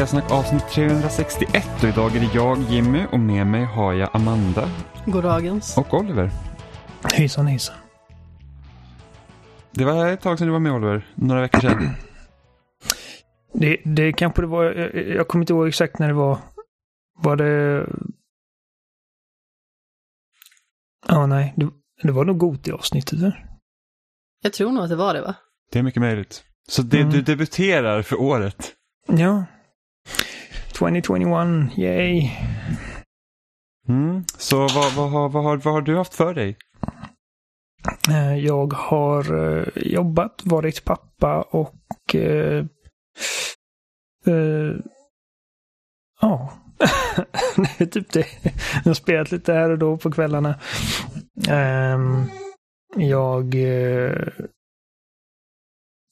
Spelsnack avsnitt 361 och idag är det jag, Jimmy, och med mig har jag Amanda Goddagens. och Oliver. Hejsan hejsan. Det var ett tag sedan du var med Oliver, några veckor sedan. Det, det kanske det var, jag, jag kommer inte ihåg exakt när det var. Var det... Ja, nej. Det, det var nog Goti-avsnittet där. Jag tror nog att det var det va? Det är mycket möjligt. Så det, Mm. du debuterar för året. Ja. 2021, yay. Mm. Så vad, vad, har, vad, har, vad har du haft för dig? Eh, Jag har eh, jobbat, varit pappa och... eh, eh, Ja. det är typ det. Jag har spelat lite här och då på kvällarna. Ehm, jag... eh,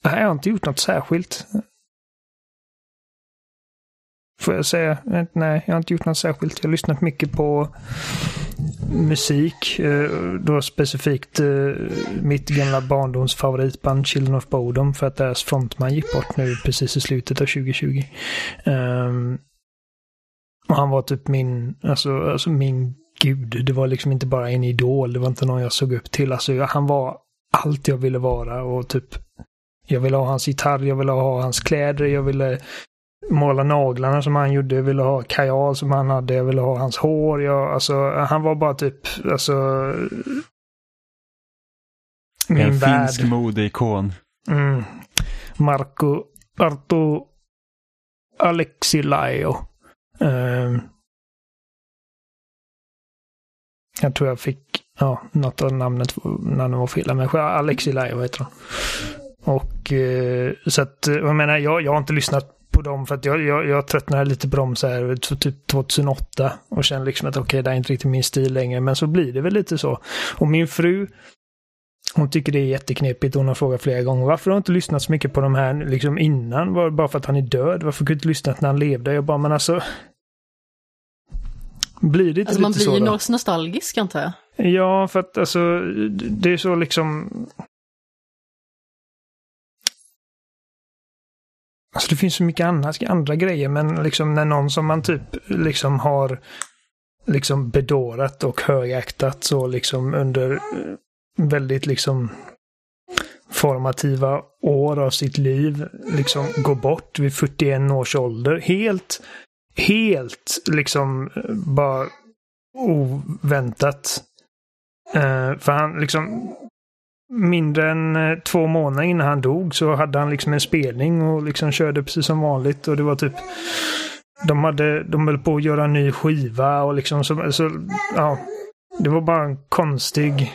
Nej, jag har inte gjort något särskilt. Får jag säga? Eh, nej, jag har inte gjort något särskilt. Jag har lyssnat mycket på musik. Eh, då specifikt eh, mitt gamla barndoms favoritband Children of Bodom för att deras frontman gick bort nu precis i slutet av 2020. Ehm, och han var typ min, alltså, alltså min gud. Det var liksom inte bara en idol. Det var inte någon jag såg upp till. Alltså han var allt jag ville vara och typ jag ville ha hans gitarr, jag ville ha hans kläder, jag ville måla naglarna som han gjorde, jag ville ha kajal som han hade, jag ville ha hans hår. Jag, alltså, han var bara typ, alltså... Min en värld. finsk modeikon. Mm. Marco Arto Alexilaio. Ehm. jag tror jag fick, ja, något av namnet, namnet var fel. Men Alexilaio heter han. Och eh, så att, eh, jag menar, jag, jag har inte lyssnat på dem för att jag, jag, jag tröttnade lite på dem så här typ 2008 och kände liksom att okej, det är inte riktigt min stil längre. Men så blir det väl lite så. Och min fru, hon tycker det är jätteknepigt. Hon har frågat flera gånger varför har du inte lyssnat så mycket på de här liksom innan? Var bara för att han är död? Varför kunde du inte lyssnat när han levde? Jag bara, men alltså. Blir det inte Alltså man lite blir så ju då? något nostalgisk antar jag. Ja, för att alltså det är så liksom... Alltså det finns så mycket annat, andra grejer, men liksom när någon som man typ liksom har liksom bedårat och högaktat så liksom under eh, väldigt liksom formativa år av sitt liv liksom går bort vid 41 års ålder. Helt, helt liksom eh, bara oväntat. Uh, för han liksom mindre än eh, två månader innan han dog så hade han liksom en spelning och liksom körde precis som vanligt och det var typ de hade, de höll på att göra en ny skiva och liksom så, så ja. Det var bara en konstig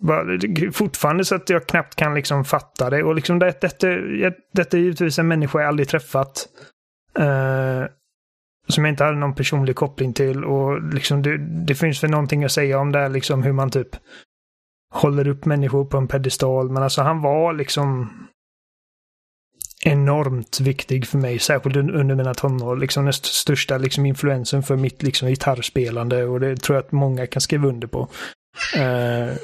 bara, fortfarande så att jag knappt kan liksom fatta det. Och liksom det, detta, detta är givetvis en människa jag aldrig träffat. Eh, som jag inte hade någon personlig koppling till. Och liksom det, det finns väl någonting att säga om det här, liksom hur man typ håller upp människor på en pedestal. Men alltså han var liksom enormt viktig för mig, särskilt under mina tonår. Liksom den st- största liksom influensen för mitt liksom gitarrspelande och det tror jag att många kan skriva under på. Uh,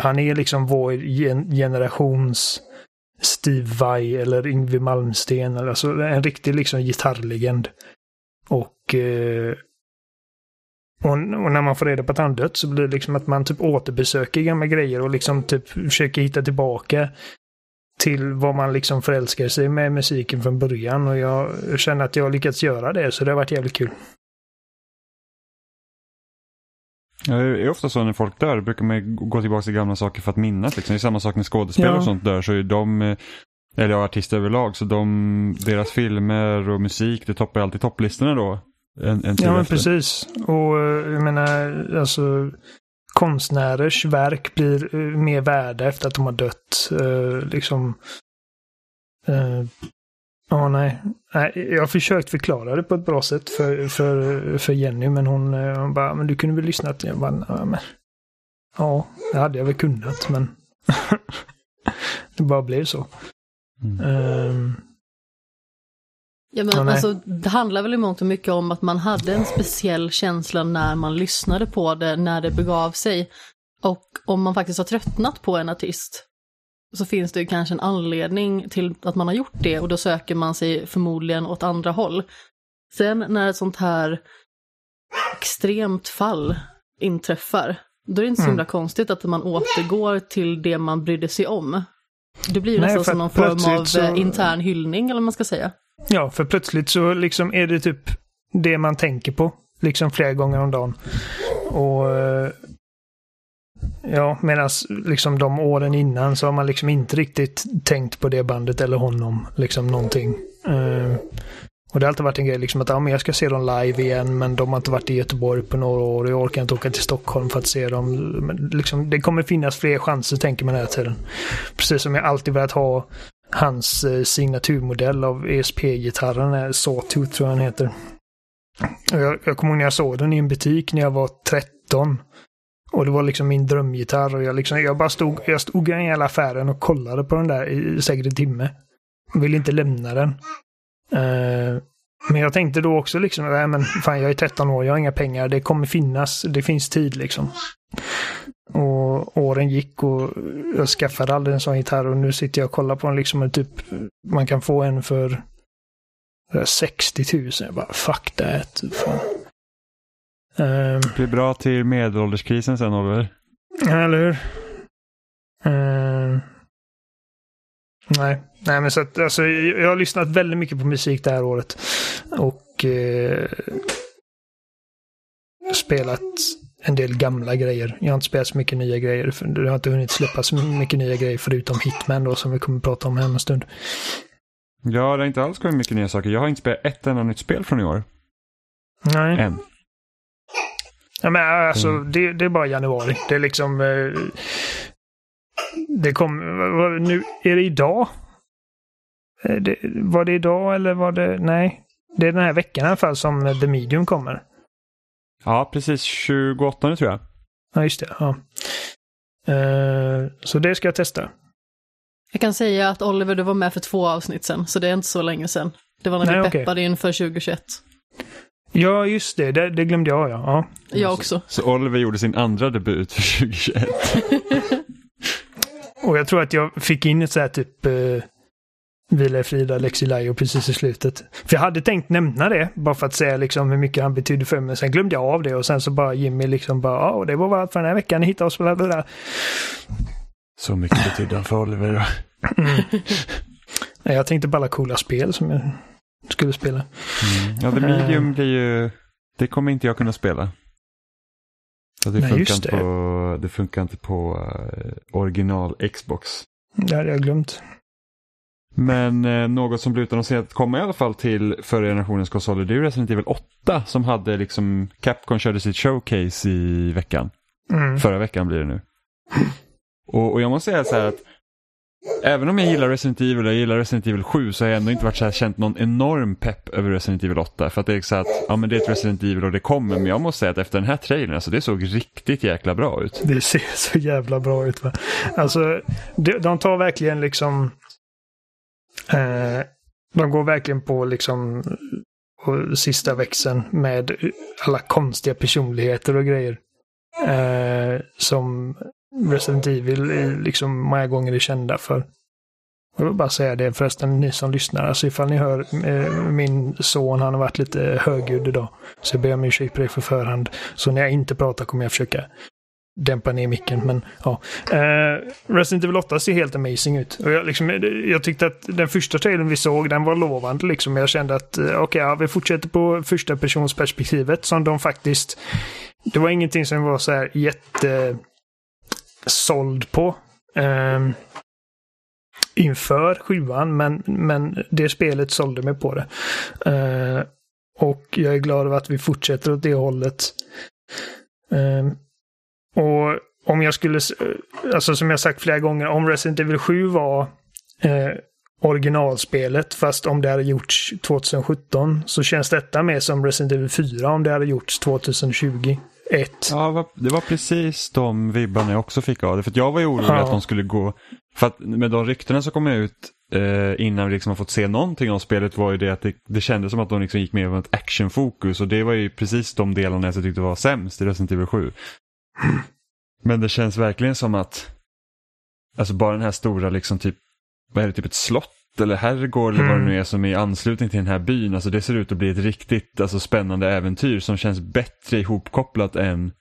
han är liksom vår gen- generations Steve Vai eller Yngwie Malmsteen. Alltså en riktig liksom gitarrlegend. Och, eh, och, och när man får reda på att han dött så blir det liksom att man typ återbesöker gamla grejer och liksom typ försöker hitta tillbaka till vad man liksom förälskar sig med musiken från början. Och jag känner att jag har lyckats göra det, så det har varit jävligt kul. Ja, det är ofta så när folk dör brukar man gå tillbaka till gamla saker för att minnas. Liksom. Det är samma sak när skådespelare Ja. och sånt dör så är de, eh, eller ja, artister överlag, så de, deras filmer och musik det toppar alltid topplistorna då. En, en Ja, men efter. precis. Och eh, jag menar, alltså konstnärers verk blir eh, mer värda efter att de har dött. Eh, liksom. eh, Ja, nej. nej. Jag har försökt förklara det på ett bra sätt för, för, för Jenny, men hon, eh, hon bara, men du kunde väl lyssnat? Jag bara, ja, men, ja, det hade jag väl kunnat, men det bara blev så. Mm. Ehm, Ja, men alltså, det handlar väl i mångt och mycket om att man hade en speciell känsla när man lyssnade på det, när det begav sig. Och om man faktiskt har tröttnat på en artist, så finns det ju kanske en anledning till att man har gjort det och då söker man sig förmodligen åt andra håll. Sen när ett sånt här extremt fall inträffar, då är det inte så Mm. himla konstigt att man återgår till det man brydde sig om. Det blir ju nästan som någon form av så- intern hyllning eller vad man ska säga. Ja, för plötsligt så liksom är det typ det man tänker på. Liksom flera gånger om dagen. Och eh, ja, medan liksom de åren innan så har man liksom inte riktigt tänkt på det bandet eller honom. Liksom någonting. Uh, och det har alltid varit en grej liksom att ja, men jag ska se dem live igen men de har inte varit i Göteborg på några år och jag orkar inte åka till Stockholm för att se dem. Men liksom, det kommer finnas fler chanser tänker man hela tiden. Precis som jag alltid velat ha hans eh, signaturmodell av ESP-gitarren, Sawtooth tror jag den heter. Jag, jag kommer ihåg när jag såg den i en butik när jag var 13. Och det var liksom min drömgitarr och jag, liksom, jag bara stod, jag stod i hela affären och kollade på den där i säkert en timme. Jag ville inte lämna den. Uh, men jag tänkte då också liksom, nej men fan jag är 13 år, jag har inga pengar, det kommer finnas, det finns tid liksom. Och åren gick och jag skaffade aldrig en sån gitarr och nu sitter jag och kollar på den liksom och typ man kan få en för eh, 60 000. Jag bara fuck that. Ehm, Det blir bra till medelålderskrisen sen Oliver. eller hur? Ehm, nej, nej men så att alltså, jag jag har lyssnat väldigt mycket på musik det här året. Och eh, spelat en del gamla grejer. Jag har inte spelat så mycket nya grejer. För det har inte hunnit släppa så mycket nya grejer förutom Hitman då som vi kommer att prata om här om en stund. Ja, det har inte alls kommit mycket nya saker. Jag har inte spelat ett enda nytt spel från i år. Nej. Än. Ja, men alltså, Mm. det, det är bara januari. Det är liksom... Eh, det kom... Nu, är det idag? Eh, Det, var det idag eller var det... Nej. Det är den här veckan i alla fall som The Medium kommer. Ja, precis 28 tror jag. Ja, just det. Ja. Eh, så det ska jag testa. Jag kan säga att Oliver, du var med för två avsnitt sen, så det är inte så länge sen. Det var när Nej, vi peppade inför 2021. Ja, just det. Det, det glömde jag, ja. ja. Jag också. Så Oliver gjorde sin andra debut för 2021. Och jag tror att jag fick in ett så här typ eh, Vila i Frida, Lexi Lajo precis i slutet. För jag hade tänkt nämna det, bara för att säga liksom hur mycket han betydde för mig. Sen glömde jag av det och sen så bara Jimmy liksom bara, ja, och det var allt för den här veckan. Ni hittade oss, bla bla. Så mycket betydde han för Oliver. då. Nej, Jag tänkte på alla coola spel som jag skulle spela. Mm. Ja, The Medium blir ju... Det kommer inte jag kunna spela. För det, Nej, funkar just inte det. På, det funkar inte på eh, original Xbox. Det hade jag glömt. Men eh, något som blir utannonserat att komma i alla fall till förra generationens konsoler det är ju Resident Evil 8 som hade liksom Capcom körde sitt showcase i veckan. Mm. Förra veckan blir det nu. Och, och jag måste säga så här att även om jag gillar Resident Evil och jag gillar Resident Evil 7 så har jag ändå inte varit så här känt någon enorm pepp över Resident Evil 8. För att det är så att ja, men det är ett Resident Evil och det kommer. Men jag måste säga att efter den här trailern, alltså det såg riktigt jäkla bra ut. Det ser så jävla bra ut. Va? Alltså, de, de tar verkligen liksom... Eh, de går verkligen på liksom sista växeln med alla konstiga personligheter och grejer. Eh, som Resident Evil är liksom många gånger är kända för. Jag vill bara säga det förresten, ni som lyssnar. Alltså ifall ni hör eh, min son, han har varit lite högljudd idag. Så jag ber om ursäkt på det för förhand. Så när jag inte pratar kommer jag försöka dämpa ner micken. Men ja. Eh, Resident Evil 8 ser helt amazing ut. Och jag, liksom, jag tyckte att den första trailern vi såg, den var lovande. Liksom. Jag kände att eh, okej, ja, vi fortsätter på första personsperspektivet som de faktiskt... Det var ingenting som var så här jättesåld på. ehm, inför sjuan, men, men det spelet sålde mig på det. Eh, och jag är glad över att vi fortsätter åt det hållet. Ehm, och om jag skulle, s- alltså som jag sagt flera gånger, om Resident Evil 7 var eh, originalspelet, fast om det hade gjorts 2017, så känns detta mer som Resident Evil 4 om det hade gjorts 2021. Ja, det var- precis de vibbarna jag också fick av det. För att jag var ju orolig Ja. att de skulle gå... För att med de ryktena som kom ut eh, innan vi liksom har fått se någonting om spelet var ju det att det, det kändes som att de liksom gick mer mot ett actionfokus. Och det var ju precis de delarna jag tyckte var sämst i Resident Evil 7. Men det känns verkligen som att alltså bara den här stora liksom typ, vad är det, typ ett slott eller herrgård eller vad det Mm. nu är som är i anslutning till den här byn. Alltså det ser ut att bli ett riktigt alltså, spännande äventyr som känns bättre ihopkopplat än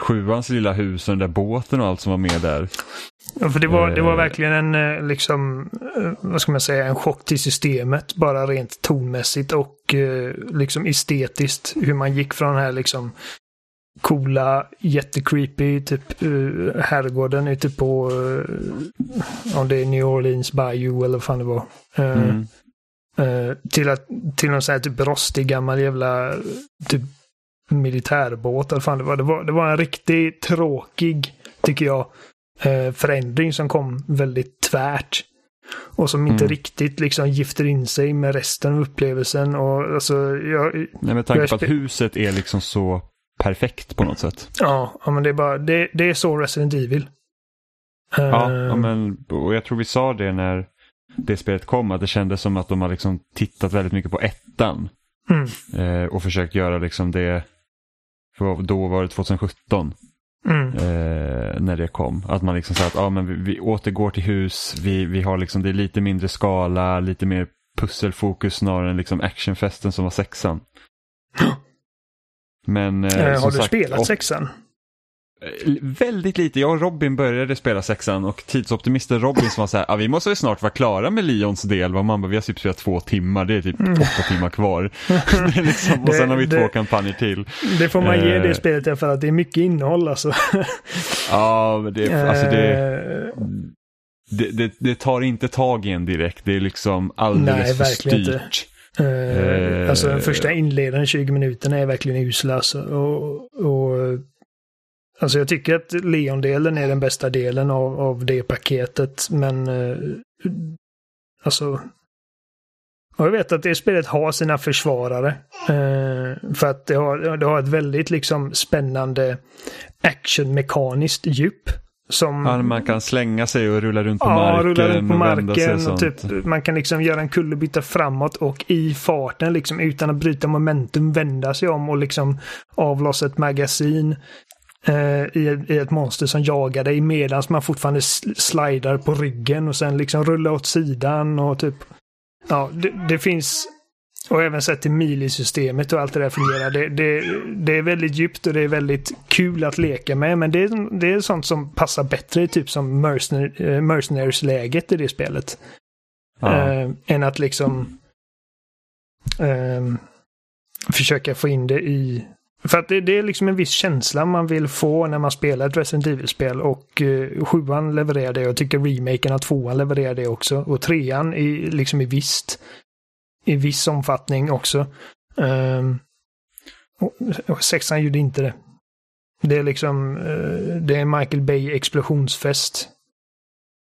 sjuans lilla hus och den där båten och allt som var med där. Ja, för det var, det var Eh. verkligen en, eh, liksom, eh, vad ska man säga, en chock till systemet. Bara rent tonmässigt och liksom estetiskt. Hur man gick från den här liksom coola, jättecreepy, typ uh, herrgården ute på, uh, om det är New Orleans Bayou eller vad fan det var. Eh, Mm. eh, till, att, till någon sån här typ rostig gammal jävla typ militärbåt eller fan det var. Det var, det var en riktigt tråkig, tycker jag, förändring som kom väldigt tvärt. Och som inte Mm. riktigt liksom gifter in sig med resten av upplevelsen. Och alltså, jag, Nej, med tanke på att huset är liksom så perfekt på något sätt. ja, ja, men det är bara, det, det är så Resident Evil. Eh, Ja, ja men, och jag tror vi sa det när det spelet kom, att det kändes som att de har liksom tittat väldigt mycket på ettan. Mm. Eh, och försökt göra liksom det, för då var det 2017 mm, eh, när det kom. Att man liksom sa att ah, men vi, vi återgår till hus, vi, vi har liksom, det är lite mindre skala, lite mer pusselfokus snarare än liksom actionfesten som var sexan. Men eh, Eh, har du sagt, spelat och- sexan? Eh, Väldigt lite. Jag och Robin började spela sexan och tidsoptimisten Robin som var så här, ah, vi måste ju snart vara klara med Lions del. Och man bara, vi har typ spelat två timmar, det är typ åtta timmar kvar. det liksom, och sen har vi Mm. Det- två kampanjer till. Det får man ge Eh. det spelet därför att det är mycket innehåll alltså. Ja, men det, alltså det, Eh, det, det, det tar inte tag i en direkt. Det är liksom alldeles Nej, för verkligen inte. Eh, alltså den första inledande 20 minuterna är verkligen usla. Alltså. Och, och, alltså jag tycker att Leon-delen är den bästa delen av, av det paketet. Men eh, alltså och jag vet att det spelet har sina försvarare. Eh, för att det har, det har ett väldigt liksom spännande actionmekaniskt djup. Som, Ja, man kan slänga sig och rulla runt på Ja, marken. rulla runt på marken. Och typ, man kan liksom göra en kullerbytta framåt och i farten liksom utan att bryta momentum vända sig om och liksom avlossa ett magasin eh, i, i ett monster som jagar dig medan man fortfarande sl- slidar på ryggen och sen liksom rulla åt sidan och typ Ja, det, det finns och även sett till mili-systemet och allt det där fungerar. Det, det, det är väldigt djupt och det är väldigt kul att leka med. Men det är, det är sånt som passar bättre typ som mercenary, eh, Mercenaries-läget i det spelet. Ja. Eh, än att liksom ehm, försöka få in det i... För att det, det är liksom en viss känsla man vill få när man spelar ett Resident Evil-spel och uh, sjuan levererar det. Jag tycker remaken av tvåan levererar det också. Och trean i, liksom i visst i viss omfattning också. Ehm, och, sexan gjorde inte det. Det är liksom, eh, det är Michael Bay explosionsfest.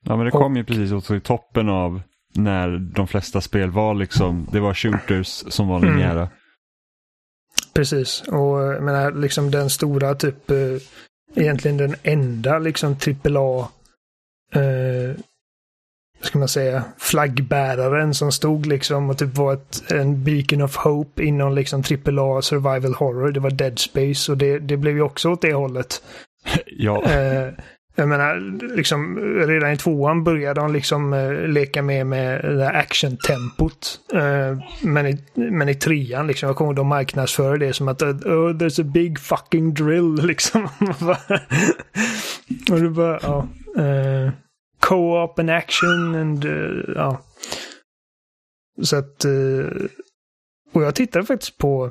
Ja men det kom ju precis också i toppen av när de flesta spel var liksom, det var shooters som var Mm. linjära. Precis, och jag menar liksom den stora typ, eh, egentligen den enda liksom AAA, eh, ska man säga, flaggbäraren som stod liksom och typ var ett, en beacon of hope inom liksom AAA survival horror. Det var Dead Space och det, det blev ju också åt det hållet. Ja, Eh, jag menar, liksom, redan i tvåan började de liksom eh, leka med med det action-tempot. Eh, men, i, men i trean, liksom, jag kommer ihåg de marknadsför det som att oh, there's a big fucking drill, liksom. och det bara, ja. Eh, Co-op and action and, uh, ja. Så att, Uh, och jag tittade faktiskt på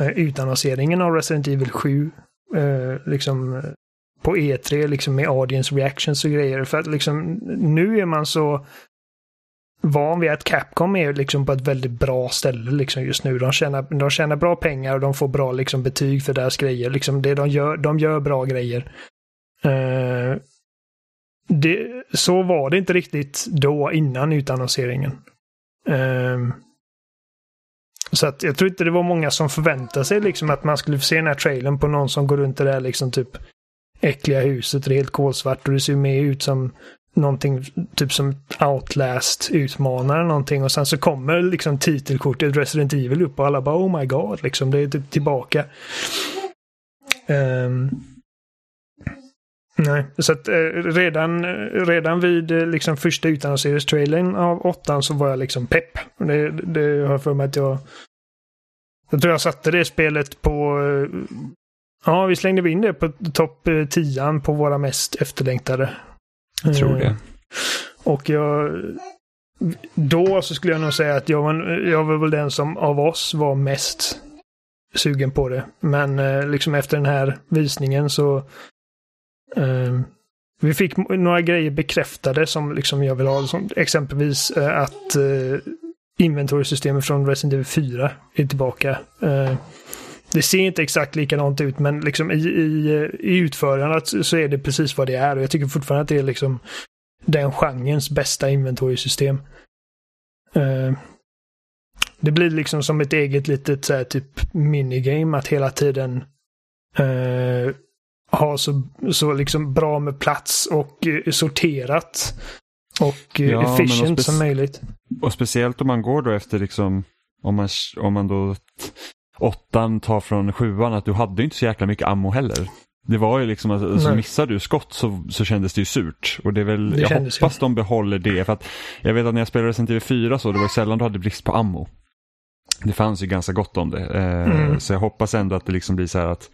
uh, utannonseringen av Resident Evil 7. liksom på E3 liksom med audience reactions och grejer. För att liksom nu är man så van vid att Capcom är liksom på ett väldigt bra ställe liksom just nu. De tjänar, de tjänar bra pengar och de får bra liksom betyg för deras grejer. Liksom det de gör, de gör bra grejer det, så var det inte riktigt då innan utannonseringen. Um, så att jag tror inte det var många som förväntade sig liksom att man skulle få se den här trailern på någon som går runt i det där liksom typ äckliga huset. Det är helt kolsvart och det ser mer ut som någonting typ som Outlast utmanar någonting och sen så kommer liksom titelkortet Resident Evil upp och alla bara oh my god liksom det är typ tillbaka. Um, Nej, så att eh, redan, redan vid eh, liksom första utannonseringstrailern av åttan så var jag liksom pepp. Det, det har jag för mig att jag... Jag tror jag satte det spelet på... Eh, ja, vi slängde in det på topp 10 på våra mest efterlängtade. Jag tror det. Och jag... Då så skulle jag nog säga att jag var, jag var väl den som av oss var mest sugen på det. Men liksom efter den här visningen så Ehm, vi fick några grejer bekräftade som liksom jag vill ha. Som exempelvis uh, att uh, inventoriesystemet från Resident Evil 4 är tillbaka. Uh, det ser inte exakt likadant ut men liksom i, i, i utförandet så är det precis vad det är. Och jag tycker fortfarande att det är liksom den genrens bästa inventoriesystem. Uh, det blir liksom som ett eget litet så här, typ minigame att hela tiden uh, ha så, så liksom bra med plats och eh, sorterat och eh, ja, efficient som möjligt. Och speciellt om man går då efter liksom, om man, om man då åttan tar från sjuan, att du hade inte så jäkla mycket ammo heller. Det var ju liksom, alltså, så missade du skott så, så kändes det ju surt. Och det är väl, det jag hoppas ju. de behåller det. För att jag vet att när jag spelade Resident Evil 4 så, det var sällan du hade brist på ammo. Det fanns ju ganska gott om det. Eh, mm. Så jag hoppas ändå att det liksom blir så här att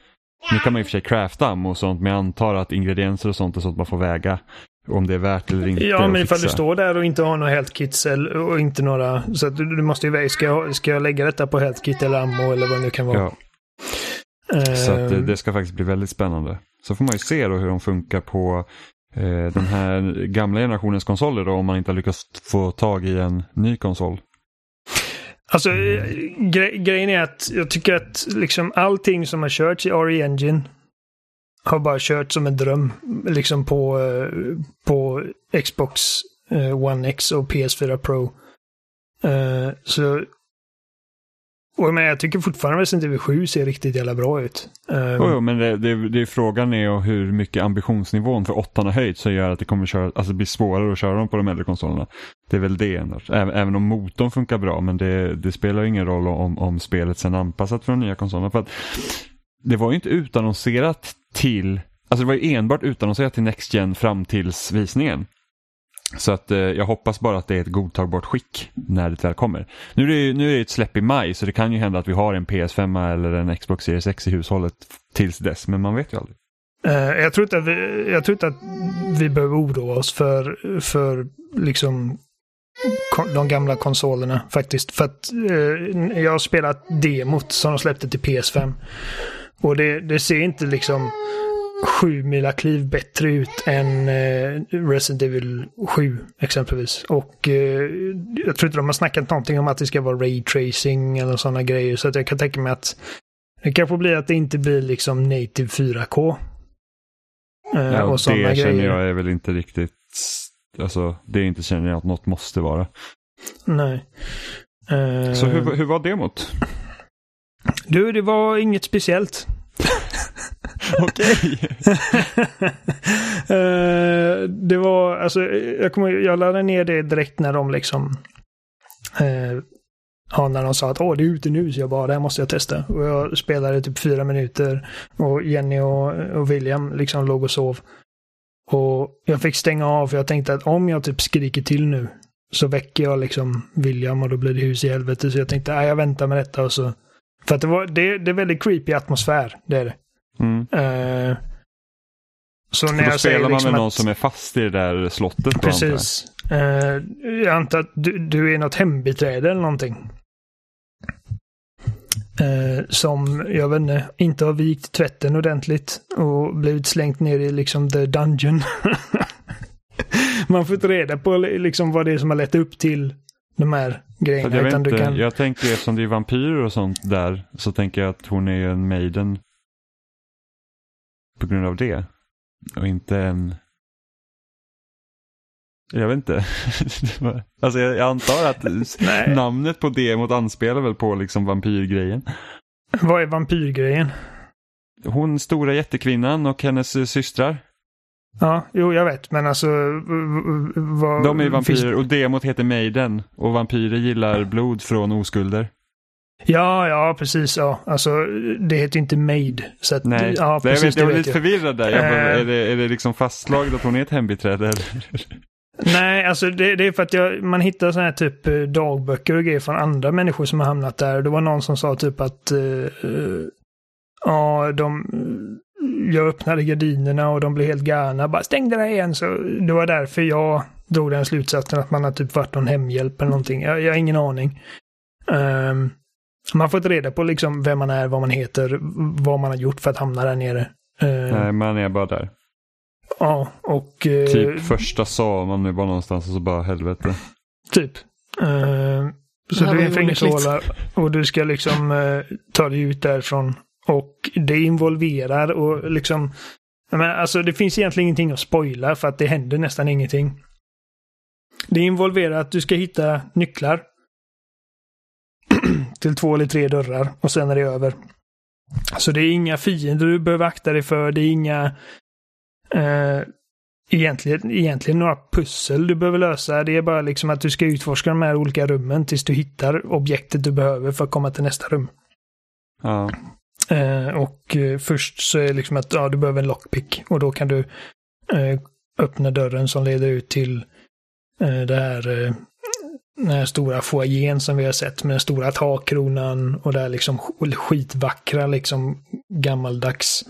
nu kan man i och för sig crafta ammo och sånt men jag antar att ingredienser och sånt är sånt man får väga. Om det är värt eller inte. Ja, men ifall du står där och inte har några health kits och inte några... Så att du, du måste ju väga, ska jag, ska jag lägga detta på health kit eller ammo eller vad det nu kan vara. Ja. Så att det, det, ska faktiskt bli väldigt spännande. Så får man ju se då hur de funkar på eh, den här gamla generationens konsoler då om man inte har lyckats få tag i en ny konsol. Alltså gre grejen är att jag tycker att liksom allting som har körts i RE Engine har bara kört som en dröm. Liksom på, eh, på Xbox eh, One X och PS4 Pro. Uh, så och men jag tycker fortfarande Resident Evil 7 ser riktigt jävla bra ut. Um, oh, jo, men det, det, det, frågan är hur mycket ambitionsnivån för 8 har höjt så gör att det kommer köra, alltså bli svårare att köra dem på de äldre konsolerna. Det är väl det ändå. Även, även om motorn funkar bra men det, det spelar ingen roll om, om spelet sen anpassat för de nya konsolerna. För att det var ju inte utannonserat till, alltså det var ju enbart utannonserat till Next Gen fram tills visningen. Så att eh, jag hoppas bara att det är ett godtagbart skick när det väl kommer. Nu är det, nu är det ett släpp i maj så det kan ju hända att vi har en PS5 eller en Xbox Series X i hushållet tills dess, men man vet ju aldrig. Eh, jag, tror inte att vi, jag tror inte att vi behöver oroa oss för, för liksom de gamla konsolerna faktiskt. För att eh, jag har spelat demot som de släppte till PS5. Och det, det ser inte liksom sju mila kliv bättre ut än eh, Resident Evil 7 exempelvis. Och eh, jag tror inte de har snackat någonting om att det ska vara ray tracing eller sådana grejer. Så att jag kan tänka mig att det kanske blir att det inte blir liksom native 4K. Eh, ja, och det grejer. känner jag är väl inte riktigt, alltså det inte känner jag att något måste vara. Nej. Så hur, hur var demot? Du, det var inget speciellt. Okej. uh, det var, alltså, jag, kommer, jag laddade ner det direkt när de liksom uh, Ja, när de sa att åh, det är ute nu, så jag bara, det här måste jag testa. Och jag spelade typ fyra minuter och Jenny och, och William liksom låg och sov. Och jag fick stänga av för jag tänkte att om jag typ skriker till nu så väcker jag liksom William och då blir det hus i helvete. Så jag tänkte, nej, jag väntar med detta och så. För att det, var, det, det är väldigt creepy atmosfär, det är det. Mm. Uh, så när då jag spelar man liksom med någon som är fast i det där slottet? Precis. Uh, jag antar att du, du är något hembiträde eller någonting. Uh, som, jag vet inte, inte har vikt tvätten ordentligt och blivit slängt ner i liksom the dungeon. man får inte reda på liksom vad det är som har lett upp till de här grejerna. Jag, utan du kan... jag tänker eftersom det är vampyrer och sånt där så tänker jag att hon är en maiden på grund av det. Och inte en... Jag vet inte. alltså jag, jag antar att namnet på demot anspelar väl på liksom vampyrgrejen. Vad är vampyrgrejen? Hon stora jättekvinnan och hennes systrar. Ja, jo jag vet, men alltså... Vad, De är vampyrer och demot heter Maiden och vampyrer gillar blod från oskulder. Ja, ja, precis. Ja. Alltså, det heter inte Maid. Så att, Nej, ja, Nej, jag, precis, vet, jag var lite förvirrad där. Jag bara, Eh. är, det, är det liksom fastslaget att hon är ett hembiträde? Nej, alltså det, det är för att jag, man hittar sådana här typ eh, dagböcker och grejer från andra människor som har hamnat där. Det var någon som sa typ att eh, ja, de, jag öppnade gardinerna och de blev helt galna. Bara stäng det igen. Så det var därför jag drog den slutsatsen att man har typ varit någon hemhjälp eller någonting. Jag, jag har ingen aning. Ehm, man har fått reda på liksom vem man är, vad man heter, vad man har gjort för att hamna där nere. Ehm, Nej, man är bara där. Ja, och... eh, Typ första sa man är bara någonstans och så bara helvete. Typ. Eh, så du är en ju fängelsehåla och du ska liksom eh, ta dig ut därifrån. Och det involverar och liksom... Men alltså det finns egentligen ingenting att spoila för att det händer nästan ingenting. Det involverar att du ska hitta nycklar. till två eller tre dörrar och sen är det över. Så det är inga fiender du behöver akta dig för. Det är inga... Eh, egentligen, egentligen några pussel du behöver lösa. Det är bara liksom att du ska utforska de här olika rummen tills du hittar objektet du behöver för att komma till nästa rum. Ja. Eh, och eh, först så är det liksom att ja, du behöver en lockpick och då kan du eh, öppna dörren som leder ut till eh, det här, eh, den här stora foajén som vi har sett med den stora takkronan och det här liksom sk- skitvackra liksom gammaldags.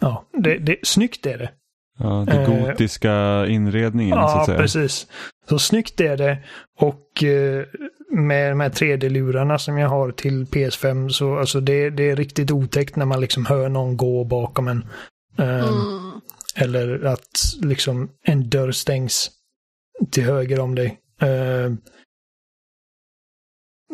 Ja, det, det, snyggt är det. ja, den Eh, gotiska inredningen så att Ja, säga. precis. Så snyggt är det. Och eh, med de här 3D-lurarna som jag har till PS5 så alltså det, det är riktigt otäckt när man liksom hör någon gå bakom en. Ehm, Mm. Eller att liksom en dörr stängs till höger om dig. Ehm,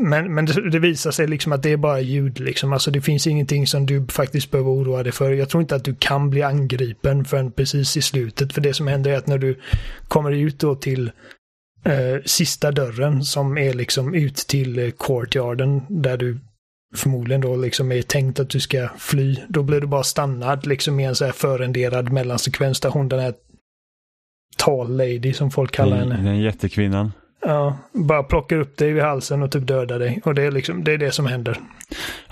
men men det, det visar sig liksom att det är bara ljud liksom. Alltså det finns ingenting som du faktiskt behöver oroa dig för. Jag tror inte att du kan bli angripen förrän precis i slutet. För det som händer är att när du kommer ut då till eh, sista dörren som är liksom ut till eh, courtyarden där du förmodligen då liksom är tänkt att du ska fly. Då blir du bara stannad liksom i en så här förrenderad mellansekvens där hon den här tall lady som folk kallar Den, henne. den jättekvinnan. Ja, bara plockar upp dig vid halsen och typ dödar dig. Och det är liksom, det är det som händer.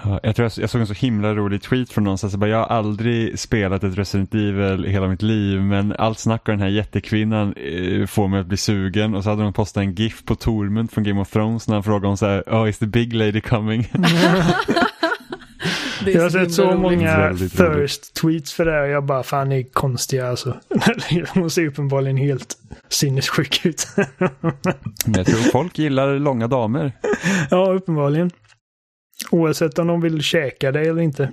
Ja, jag, tror jag, jag såg en så himla rolig tweet från någon som sa bara, jag har aldrig spelat ett Resident Evil i hela mitt liv men allt snack om den här jättekvinnan eh, får mig att bli sugen och så hade de postat en GIF på Tormund från Game of Thrones när han frågade om så här, oh is the big lady coming? Det Jag har sett så roligt. många roligt. thirst-tweets för det här och jag bara, fan ni är konstiga alltså. Hon ser uppenbarligen helt sinnessjuk ut. Men jag tror folk gillar långa damer. ja, uppenbarligen. Oavsett om de vill käka dig eller inte.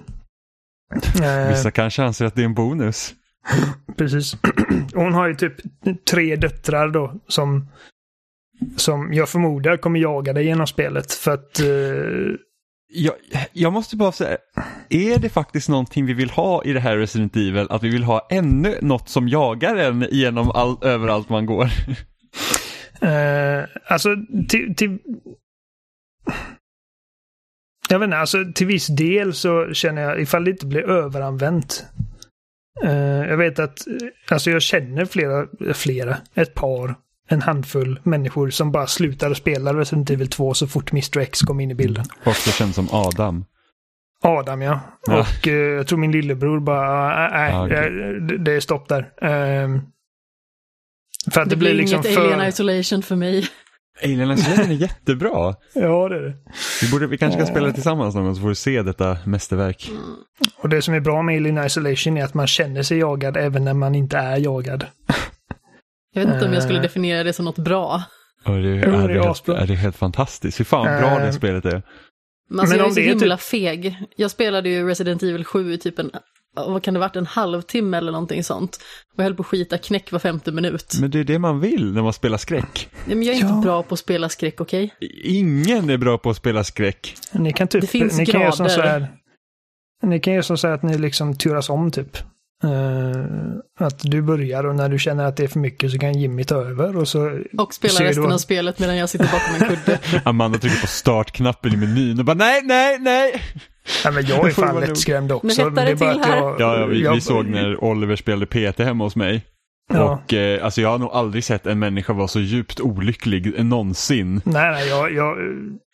Eh, Vissa kanske anser att det är en bonus. Precis. Hon har ju typ tre döttrar då som som jag förmodar kommer jaga dig genom spelet för att eh, jag, jag måste bara säga, är det faktiskt någonting vi vill ha i det här Resident Evil? Att vi vill ha ännu något som jagar en genom all, överallt man går? Uh, alltså till, till... Jag vet inte, alltså till viss del så känner jag ifall det inte blir överanvänt. Uh, jag vet att, alltså jag känner flera, flera, ett par, en handfull människor som bara slutar att spela Resident Evil 2 så fort Mr X kom in i bilden. Också känd som Adam. Adam ja. Ja. Och eh, jag tror min lillebror bara, nej, Ja, okej. det, det är stopp där. Ehm, för att det, Det blir blir liksom inget för... Alien Isolation för mig. Alien Isolation är jättebra. Ja, det är det. Vi, borde, vi kanske ska spela tillsammans någon gång så får du se detta mästerverk. Och det som är bra med Alien Isolation är att man känner sig jagad även när man inte är jagad. Jag vet inte om jag skulle Eh. definiera det som något bra. Och det, är, det är det, helt, är det helt fantastiskt. Hur fan bra Eh. det spelet är. Men alltså Men jag är så det är himla feg. Jag spelade ju Resident Evil 7 i typ en, vad kan det varit, en halvtimme eller någonting sånt. Och jag höll på att skita knäck var femte minut. Men det är det man vill när man spelar skräck. Nej, men jag är inte Ja. bra på att spela skräck, okej? Ingen är bra på att spela skräck. Ni kan typ, Det finns ni kan göra som grader. så här, Ni kan göra som så här att ni liksom turas om typ. Eh, att du börjar och när du känner att det är för mycket så kan Jimmy ta över och så... Och spela Ser du resten vad- av spelet medan jag sitter bakom en kudde. Amanda trycker på startknappen i menyn och bara nej, nej, nej. Nej men jag är fan lättskrämd också. Nu hettar är det bara till här. jag- Ja, ja vi, jag- vi såg när Oliver spelade PT hemma hos mig. Ja. Och eh, alltså jag har nog aldrig sett en människa vara så djupt olycklig någonsin. Nej, nej, jag, jag,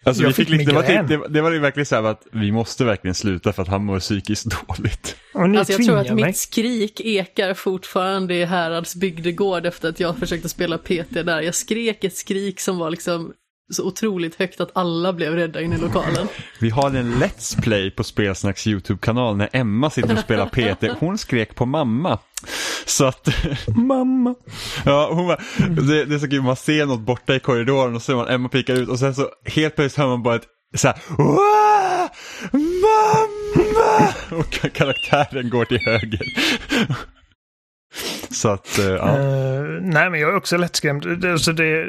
Alltså, jag vi fick fick liksom, det, var typ, det, var- det var ju verkligen så här att vi måste verkligen sluta för att han mår psykiskt dåligt. Alltså jag tror att mig. mitt skrik ekar fortfarande i Härads bygdegård efter att jag försökte spela PT där. Jag skrek ett skrik som var liksom så otroligt högt att alla blev rädda inne i lokalen. Vi har en Let's Play på Spelsnacks YouTube-kanal när Emma sitter och spelar PT. Hon skrek på mamma. Så att, Mamma. ja, hon var, det, det är så kul, man ser något borta i korridoren och så ser man Emma peka ut och sen så helt plötsligt hör man bara ett så här, "Wah! Mamma! Och karaktären går till höger. Så att, eh, ja. uh, nej, men jag är också lättskrämd. Det- Alltså det,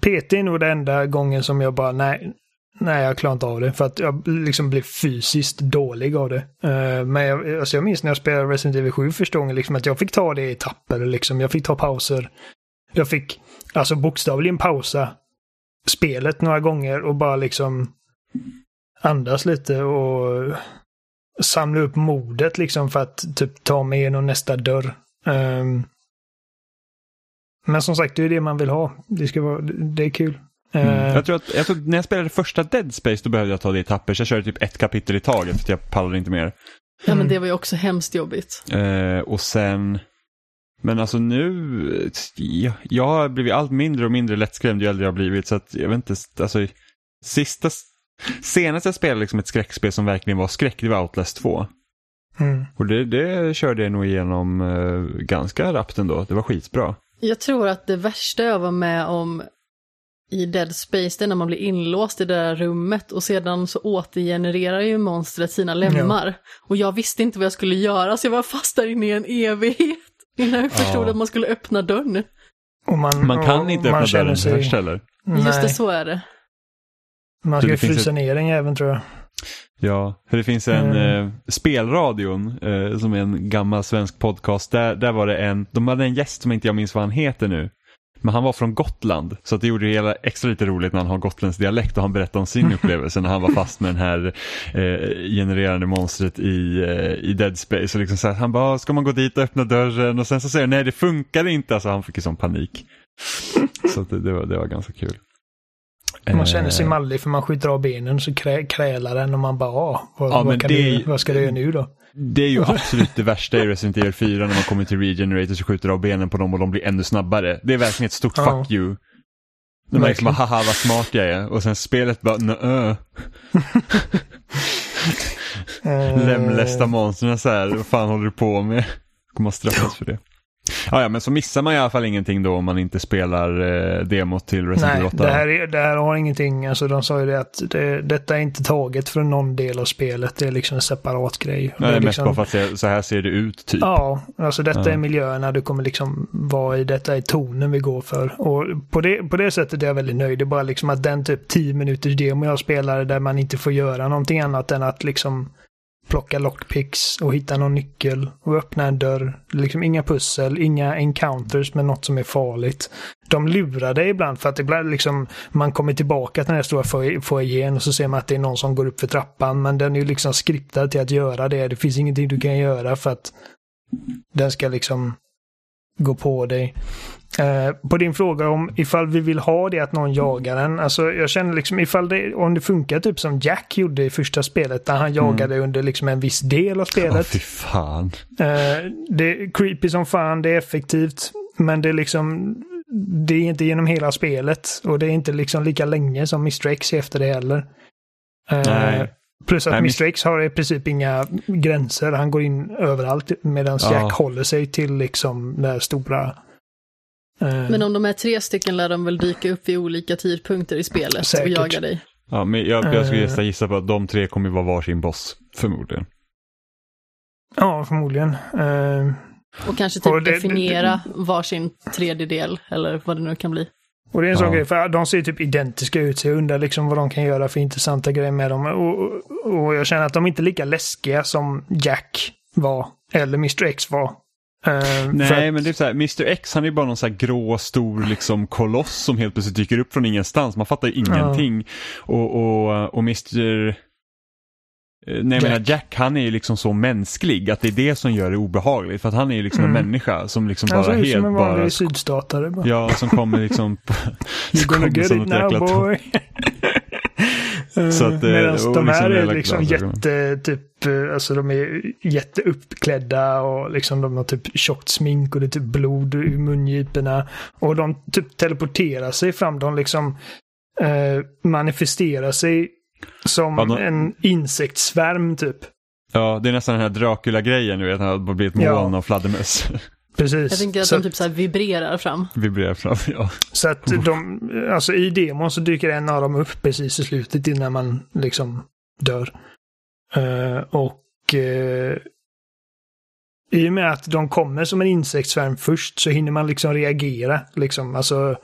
PT är nog den enda gången som jag bara, nej, nej, jag klarar inte av det. För att jag liksom blir fysiskt dålig av det. Uh, men jag, alltså jag minns när jag spelade Resident Evil 7 första gången, liksom att jag fick ta det i etapper. Liksom. Jag fick ta pauser. Jag fick, alltså bokstavligen pausa spelet några gånger och bara liksom andas lite och samla upp modet liksom för att typ ta mig igenom nästa dörr. Ehm, men som sagt, det är det man vill ha. Det, ska vara, det är kul. Mm. Eh, Jag, tror att, jag tror att när jag spelade första Dead Space då behövde jag ta det i etapper. Så jag körde typ ett kapitel i taget för att jag pallade inte mer. Ja men det var ju också hemskt jobbigt. Eh, och sen, men alltså nu, jag, jag har blivit allt mindre och mindre lättskrämd ju äldre jag har blivit. Så att jag vet inte, alltså sista, senast jag spelade liksom ett skräckspel som verkligen var skräck, det var Outlast 2. Mm. Och det, det körde jag nog igenom eh, ganska rappt ändå, det var skitbra. Jag tror att det värsta jag var med om i Dead Space, det är när man blir inlåst i det där rummet och sedan så återgenererar ju monstret sina lemmar. Och jag visste inte vad jag skulle göra så jag var fast där inne i en evighet innan jag förstod Ja. att man skulle öppna dörren. Och man, Man kan och inte öppna dörren sig- först heller. Just det, Nej, så är det. man ska finns frysa ner den även tror jag. Ja, för det finns en Mm. eh, Spelradion eh, som är en gammal svensk podcast. Där, där var det en, de hade en gäst som inte jag minns vad han heter nu. Men han var från Gotland, så att det gjorde det hela extra lite roligt när han har gotländsk dialekt och han berättade om sin upplevelse när han var fast med den här eh, genererande monstret i, eh, i Dead Space. Och liksom så här, han bara, ska man gå dit och öppna dörren? Och sen så säger han, nej det funkar inte. Alltså han fick ju sån panik. Så det, det, var, det var ganska kul. Man känner sig Eh, mallig för man skjuter av benen så krä, krälar den och man bara, ah, vad, Ja, vad, kan det du, vad ska du göra nu då? Det är ju absolut det värsta i Resident Evil 4 när man kommer till Regenerators och skjuter av benen på dem och de blir ännu snabbare. Det är verkligen ett stort Ja. fuck you. När man liksom, Verkligen. haha vad smart jag är. Och sen spelet bara, nö. Eh, Lemlästa monstren så här, vad fan håller du på med? Kommer man straffas för det. Ja, ja, men så missar man i alla fall ingenting då om man inte spelar eh, demot till Resident Nej, Evil 8. det här, är, det här har ingenting, alltså de sa ju det att det, detta är inte taget från någon del av spelet, det är liksom en separat grej. Nej, det är mest liksom, bara för att se, så här ser det ut typ. Ja, alltså detta Ja. är miljöerna du kommer liksom vara i, detta är tonen vi går för. Och på det, på det sättet är jag väldigt nöjd. Det är bara liksom att den typ 10 minuters demo jag spelade där man inte får göra någonting annat än att liksom plocka lockpicks och hitta någon nyckel och öppna en dörr. Liksom inga pussel, inga encounters med något som är farligt. De lurar dig ibland för att ibland liksom man kommer tillbaka till den här stora foajén och så ser man att det är någon som går upp för trappan men den är ju liksom skriptad till att göra det. Det finns ingenting du kan göra för att den ska liksom gå på dig. Eh, på din fråga om ifall vi vill ha det att någon jagar en. Alltså jag känner liksom ifall det, om det funkar typ som Jack gjorde i första spelet där han jagade under liksom en viss del av spelet. fy fan. Eh, det är creepy som fan, det är effektivt. Men det är liksom, det är inte genom hela spelet. Och det är inte liksom lika länge som Mr X efter det heller. Eh, Nej. Plus att Nej, Mr X har i princip inga gränser. Han går in överallt medan Ja. Jack håller sig till liksom det här stora. Eh, Men om de är tre stycken lär de väl dyka upp vid olika tidpunkter i spelet Säkert. och jaga dig. Ja, men jag, jag skulle Eh. gissa, gissa på att de tre kommer vara varsin boss, förmodligen. Ja, förmodligen. Eh, Och kanske typ Och det- definiera varsin tredjedel eller vad det nu kan bli. Och det är en sån Ja. grej, för de ser typ identiska ut, så jag undrar liksom vad de kan göra för intressanta grejer med dem. Och, och, och jag känner att de inte är lika läskiga som Jack var, eller Mr X var. Eh, för Nej, att- men det är så här, Mr X han är bara någon så här grå, stor liksom koloss som helt plötsligt dyker upp från ingenstans. Man fattar ju ingenting. Och, och, och Mr... nej, jag menar Jack han är ju liksom så mänsklig att det är det som gör det obehagligt. För att han är ju liksom Mm. en människa som liksom bara ut helt som en vanlig bara... sydstatare. Bara. Ja, som kommer liksom... You're som gonna kommer get som it now jäkla boy. Så att, eh, Medan och de här liksom är jävla liksom jätte, typ, eh, alltså de är jätteuppklädda och liksom de har typ tjockt smink och det är typ blod ur mungiporna. Och de typ teleporterar sig fram, de liksom eh, manifesterar sig som Ja, de- en insektssvärm typ. Ja, det är nästan den här Dracula-grejen, du vet, han har blivit Ja. moln av fladdermöss. Precis. Jag tänker att så, de typ så här vibrerar fram. Vibrerar fram, ja. så att de, alltså i demon så dyker en av dem upp precis i slutet innan man liksom dör. Eh, och eh, i och med att de kommer som en insektssvärm först så hinner man liksom reagera. Liksom. Alltså,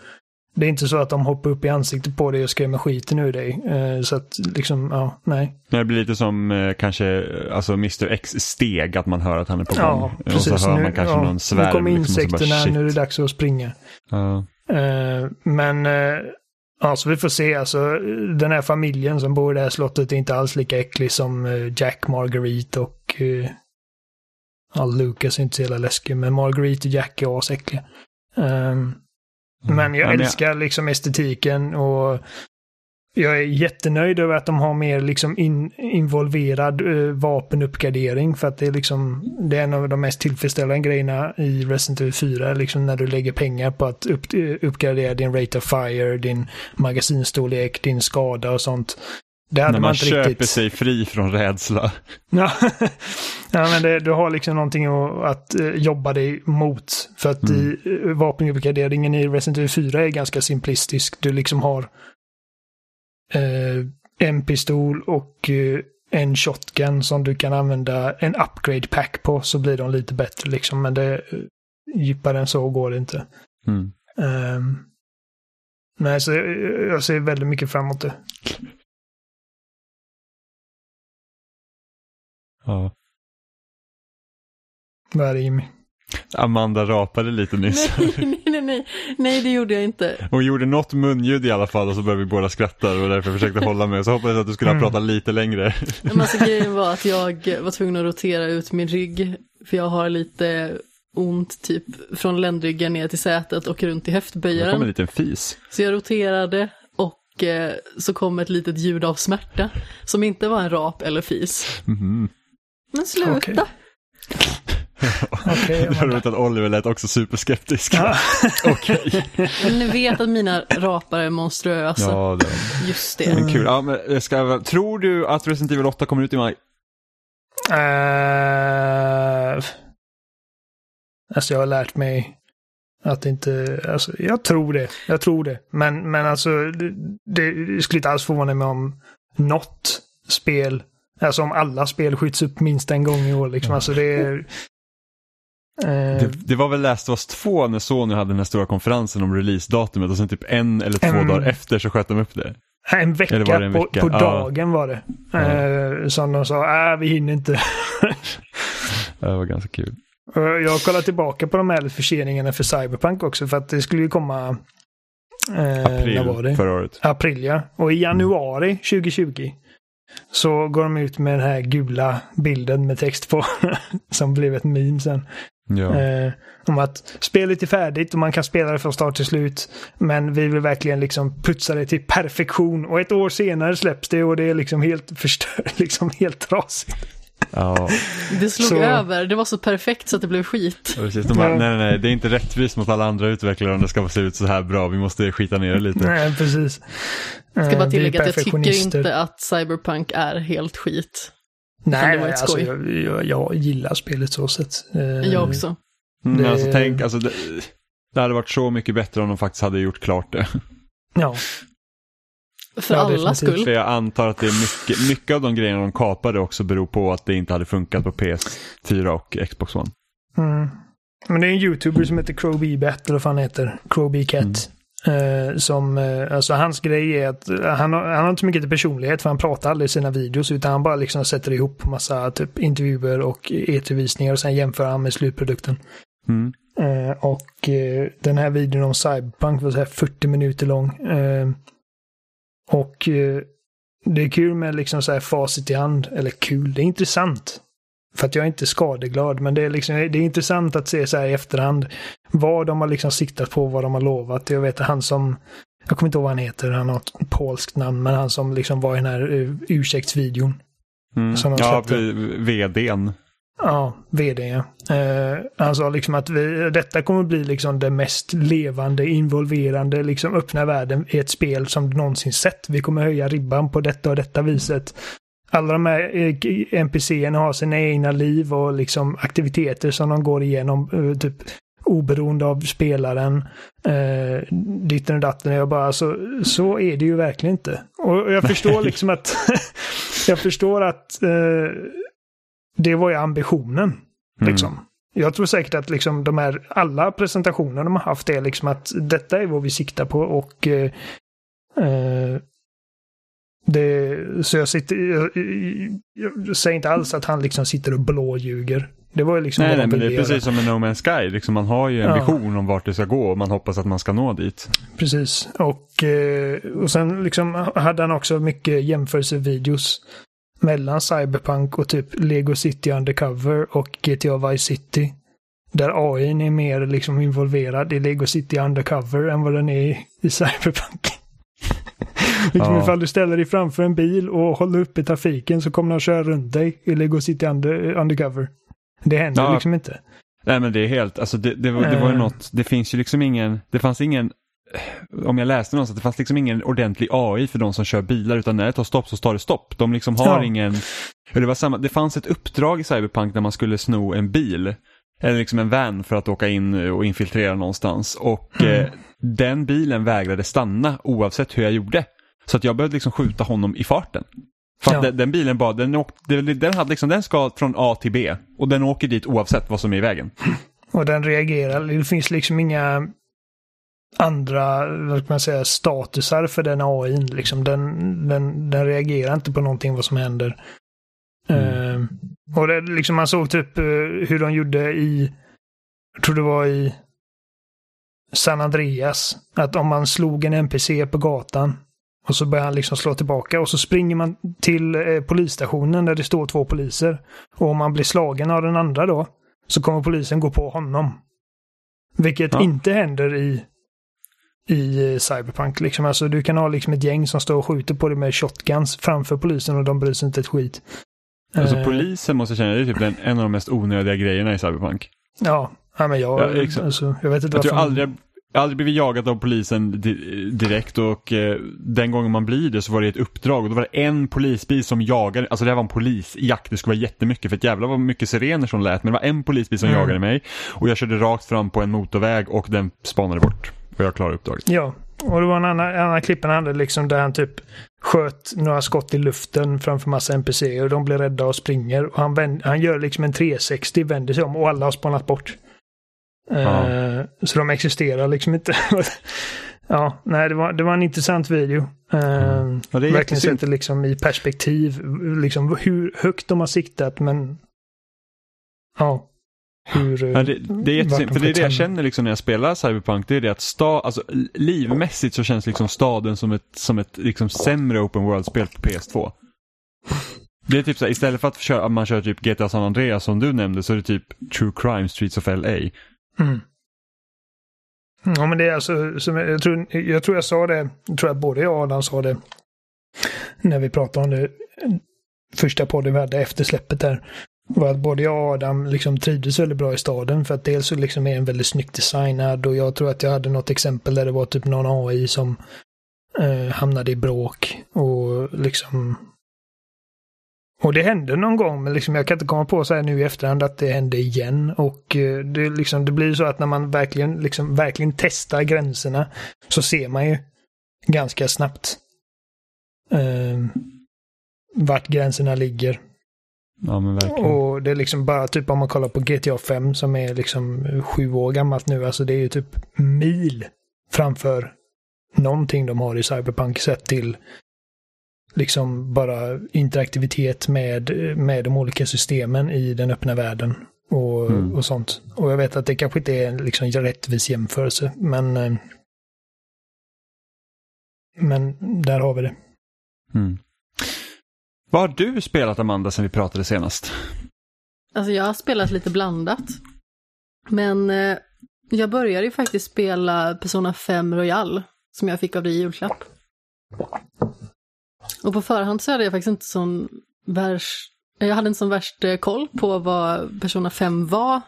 det är inte så att de hoppar upp i ansiktet på dig och skrämmer skiten ur dig. Eh, så att liksom, ja, nej. Det blir lite som eh, kanske eh, alltså Mr X steg, att man hör att han är på gång. Ja, och precis. så hör nu, man kanske ja, någon svärm. nu kommer liksom, och insekterna, shit. nu är det dags att springa. Ja. Men ja, så vi får se. Alltså, den här familjen som bor i det här slottet är inte alls lika äcklig som Jack, Marguerite och ja, Lucas är inte så jävla läskig. Men Marguerite och Jack är asäckliga. Um, Men jag Ja, men älskar liksom estetiken och jag är jättenöjd över att de har mer liksom in, involverad uh, vapenuppgradering för att det är liksom det är en av de mest tillfredsställande grejerna i Resident Evil 4, liksom när du lägger pengar på att upp, eh, uppgradera din rate of fire, din magasinstorlek, din skada och sånt. Det hade När man, man inte köper riktigt. sig fri från rädsla. Ja, ja men det, du har liksom någonting att, eh, jobba dig mot. För att Mm. i vapenuppgraderingen i Resident Evil 4 är ganska simplistisk. Du liksom har eh, en pistol och eh, en shotgun som du kan använda en upgrade pack på så blir de lite bättre liksom. Men det uh, djupare än så går det inte. Mm. Ehm, nej, så jag, jag ser väldigt mycket fram emot det. Ja. Vad är det Jimmy? Amanda rapade lite nyss. Nej, nej, nej, nej, det gjorde jag inte. Hon gjorde något munljud i alla fall och så började vi båda skratta och därför försökte jag hålla mig. Så hoppades jag att du skulle ha Mm. pratat lite längre. Men alltså, grejen var att jag var tvungen att rotera ut min rygg. För jag har lite ont typ från ländryggen ner till sätet och runt i Det kom en höftböjaren. liten fis. Så jag roterade och eh, så kom ett litet ljud av smärta. Som inte var en rap eller fis. Mhm. Men sluta! Okej. Okej, Jag Amanda. vet att Oliver lät också superskeptisk. Ja. Okej. Men ni vet att mina rapar är monstruösa. Ja, det Just det. men kul. Ja, men jag ska, tror du att Resident Evil 8 kommer ut i maj? Uh, alltså jag har lärt mig att inte, alltså jag tror det, jag tror det. Men, men alltså det, det skulle inte alls förvåna mig om något spel, alltså om alla spel skjuts upp minst en gång i år liksom. Alltså det är... eh, Det, det var väl Last of Us 2 när Sony hade den här stora konferensen om releasedatumet och sen typ en eller två Mm. dagar efter så sköt de upp det. en vecka, det en på, vecka? på Ja. dagen var det. Eh, som de sa, äh, vi hinner inte. Det var ganska kul. Jag har kollat tillbaka på de här förseningarna för Cyberpunk också för att det skulle ju komma... Eh, när var April det? förra året. April ja. Och i januari 2020 så går de ut med den här gula bilden med text på som blev ett meme sen. Ja. Eh, om att spelet är färdigt och man kan spela det från start till slut. Men vi vill verkligen liksom putsa det till perfektion. Och ett år senare släpps det och det är liksom helt förstört, liksom helt trasigt. Ja. Det slog Så- över, det var så perfekt så att det blev skit. Precis, de bara, Ja. nej, nej, det är inte rättvist mot alla andra utvecklare om det ska se ut så här bra. Vi måste skita ner det lite. Nej, precis. Jag ska Eh, bara är tillägga att jag tycker inte att Cyberpunk är helt skit. Nej, det var alltså, skoj. jag, jag, jag gillar spelet så sett. Eh, Jag också. Mm, Det- alltså, tänk, alltså, det, det hade varit så mycket bättre om de faktiskt hade gjort klart det. Ja, För Ja, definitivt. skull. För jag antar att det är mycket, mycket av de grejerna de kapade också beror på att det inte hade funkat på PS4 och Xbox One. Mm. Men det är en youtuber som heter Crowbee Bat, eller vad fan han heter. Crowbee Cat. Eh, som, eh, alltså hans grej är att eh, han har, han har inte så mycket till personlighet för han pratar aldrig i sina videos utan han bara liksom sätter ihop massa typ intervjuer och E3-visningar och sen jämför han med slutprodukten. Mm. Och den här videon om Cyberpunk var så här 40 minuter lång. Eh, och eh, det är kul med liksom så här facit i hand. Eller kul, det är intressant. För att jag är inte skadeglad, men det är, liksom, det är intressant att se så här i efterhand vad de har liksom siktat på, vad de har lovat. Jag vet han som, jag kommer inte ihåg vad han heter, han har ett polskt namn, men han som liksom var i den här uh, ursäktsvideon. Mm. Som de Ja, vdn. Ja, vd ja. Eh, han sa liksom att vi, detta kommer bli liksom det mest levande, involverande, liksom öppna världen i ett spel som någonsin sett. Vi kommer höja ribban på detta och detta viset. Alla de här eh, NPCerna har sina egna liv och liksom aktiviteter som de går igenom, eh, typ oberoende av spelaren. Eh, ditten och datten. Jag bara, så, så är det ju verkligen inte. Och jag förstår liksom att, jag förstår att eh, det var ju ambitionen. Mm. Liksom. Jag tror säkert att liksom de här, alla presentationer de har haft är liksom att detta är vad vi siktar på och eh, eh, det, så jag sitter, jag, jag, jag säger inte alls att han liksom sitter och blåljuger. Det var ju liksom Nej, nej, men det är precis som med No Man's Sky. Liksom, man har ju en Ja. vision om vart det ska gå och man hoppas att man ska nå dit. Precis. Och, eh, och sen liksom hade han också mycket jämförelsevideos mellan Cyberpunk och typ Lego City Undercover och GTA Vice City. Där AI är mer liksom involverad i Lego City Undercover än vad den är i, Cyberpunk. liksom Ja. ifall du ställer dig framför en bil och håller uppe trafiken så kommer den köra runt dig i Lego City under, Undercover. Det händer Ja. liksom inte. Nej men det är helt, alltså det, det, det var ju Eh. något, det finns ju liksom ingen, det fanns ingen, om jag läste någonstans, det fanns liksom ingen ordentlig AI för de som kör bilar utan när det tar stopp så tar det stopp. De liksom har Ja. ingen, det var samma, det fanns ett uppdrag i Cyberpunk när man skulle sno en bil, eller liksom en van för att åka in och infiltrera någonstans och Mm. eh, den bilen vägrade stanna oavsett hur jag gjorde. Så att jag behövde liksom skjuta honom i farten. För att Ja. den, den bilen bara, den, åkte, den, hade liksom, den ska från A till B och den åker dit oavsett vad som är i vägen. Och den reagerar. Det finns liksom inga andra, vad man säga, statusar för den AI. Liksom. Den, den, den reagerar inte på någonting vad som händer. Mm. Eh, och det, liksom man såg typ eh, hur de gjorde i, jag tror det var i San Andreas. Att om man slog en NPC på gatan och så börjar han liksom slå tillbaka och så springer man till eh, polisstationen där det står två poliser. Och om man blir slagen av den andra då så kommer polisen gå på honom. Vilket Ja. inte händer i, i Cyberpunk. Liksom. Alltså, du kan ha liksom ett gäng som står och skjuter på dig med shotguns framför polisen och de bryr sig inte ett skit. Alltså Eh, polisen måste känna, det är typ den, en av de mest onödiga grejerna i Cyberpunk. Ja, ja men jag, Ja, exakt. alltså, jag vet inte Jag tror varför- aldrig, jag har aldrig blivit jagad av polisen di direkt och eh, den gången man blir det så var det ett uppdrag och då var det en polisbil som jagade, alltså det här var en polisjakt, det skulle vara jättemycket för att jävlar vad mycket sirener som lät men det var en polisbil som Mm. jagade mig och jag körde rakt fram på en motorväg och den spanade bort och jag klarade uppdraget. Ja, och det var en annan, en annan klipp han hade liksom där han typ sköt några skott i luften framför massa NPC och de blir rädda och springer. Och han, vänd, han gör liksom en 360, vänder sig om och alla har spanat bort. Ja. Eh, så de existerar liksom inte. ja, nej, det var, det var en intressant video. Uh, Ja, det är verkligen sätter liksom i perspektiv liksom hur högt de har siktat men ja. Hur, Ja, det, det är för det är det jag känner liksom när jag spelar Cyberpunk, det är det att sta, alltså, livmässigt så känns liksom staden som ett, som ett liksom sämre open world-spel på PS2. Det är typ så här, istället för att köra, man kör typ GTA San Andreas som du nämnde så är det typ True Crime Streets of LA. Mm. Ja, men det är alltså, som jag, jag, tror, jag tror jag sa det, jag tror att både jag och Adam sa det när vi pratade om det första podden vi hade efter släppet där. Var att både jag och Adam liksom trivdes väldigt bra i staden för att dels så liksom är den väldigt snyggt designad och jag tror att jag hade något exempel där det var typ någon AI som eh, hamnade i bråk och liksom och det hände någon gång, men liksom jag kan inte komma på så här nu i efterhand att det hände igen. Och eh, det, liksom, det blir så att när man verkligen, liksom, verkligen testar gränserna så ser man ju ganska snabbt eh, vart gränserna ligger. Ja men verkligen. Och det är liksom bara typ om man kollar på GTA 5 som är liksom sju år gammalt nu, alltså det är ju typ mil framför någonting de har i Cyberpunk sett till liksom bara interaktivitet med, med de olika systemen i den öppna världen och, Mm. och sånt. Och jag vet att det kanske inte är en liksom rättvis jämförelse, men eh, men där har vi det. Mm. Vad har du spelat Amanda sen vi pratade senast? Alltså jag har spelat lite blandat. Men eh, jag började ju faktiskt spela Persona 5 Royal som jag fick av dig i julklapp. Och på förhand så hade jag faktiskt inte sån värst, jag hade inte sån värst eh, koll på vad Persona 5 var.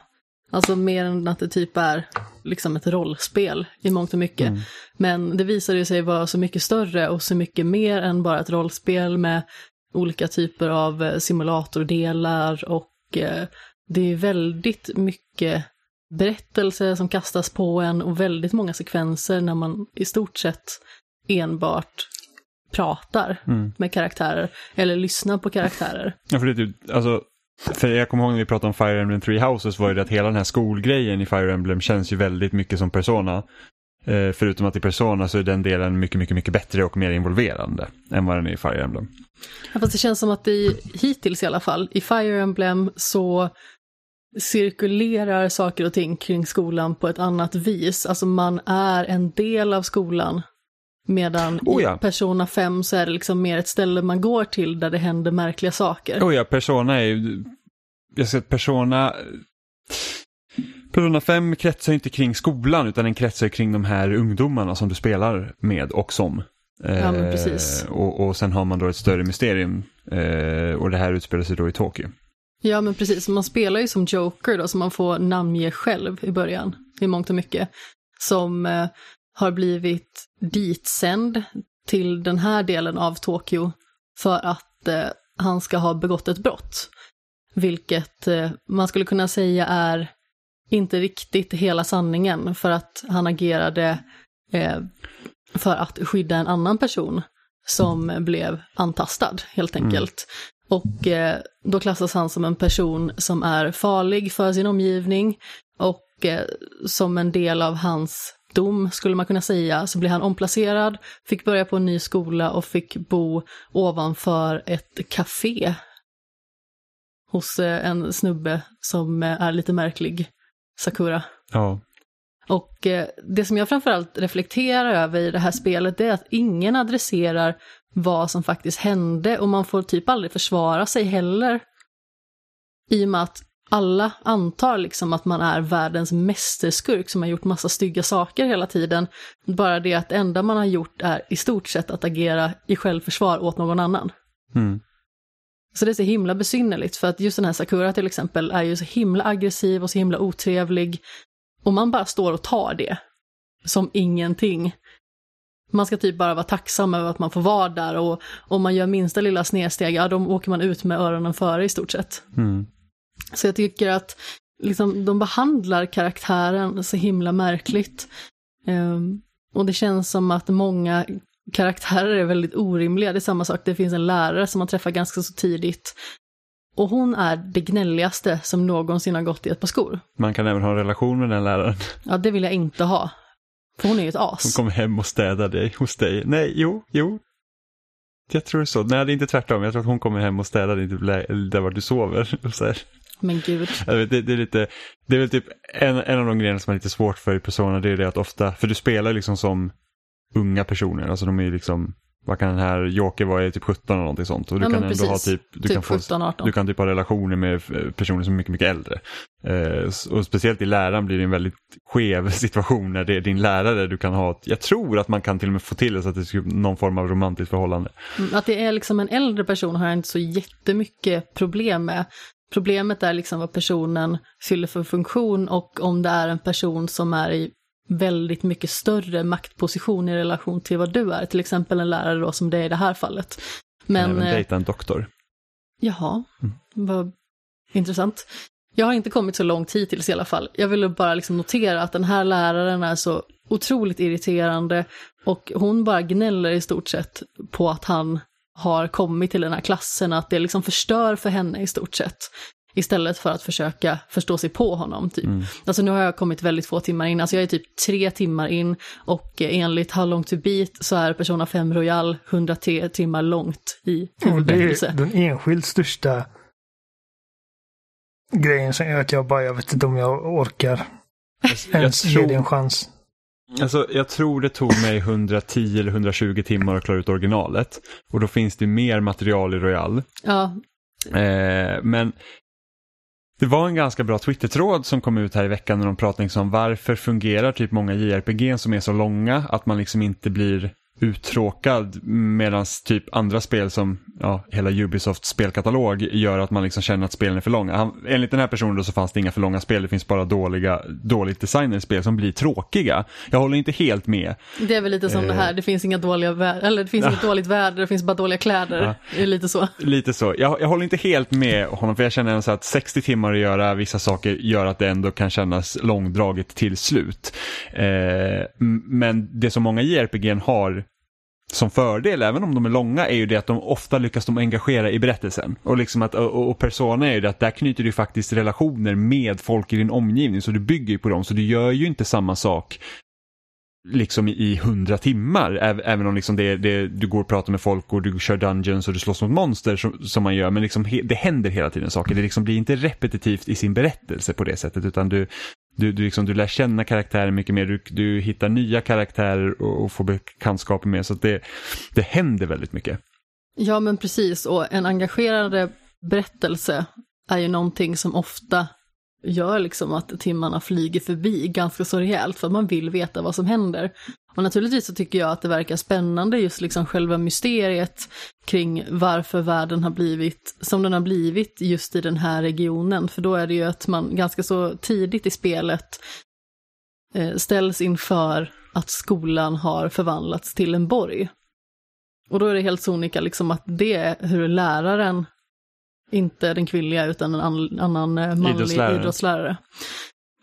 Alltså mer än att det typ är liksom ett rollspel i mångt och mycket. Mm. Men det visade sig vara så mycket större och så mycket mer än bara ett rollspel med olika typer av eh, simulatordelar och eh, det är väldigt mycket berättelser som kastas på en och väldigt många sekvenser när man i stort sett enbart pratar Mm. med karaktärer eller lyssnar på karaktärer. Ja, för det är typ, alltså, för jag kommer ihåg när vi pratade om Fire Emblem Three Houses var ju det att hela den här skolgrejen i Fire Emblem känns ju väldigt mycket som Persona. Eh, förutom att i Persona så är den delen mycket, mycket, mycket bättre och mer involverande än vad den är i Fire Emblem. Ja, Fast det känns som att i, hittills i alla fall, i Fire Emblem så cirkulerar saker och ting kring skolan på ett annat vis. Alltså man är en del av skolan. Medan Oh ja. i Persona 5 så är det liksom mer ett ställe man går till där det händer märkliga saker. Oh ja, Persona är ju, jag ser att Persona, Persona 5 kretsar inte kring skolan utan den kretsar kring de här ungdomarna som du spelar med och som. Ja, men Eh, precis. och, och sen har man då ett större mysterium eh, och det här utspelar sig då i Tokyo. Ja, men precis. Man spelar ju som Joker då, som man får namnge själv i början, i mångt och mycket. Som eh, har blivit ditsänd till den här delen av Tokyo för att eh, han ska ha begått ett brott. Vilket eh, man skulle kunna säga är inte riktigt hela sanningen för att han agerade eh, för att skydda en annan person som blev antastad helt enkelt. Och eh, då klassas han som en person som är farlig för sin omgivning och eh, som en del av hans dom skulle man kunna säga. Så blir han omplacerad, fick börja på en ny skola och fick bo ovanför ett café hos eh, en snubbe som eh, är lite märklig, Sakura. Ja. Och eh, det som jag framförallt reflekterar över i det här spelet det är att ingen adresserar vad som faktiskt hände och man får typ aldrig försvara sig heller. I och med att alla antar liksom att man är världens mästerskurk som har gjort massa stygga saker hela tiden. Bara det att det enda man har gjort är i stort sett att agera i självförsvar åt någon annan. Mm. Så det är så himla besynnerligt för att just den här Sakura till exempel är ju så himla aggressiv och så himla otrevlig. Och man bara står och tar det. Som ingenting. Man ska typ bara vara tacksam över att man får vara där och om man gör minsta lilla snedsteg, ja då åker man ut med öronen före i stort sett. Mm. Så jag tycker att liksom, de behandlar karaktären så himla märkligt. Ehm, och det känns som att många karaktärer är väldigt orimliga. Det är samma sak, det finns en lärare som man träffar ganska så tidigt. Och hon är det gnälligaste som någonsin har gått i ett par skor. Man kan även ha en relation med den läraren. Ja, det vill jag inte ha. För hon är ju ett Hon as. kommer hem och städar dig hos dig. Nej, jo, jo. Jag tror så. Nej, det är inte tvärtom. Jag tror att hon kommer hem och städar dig där var du sover. Men gud. Vet, det, det, är lite, det är väl typ en, en av de grejerna som är lite svårt för i Persona. Det är det att ofta, för du spelar liksom som unga personer. Alltså de är liksom, vad kan den här Joker vara, är typ 17 eller någonting sånt. Och du Ja, kan ändå ha typ, du Typ kan få 17-18. du kan typ ha relationer med personer som är mycket, mycket äldre. Eh, och speciellt i läraren blir det en väldigt skev situation när det är din lärare du kan ha. Jag tror att man kan till och med få till det så att det skulle någon form av romantiskt förhållande. Mm, Att det är liksom en äldre person har jag inte så jättemycket problem med. Problemet är liksom vad personen fyller för funktion och om det är en person som är i väldigt mycket större maktposition i relation till vad du är. Till exempel en lärare då som det är i det här fallet. Men, Men, även eh, dejta en doktor. jaha, Mm. vad intressant. Jag har inte kommit så långt hittills i alla fall. Jag ville bara liksom notera att den här läraren är så otroligt irriterande och hon bara gnäller i stort sett på att han har kommit till den här klassen, att det liksom förstör för henne i stort sett. Istället för att försöka förstå sig på honom typ. Mm. Alltså nu har jag kommit väldigt få timmar in, alltså jag är typ tre timmar in och eh, enligt How long to beat så är Persona 5 Royal 103 timmar långt i Och det huvudberättelse. är den enskilt största grejen som gör att jag bara, jag vet inte om jag orkar Jag ens ge det en tror, chans. Alltså, jag tror det tog mig 110 eller 120 timmar att klara ut originalet. Och då finns det mer material i Royal. Ja, Eh, men det var en ganska bra Twitter-tråd som kom ut här i veckan när de pratade liksom om varför fungerar typ många JRPG som är så långa att man liksom inte blir uttråkad medan typ andra spel som ja, hela Ubisofts spelkatalog gör att man liksom känner att spelen är för långa. Han, enligt den här personen då så fanns det inga för långa spel, det finns bara dåliga, dåligt designade spel som blir tråkiga. Jag håller inte helt med. det är väl lite som det här, det finns inga dåliga eller det finns inget dåligt väder, det finns bara dåliga kläder. Ja. Det är lite så. Lite så. Jag, jag håller inte helt med honom för jag känner så att 60 timmar att göra vissa saker gör att det ändå kan kännas långdraget till slut. Eh, men det som många JRPG har som fördel, även om de är långa, är ju det att de ofta lyckas de engagera i berättelsen. Och, liksom att, och, och Persona är ju det att där knyter du faktiskt relationer med folk i din omgivning, så du bygger ju på dem, så du gör ju inte samma sak liksom i hundra timmar, även om liksom det, det, du går och pratar med folk och du kör dungeons och du slåss mot monster som, som man gör, men liksom he, det händer hela tiden saker. Det liksom blir inte repetitivt i sin berättelse på det sättet, utan du, du, du, liksom, du lär känna karaktärer mycket mer, du, du hittar nya karaktärer och, och får bekantskaper med, så att det, det händer väldigt mycket. Ja, men precis. Och en engagerande berättelse är ju någonting som ofta gör liksom att timmarna flyger förbi ganska så rejält för att man vill veta vad som händer. Och naturligtvis så tycker jag att det verkar spännande just liksom själva mysteriet kring varför världen har blivit som den har blivit just i den här regionen. För då är det ju att man ganska så tidigt i spelet eh, ställs inför att skolan har förvandlats till en borg. Och då är det helt sonika liksom att det är hur läraren, inte den kvinnliga utan en an, annan eh, manlig Idrottslärare. idrottslärare,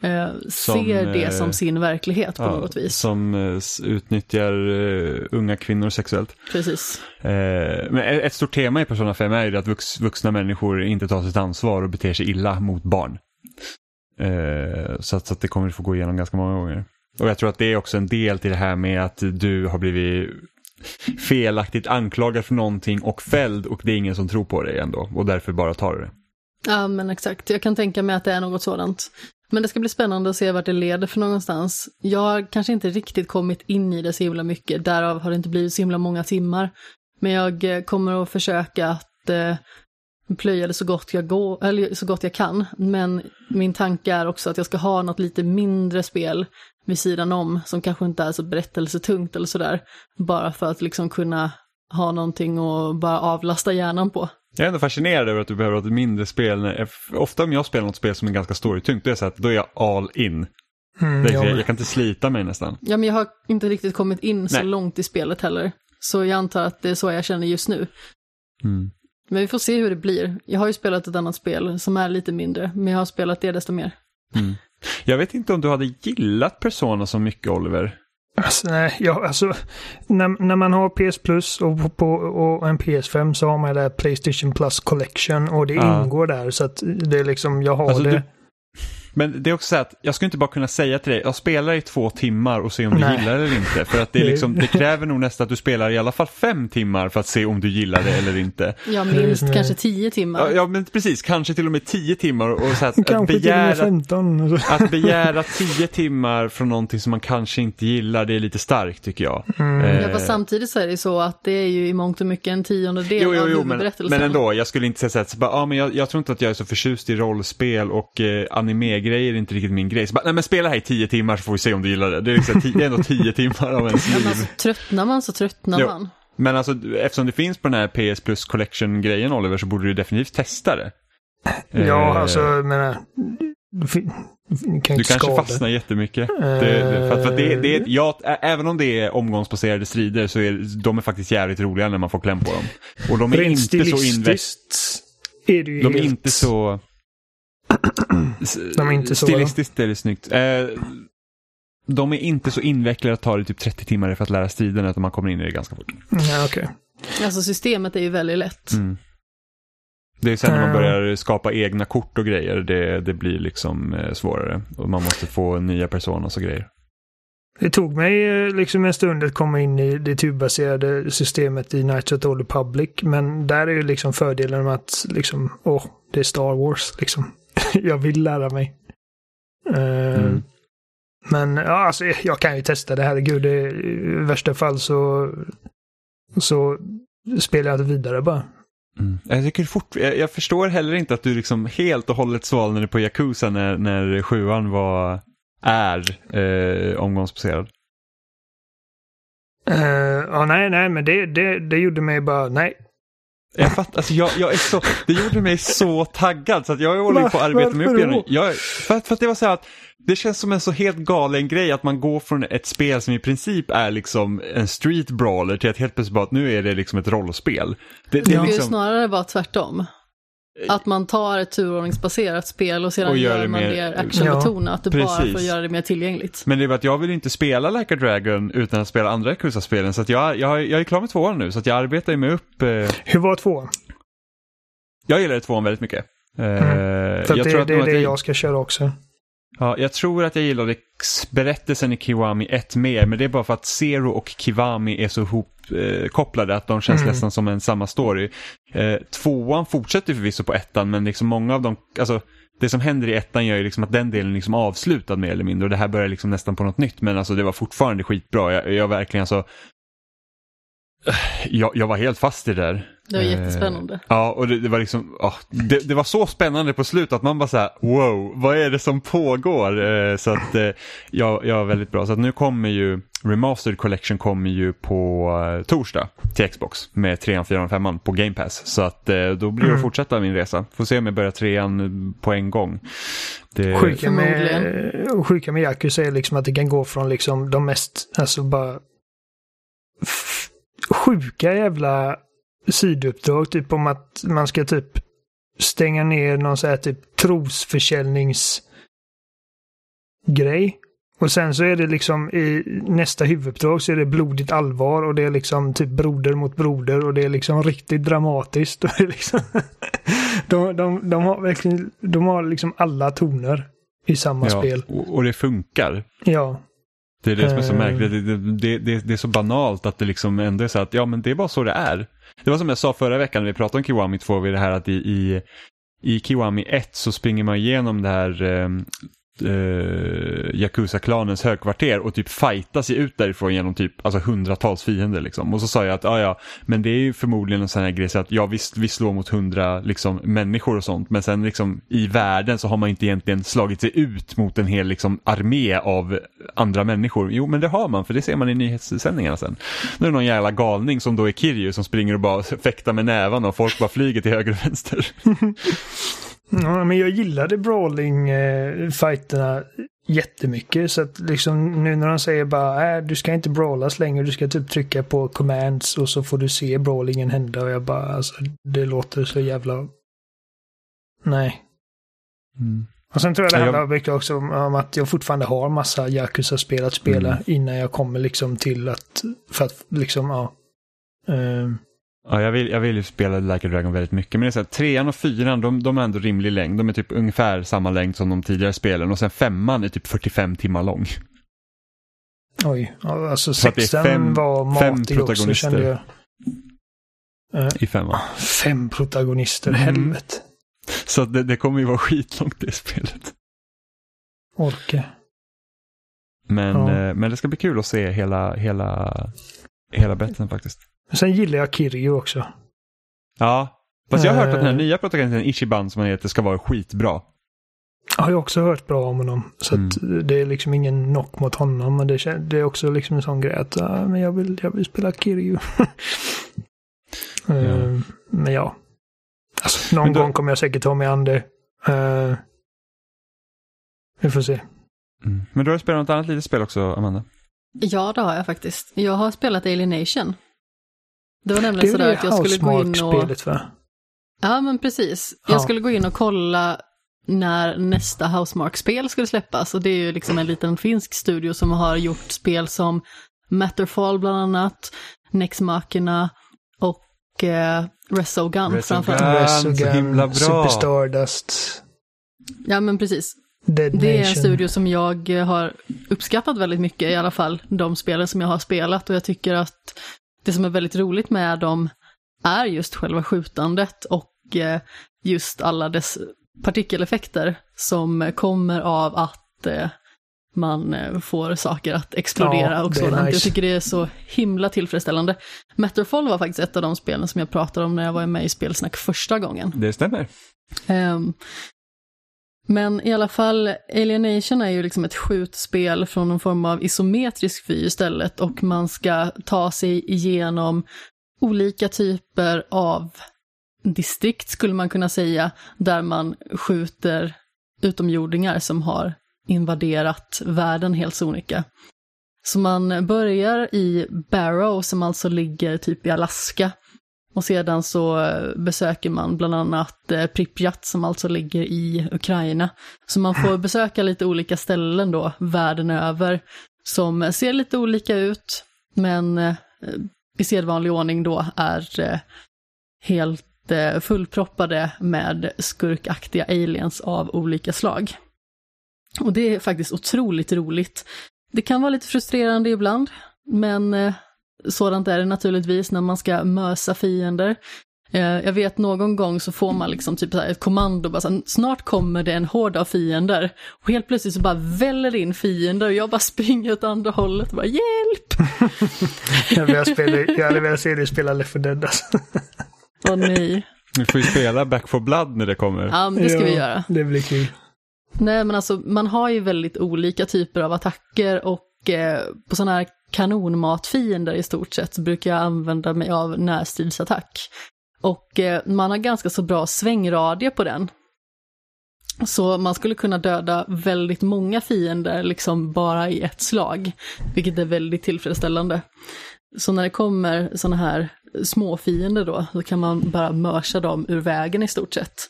eh, Som, ser det eh, som sin verklighet på Ja, något vis. Som eh, utnyttjar eh, unga kvinnor sexuellt. Precis. Eh, men ett stort tema i Persona 5 är ju att vux, vuxna människor inte tar sitt ansvar och beter sig illa mot barn. Eh, så, att, så att det kommer du få gå igenom ganska många gånger. Och jag tror att det är också en del till det här med att du har blivit felaktigt anklagad för någonting och fälld och det är ingen som tror på dig ändå och därför bara tar du det. Ja, men exakt. Jag kan tänka mig att det är något sådant. Men det ska bli spännande att se vart det leder för någonstans. Jag har kanske inte riktigt kommit in i det så himla mycket, därav har det inte blivit så himla många timmar. Men jag eh, kommer att försöka att eh, plöja det så gott, jag går, eller så gott jag kan. Men min tanke är också att jag ska ha något lite mindre spel vid sidan om, som kanske inte är så berättelsetungt eller sådär. Bara för att liksom kunna ha någonting att bara avlasta hjärnan på. Jag är ändå fascinerad över att du behöver ha ett mindre spel. Ofta om jag spelar något spel som är ganska storytyngt, då är det så att då är jag all in. Mm, Det är, ja, jag, jag kan inte slita mig nästan. Ja, men jag har inte riktigt kommit in så Nej. långt i spelet heller. Så jag antar att det är så jag känner just nu. Mm. Men vi får se hur det blir. Jag har ju spelat ett annat spel som är lite mindre, men jag har spelat det desto mer. Jag vet inte om du hade gillat Persona så mycket Oliver. Alltså, nej, ja, alltså, när, när man har PS Plus och, på, och en PS5 så har man det här Playstation Plus Collection och det Ja. ingår där. Så att det är liksom, jag har Alltså, det. du- Men det är också så att jag skulle inte bara kunna säga till dig, jag spelar i två timmar och se om du Nej. gillar det eller inte. För att det, är liksom, det kräver nog nästan att du spelar i alla fall fem timmar för att se om du gillar det eller inte. Är minst är- kanske tio timmar. Ja, ja men precis, kanske till och med tio timmar och så att, att, Kanske till och med begära, 15. att begära tio timmar från någonting som man kanske inte gillar, det är lite starkt tycker jag. Mm. Eh, Ja, fast samtidigt så är det så att det är ju i mångt och mycket en tiondel Jo, jo, av jo men, huvudberättelsen. men ändå, jag skulle inte säga så att, så bara, ja, men jag, jag tror inte att jag är så förtjust i rollspel och eh, anime-grejer är inte riktigt min grej. Så bara, nej men spela här i tio timmar så får vi se om du gillar det. Det är, liksom, tio, det är ändå tio timmar av ens Ja, men liv. alltså, tröttnar man så tröttnar Jo. man. Men alltså eftersom det finns på den här PS Plus Collection-grejen Oliver så borde du definitivt testa det. Ja, Eh, alltså, jag menar. Du kanske skada. fastnar jättemycket. Det, det, för, att- för att det, det är, ja, ä- även om det är omgångsbaserade strider så är de är faktiskt jävligt roliga när man får kläm på dem. Och de är Rent inte så invecklade. stilistiskt är det ju De är helt... inte så... De är inte så, Stilistiskt är det snyggt. Eh, de är inte så invecklade att ta det typ 30 timmar för att lära striderna utan man kommer in i det ganska fort. Ja, okej. Alltså systemet är ju väldigt lätt. Mm. Det är sen när man Ja. börjar skapa egna kort och grejer, det, det blir liksom eh, svårare. Och man måste få nya personas och grejer. Det tog mig eh, liksom en stund att komma in i det turbaserade systemet i Knights of the Old Republic. Men där är ju liksom fördelen med att liksom, åh, det är Star Wars liksom. Jag vill lära mig. Eh, Mm. Men ja, alltså, jag kan ju testa det, herregud. I värsta fall så, så spelar jag det vidare bara. Mm. Jag, tycker fort, jag, jag, förstår heller inte att du liksom helt och hållet svalnade på Yakuza när, när sjuan var, är eh, omgångsbaserad. Uh, ja, nej, nej, men det, det, det gjorde mig bara, nej. Jag fattar, alltså jag, jag är så, det gjorde mig så taggad så att jag håller på att arbeta mig upp igen. Jag, för, för att det var så här att det känns som en så helt galen grej att man går från ett spel som i princip är liksom en street brawler till att helt plötsligt bara att nu är det liksom ett rollspel. Det, det, det liksom... snarare vara tvärtom. Att man tar ett turordningsbaserat spel och sedan och gör, gör man mer, mer actionbetonat ja, bara för att göra det mer tillgängligt. Men det är bara att jag vill inte spela Like a Dragon utan att spela andra Yakuza-spelen så att jag, jag, jag är klar med tvåan nu så att jag arbetar mig upp. Eh... Hur var tvåan? Jag gillade tvåan väldigt mycket. Mm. Eh, för jag det, tror att det är det jag... jag ska köra också. Ja, jag tror att jag gillade berättelsen i Kiwami 1 mer, men det är bara för att Zero och Kiwami är så ihopkopplade eh, att de känns mm. nästan som en samma story. Eh, tvåan fortsätter förvisso på ettan, men liksom många av dem, alltså det som händer i ettan gör ju liksom att den delen är liksom avslutad mer eller mindre och det här börjar liksom nästan på något nytt, men alltså det var fortfarande skitbra. Jag, jag verkligen alltså jag, jag var helt fast i det där. Det var jättespännande. Eh, ja, och det, det var liksom, oh, det, det, var så spännande på slutet att man bara såhär, wow, vad är det som pågår? Eh, så att eh, ja, jag var väldigt bra. Så att nu kommer ju, Remastered Collection kommer ju på eh, torsdag till Xbox med 3 4 och 5 på Game Pass. Så att eh, då blir det att mm. fortsätta min resa. Får se om jag börjar trean på en gång. Det... Sjuka med, sjuka med Yakuza är liksom att det kan gå från liksom de mest, alltså bara sjuka jävla sidouppdrag. Typ om att man ska typ stänga ner någon så här typ trosförsäljningsgrej. Och sen så är det liksom i nästa huvuduppdrag så är det blodigt allvar och det är liksom typ broder mot broder och det är liksom riktigt dramatiskt. Och liksom de, de, de har verkligen, de har liksom alla toner i samma ja, spel. Och det funkar. Ja. Det är det som är så märkligt. Det, det, det, det, är så banalt att det liksom ändå är så att ja men det är bara så det är. Det var som jag sa förra veckan när vi pratade om Kiwami 2, vid det här att i, i, i Kiwami 1 så springer man igenom det här eh, eh, Yakuza-klanens högkvarter och typ fighta sig ut därifrån genom typ alltså hundratals fiender liksom. Och så sa jag att ja, ja, men det är ju förmodligen en sån här grej så att ja visst, vi slår mot hundra liksom, människor och sånt, men sen liksom i världen så har man inte egentligen slagit sig ut mot en hel liksom armé av andra människor. Jo, men det har man, för det ser man i nyhetssändningarna sen. Nu är det någon jävla galning som då är Kirju som springer och bara fäktar med nävarna och folk bara flyger till höger och vänster. Ja, men jag gillade brawling-fighterna jättemycket. Så att liksom nu när de säger bara äh, du ska inte brawlas längre, du ska typ trycka på commands och så får du se brawlingen hända. Och jag bara, alltså det låter så jävla... Nej. Mm. Och sen tror jag det handlar jag... mycket också om att jag fortfarande har massa Yakuza-spel att spela mm. innan jag kommer liksom till att, för att liksom, ja. Uh, Ja, jag vill, jag vill ju spela Like a Dragon väldigt mycket. Men det är så här, trean och fyran, de, de är ändå rimlig längd. De är typ ungefär samma längd som de tidigare spelen. Och sen femman är typ 45 timmar lång. Oj, alltså sexan fem, var matig också kände jag. Uh, I femman. Fem protagonister, mm. helvete. Så det, det kommer ju vara skitlångt det spelet. Orke. Men, ja. eh, men det ska bli kul att se hela, hela, hela betten faktiskt. Sen gillar jag Kiryu också. Ja, fast jag har hört att den här eh. nya protagonisten Ichiban som han heter ska vara skitbra. Har jag också hört bra om honom. Så mm. det är liksom ingen knock mot honom. Men det, det är också liksom en sån grej att uh, men jag, vill, jag vill spela Kiryu. uh, ja. Men ja. Alltså, någon då... gång kommer jag säkert ta mig an det. Uh, vi får se. Mm. Men du har spelat något annat litet spel också, Amanda? Ja, det har jag faktiskt. Jag har spelat Alienation. Det var nämligen sådär att jag skulle gå in och... spelet va? Ja men precis. Jag ja. skulle gå in och kolla när nästa Housemark-spel skulle släppas. Och det är ju liksom en liten finsk studio som har gjort spel som Matterfall bland annat, Nex Machina och eh, Resogun framförallt. Resogun, himla bra. Superstardust. Ja men precis. Dead det är en studio som jag har uppskattat väldigt mycket, i alla fall de spelen som jag har spelat. Och jag tycker att det som är väldigt roligt med dem är just själva skjutandet och eh, just alla dess partikeleffekter som kommer av att eh, man eh, får saker att explodera Ja, och sådant. nice. Jag tycker det är så himla tillfredsställande. Matterfall var faktiskt ett av de spelen som jag pratade om när jag var med i Spelsnack första gången. Det stämmer. Ehm, men i alla fall, Alienation är ju liksom ett skjutspel från någon form av isometrisk vy istället och man ska ta sig igenom olika typer av distrikt skulle man kunna säga, där man skjuter utomjordingar som har invaderat världen helt sonika. Så man börjar i Barrow som alltså ligger typ i Alaska. Och sedan så eh, besöker man bland annat eh, Pripyat som alltså ligger i Ukraina. Så man får besöka lite olika ställen då världen över som ser lite olika ut men eh, i sedvanlig ordning då är helt fullproppade med skurkaktiga aliens av olika slag. Och det är faktiskt otroligt roligt. Det kan vara lite frustrerande ibland, men sådant är det naturligtvis när man ska mösa fiender. Eh, Jag vet någon gång så får man liksom typ så här ett kommando, bara så här, snart kommer det en hord av fiender. Och helt plötsligt så bara väller in fiender och jag bara springer åt andra hållet och bara hjälp! Jag, vill spela, jag hade velat se dig spela Left 4 Dead alltså. Åh nej. Vi får ju spela Back for Blood när det kommer. Ja, men det ska vi Ja, göra. Det blir kul. Nej, men alltså man har ju väldigt olika typer av attacker och eh, på sådana här kanonmatfiender i stort sett så brukar jag använda mig av närstridsattack. Och eh, man har ganska så bra svängradie på den. Så man skulle kunna döda väldigt många fiender liksom bara i ett slag, vilket är väldigt tillfredsställande. Så när det kommer sådana här små fiender då, så kan man bara mörsa dem ur vägen i stort sett.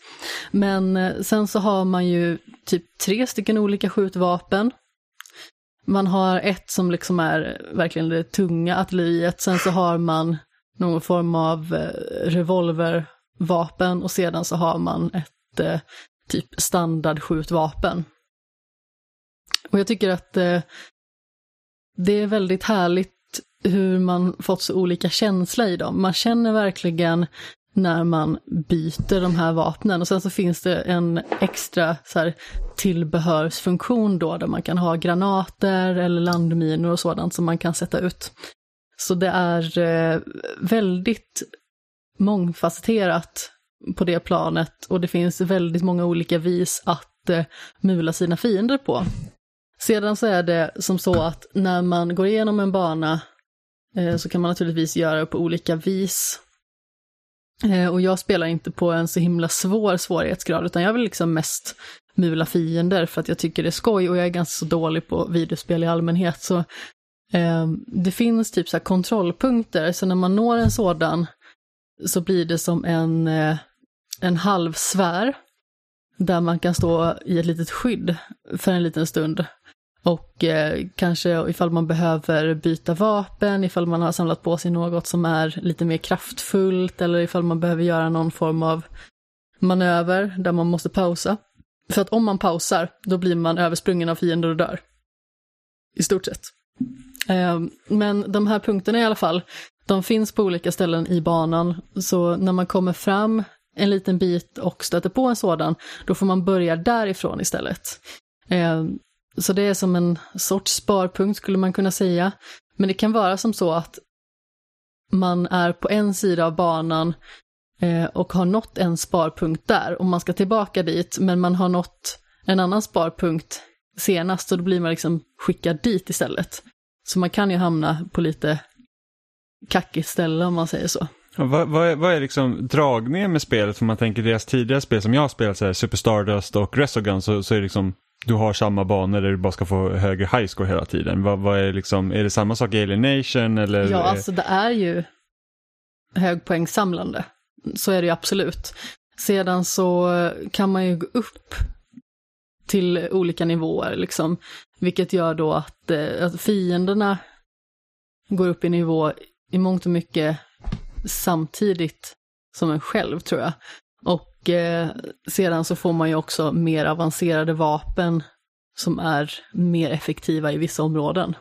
Men eh, sen så har man ju typ tre stycken olika skjutvapen. Man har ett som liksom är verkligen det tunga artilleriet, sen så har man någon form av eh, revolvervapen och sedan så har man ett eh, typ standardskjutvapen. Och jag tycker att eh, det är väldigt härligt hur man fått så olika känsla i dem. Man känner verkligen när man byter de här vapnen och sen så finns det en extra så här, tillbehörsfunktion då där man kan ha granater eller landminor och sådant som man kan sätta ut. Så det är eh, väldigt mångfacetterat på det planet och det finns väldigt många olika vis att eh, mula sina fiender på. Sedan så är det som så att när man går igenom en bana eh, så kan man naturligtvis göra det på olika vis. Eh, och jag spelar inte på en så himla svår svårighetsgrad utan jag vill liksom mest mula fiender för att jag tycker det är skoj och jag är ganska så dålig på videospel i allmänhet. Så eh, det finns typ så här kontrollpunkter, så när man når en sådan så blir det som en, eh, en halv sfär där man kan stå i ett litet skydd för en liten stund. Och eh, kanske ifall man behöver byta vapen, ifall man har samlat på sig något som är lite mer kraftfullt eller ifall man behöver göra någon form av manöver där man måste pausa. För att om man pausar, då blir man översprungen av fiender och dör. I stort sett. Eh, men de här punkterna i alla fall, de finns på olika ställen i banan, så när man kommer fram en liten bit och stöter på en sådan, då får man börja därifrån istället. Eh, så det är som en sorts sparpunkt skulle man kunna säga. Men det kan vara som så att man är på en sida av banan eh, och har nått en sparpunkt där och man ska tillbaka dit, men man har nått en annan sparpunkt senast och då blir man liksom skickad dit istället. Så man kan ju hamna på lite kackigt ställe om man säger så. Ja, Vad, vad, är, vad är liksom dragningen med spelet? För man tänker deras tidigare spel som jag har spelat, så här, Super Stardust och Resogun, så, så är det liksom du har samma banor där du bara ska få högre highscore hela tiden. Vad, vad är, liksom, är det samma sak i Alienation eller? Ja, alltså det är ju högpoängsamlande. Så är det ju absolut. Sedan så kan man ju gå upp till olika nivåer, liksom. Vilket gör då att, eh, att fienderna går upp i nivå i mångt och mycket samtidigt som en själv, tror jag. Och eh, sedan så får man ju också mer avancerade vapen som är mer effektiva i vissa områden.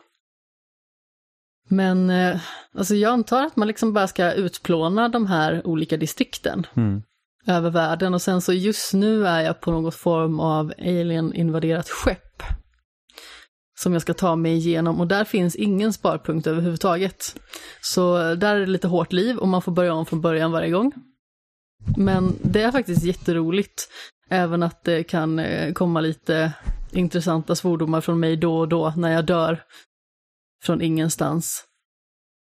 Men eh, alltså jag antar att man liksom bara ska utplåna de här olika distrikten Mm. över världen och sen så just nu är jag på något form av alien-invaderat skepp. som jag ska ta mig igenom och där finns ingen sparpunkt överhuvudtaget. Så där är det lite hårt liv och man får börja om från början varje gång. Men det är faktiskt jätteroligt, även att det kan eh, komma lite intressanta svordomar från mig då och då när jag dör från ingenstans.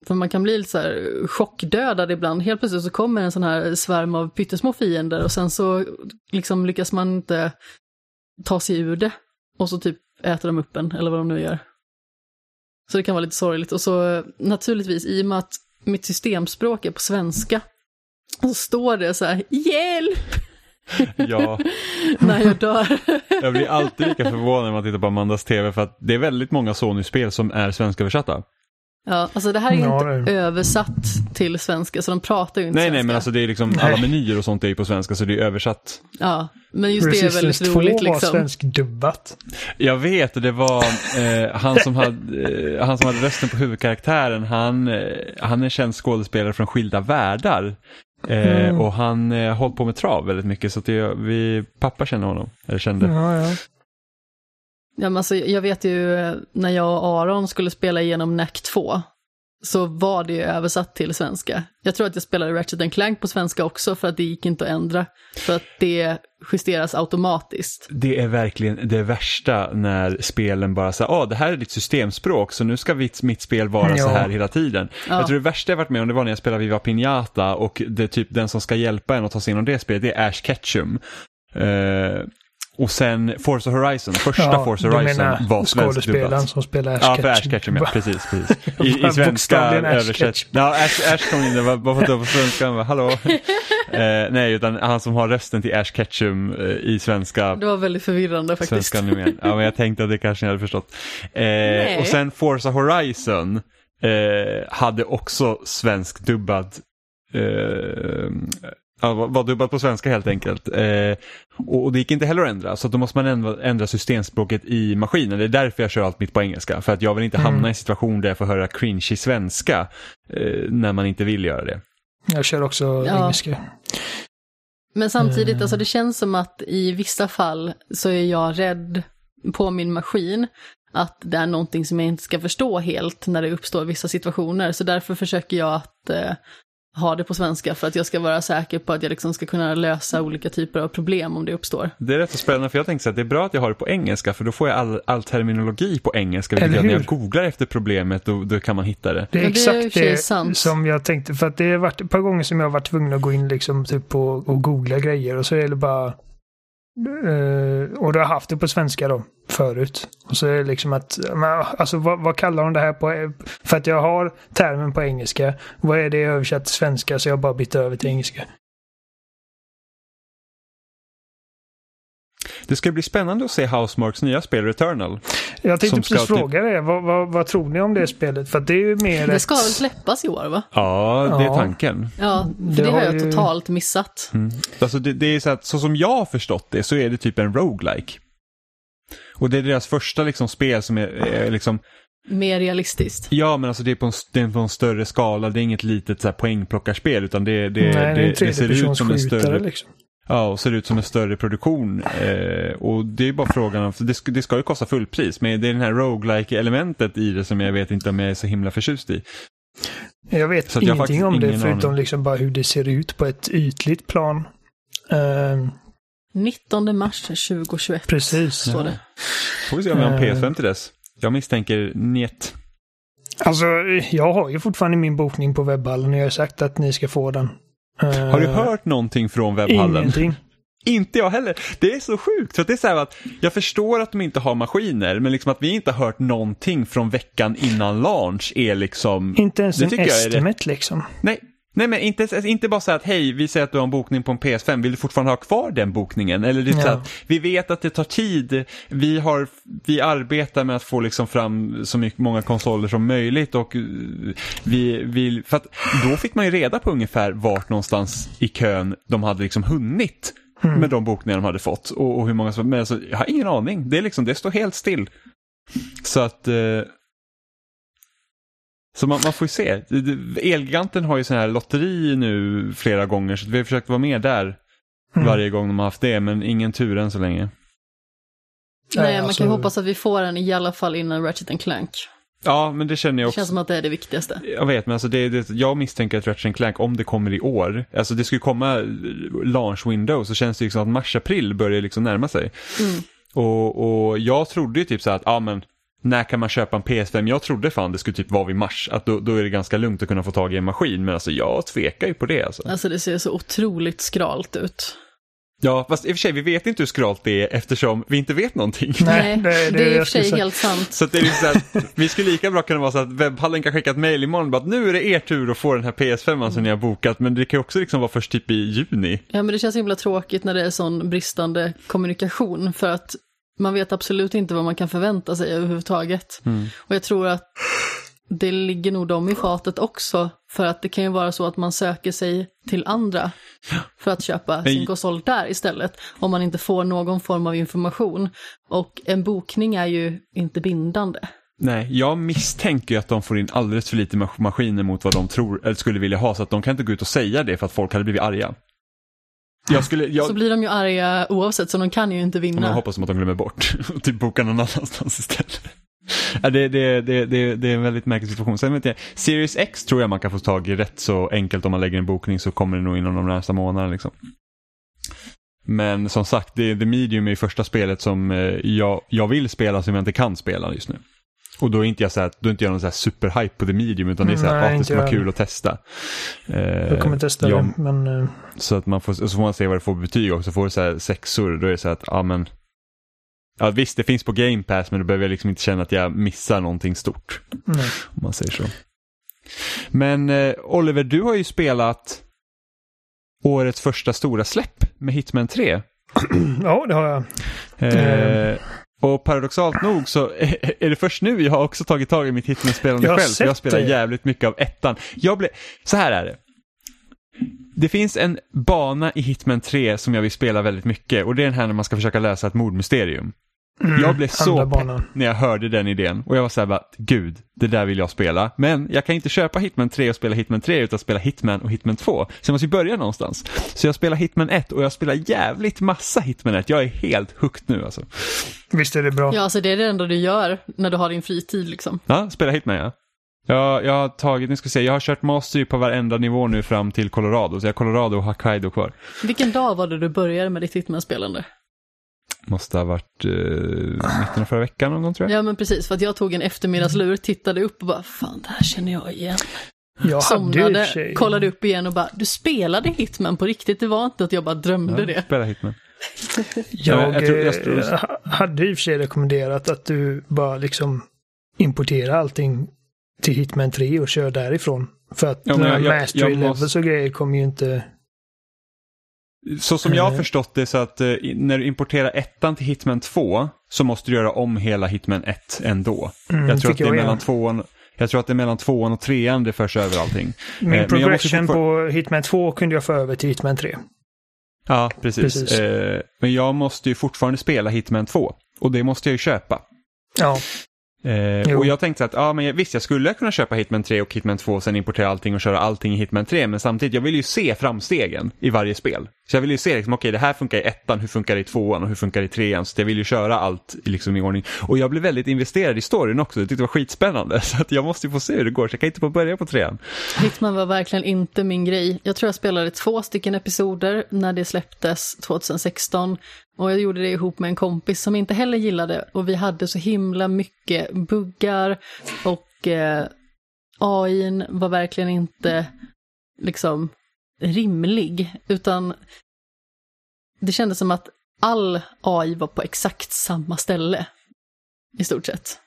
För man kan bli lite så här chockdödad ibland. Helt plötsligt så kommer en sån här svärm av pyttesmå fiender och sen så liksom lyckas man inte ta sig ur det. Och så typ äter de upp en, eller vad de nu gör. Så det kan vara lite sorgligt. Och så eh, naturligtvis, i och med att mitt systemspråk är på svenska, så står det så här, hjälp! Ja, när jag dör. jag blir alltid lika förvånad när man tittar på Amandas TV för att det är väldigt många Sony-spel som är svensköversatta. Ja, alltså det här är ju Ja, inte det- översatt till svenska, så de pratar ju inte Nej, svenska. nej, men alltså det är liksom Nej. alla menyer och sånt är ju på svenska så det är översatt. Ja, men just det är väldigt Resistance 2 roligt var liksom. svenskdubbat. Jag vet, och det var eh, han, som hade, eh, han som hade rösten på huvudkaraktären, han, eh, han är känd skådespelare från Skilda Världar. Eh, Mm. Och han eh, har hållit på med trav väldigt mycket så att det, vi, pappa känner honom, eller kände. Ja, ja. Ja, men alltså, jag vet ju eh, när jag och Aron skulle spela igenom NAC 2 så var det ju översatt till svenska. Jag tror att jag spelade Ratchet Clank på svenska också för att det gick inte att ändra. För att det justeras automatiskt. Det är verkligen det värsta när spelen bara säger, ah det här är ditt systemspråk så nu ska mitt, spel vara så Ja. här hela tiden. Ja. Jag tror det värsta jag varit med om det var när jag spelade Viva Pinata och det typ den som ska hjälpa en att ta sig igenom det spelet, det är Ash Ketchum. Eh, och sen Forza Horizon, första Ja, Forza Horizon menar var skådespelaren svenskdubbat. som spelar Ash Ja, för Ash Ketchum. Ketchum, ja. Precis, precis. I, i svenska bokstavligen Ash översätt. Ketchum. Ja, Ash, Ash kom in, var bara för att det var på svenska, bara, hallå. eh, nej, utan han som har rösten till Ash Ketchum eh, i svenska Det var väldigt förvirrande faktiskt. Svenska animen. Ja, men jag tänkte att det kanske ni hade förstått. Eh, och sen Forza Horizon eh, hade också svensk dubbad. Ja, var dubbad på svenska helt enkelt. Eh, och, och det gick inte heller att ändra, så att då måste man ändra, ändra systemspråket i maskinen. Det är därför jag kör allt mitt på engelska. För att jag vill inte hamna i en situation där jag får höra cringe i svenska eh, när man inte vill göra det. Jag kör också Ja. engelska. Men samtidigt, Eh. alltså det känns som att i vissa fall så är jag rädd på min maskin att det är någonting som jag inte ska förstå helt när det uppstår vissa situationer. Så därför försöker jag att eh, ha det på svenska för att jag ska vara säker på att jag liksom ska kunna lösa olika typer av problem om det uppstår. Det är rätt så spännande för jag tänkte att det är bra att jag har det på engelska för då får jag all, all terminologi på engelska. Vilket Eller gör när jag hur? googlar efter problemet då, då kan man hitta det. Det är Ja, det är exakt det som jag tänkte. För att det har varit ett par gånger som jag har varit tvungen att gå in liksom typ på och googla grejer och så är det bara... Uh, och du har haft det på svenska då, förut. Och så är det liksom att, men, alltså vad, vad kallar de det här på? Eh, för att jag har termen på engelska. Vad är det översatt till svenska? Så jag bara bytt över till engelska. Det ska bli spännande att se Housemarks nya spel Returnal. Jag tänkte precis typ- fråga det. Vad, vad, vad tror ni om det spelet? För det är ju mer Det ett- ska väl släppas i år va? Ja, det är tanken. Ja, för Det det, har jag ju- totalt missat. Mm. Alltså det, det är så att så som jag har förstått det så är det typ en roguelike. Och det är deras första liksom spel som är, är liksom, Mer realistiskt. ja men alltså det är på en, det är på en större skala, det är inget litet så här poängplockarspel utan det, det, Nej, det det, det ser ut som en större, liksom. Ja, och ser ut som en större produktion. Eh, och det är bara frågan om, för det, ska, det ska ju kosta fullpris, men det är den här roguelike elementet i det som jag vet inte om jag är så himla förtjust i. Jag vet jag har ingenting om det förutom liksom bara hur det ser ut på ett ytligt plan. Ehm, 19 mars 2021 precis. står det. Får vi se om vi har en Eh. PS5 till dess. Jag misstänker njet. Alltså, jag har ju fortfarande min bokning på webbhallen och jag har sagt att ni ska få den. Har du hört någonting från webbhallen? Ingenting. Inte jag heller. Det är så sjukt. För att det är så här att jag förstår att de inte har maskiner, men liksom att vi inte har hört någonting från veckan innan launch är liksom... Inte ens en rätt. estimate liksom. Nej, nej men inte, inte bara så här att hej, vi säger att du har en bokning på en PS5, vill du fortfarande ha kvar den bokningen? Eller det är så Ja. att vi vet att det tar tid, vi, har, vi arbetar med att få liksom fram så mycket, många konsoler som möjligt och eh, vi vill, för att då fick man ju reda på ungefär vart någonstans i kön de hade liksom hunnit med de bokningar de hade fått och, och hur många som, men alltså, jag har ingen aning, det är liksom, det står helt still. Så att eh, så man, man får ju se. Det- det- Elgiganten har ju sån här lotteri nu flera gånger så vi har försökt vara med där Mm. varje gång de har haft det men ingen tur än så länge. Nej, man alltså- kan ju hoppas att vi får en i alla fall innan Ratchet Clank. Ja, men det känner jag Det också. känns som att det är det viktigaste. Jag vet, men alltså det, det, jag misstänker att Ratchet Clank, om det kommer i år, alltså det skulle komma launch window, så känns det ju som att mars-april börjar liksom närma sig. Mm. Och, och jag trodde ju typ så här att, ja men, när kan man köpa en PS5? Jag trodde fan det skulle typ vara vid mars, att då, då är det ganska lugnt att kunna få tag i en maskin, men alltså jag tvekar ju på det alltså. Alltså det ser så otroligt skralt ut. Ja, fast i och för sig, vi vet inte hur skralt det är eftersom vi inte vet någonting. Nej, det- det- det är i och för sig helt sant. Så att det är liksom så här, vi skulle lika bra kunna vara så att webbhallen kan skicka ett mejl imorgon bara att nu är det er tur att få den här PS5 som ni har bokat men det kan också liksom vara först typ i juni. Ja, men det känns himla tråkigt när det är sån bristande kommunikation för att man vet absolut inte vad man kan förvänta sig överhuvudtaget. Och jag tror att det ligger nog dem i fatet också för att det kan ju vara så att man söker sig till andra för att köpa sin konsol där istället om man inte får någon form av information. Och en bokning är ju inte bindande. Nej, jag misstänker att de får in alldeles för lite mas- maskiner mot vad de tror eller skulle vilja ha så att de kan inte gå ut och säga det för att folk hade blivit arga. Jag skulle, jag, Så blir de ju arga oavsett så de kan ju inte Men jag vinna. hoppas att de glömmer bort och typ boka någon annanstans istället. Ja, det, det, det, det, det är en väldigt märklig situation. Sen vet jag, Series X tror jag man kan få tag i rätt så enkelt om man lägger en bokning så kommer det nog inom de närmsta månaderna. Liksom. Men som sagt, det, The Medium är första spelet som eh, jag, jag vill spela som jag inte kan spela just nu. Och då är inte jag så här, då inte jag någon så här superhype på The Medium utan det är så här, Nej, att det ska vara kul att testa. Eh, Jag kommer testa jag- det, men eh, så att man får, så får man se vad det får betyg också. Får det så här sexor, då är det så här att, ja men. Ja visst, det finns på Game Pass men då behöver jag liksom inte känna att jag missar någonting stort. nej. Om man säger så. Men eh, Oliver, du har ju spelat årets första stora släpp med Hitman 3. ja, det har jag. Eh, och paradoxalt nog så är det först nu jag har också tagit tag i mitt Hitman-spelande själv. För jag spelar det. jävligt mycket av ettan. Jag blev, så här är det. Det finns en bana i Hitman 3 som jag vill spela väldigt mycket och det är den här när man ska försöka lösa ett mordmysterium. Mm, Jag blev så pepp när jag hörde den idén och jag var så här bara, gud, det där vill jag spela. Men jag kan inte köpa Hitman 3 och spela Hitman 3 utan spela Hitman och Hitman 2. Så jag måste ju börja någonstans. Så jag spelar Hitman 1 och jag spelar jävligt massa Hitman 1. Jag är helt hooked nu alltså. Visst är det bra? Ja, alltså det är det enda du gör när du har din fritid liksom. Ja, spela Hitman ja. Jag, jag har tagit, nu ska se, jag har kört Mastery på varenda nivå nu fram till Colorado. Så jag har Colorado och Hokkaido kvar. Vilken dag var det du började med ditt Hitman-spelande? Måste ha varit eh, mitten av förra veckan någon gång tror jag. Ja men precis, för att jag tog en eftermiddagslur, tittade upp och bara fan det här känner jag igen. Jag Somnade, kollade upp igen och bara du spelade Hitman på riktigt, det var inte att jag bara drömde Ja, det. Spela Hitman. Jag, jag tror- jag tror- eh, ha- hade i och för sig rekommenderat att du bara liksom importerar allting till Hitman 3 och kör därifrån. För att Ja, jag- jag- mastery jag måste- levels och grejer kommer ju inte... Så som jag har Eh. förstått det så att eh, när du importerar ettan till Hitman 2 så måste du göra om hela Hitman 1 ändå. Mm, jag, tror att det är jag mellan tvåan, jag tror att det är mellan tvåan och trean det förs över allting. Min Eh, men jag måste progression på Hitman 2 kunde jag få över till Hitman 3. Ja, precis. Precis. Eh, men jag måste ju fortfarande spela Hitman 2 och det måste jag ju köpa. Ja, Eh, och jag tänkte att, ja men visst jag skulle kunna köpa Hitman 3 och Hitman 2 och sen importera allting och köra allting i Hitman 3 men samtidigt, jag vill ju se framstegen i varje spel. Så jag vill ju se liksom, okej det här funkar i ettan, hur funkar det i tvåan och hur funkar det i trean? Så jag vill ju köra allt liksom i ordning. Och jag blev väldigt investerad i storyn också, jag tyckte det var skitspännande. Så att jag måste ju få se hur det går, så jag kan inte bara börja på trean. Hitman var verkligen inte min grej. Jag tror jag spelade två stycken episoder när det släpptes 2016. Och jag gjorde det ihop med en kompis som inte heller gillade och vi hade så himla mycket buggar och eh, AIn var verkligen inte liksom rimlig utan det kändes som att all AI var på exakt samma ställe i stort sett.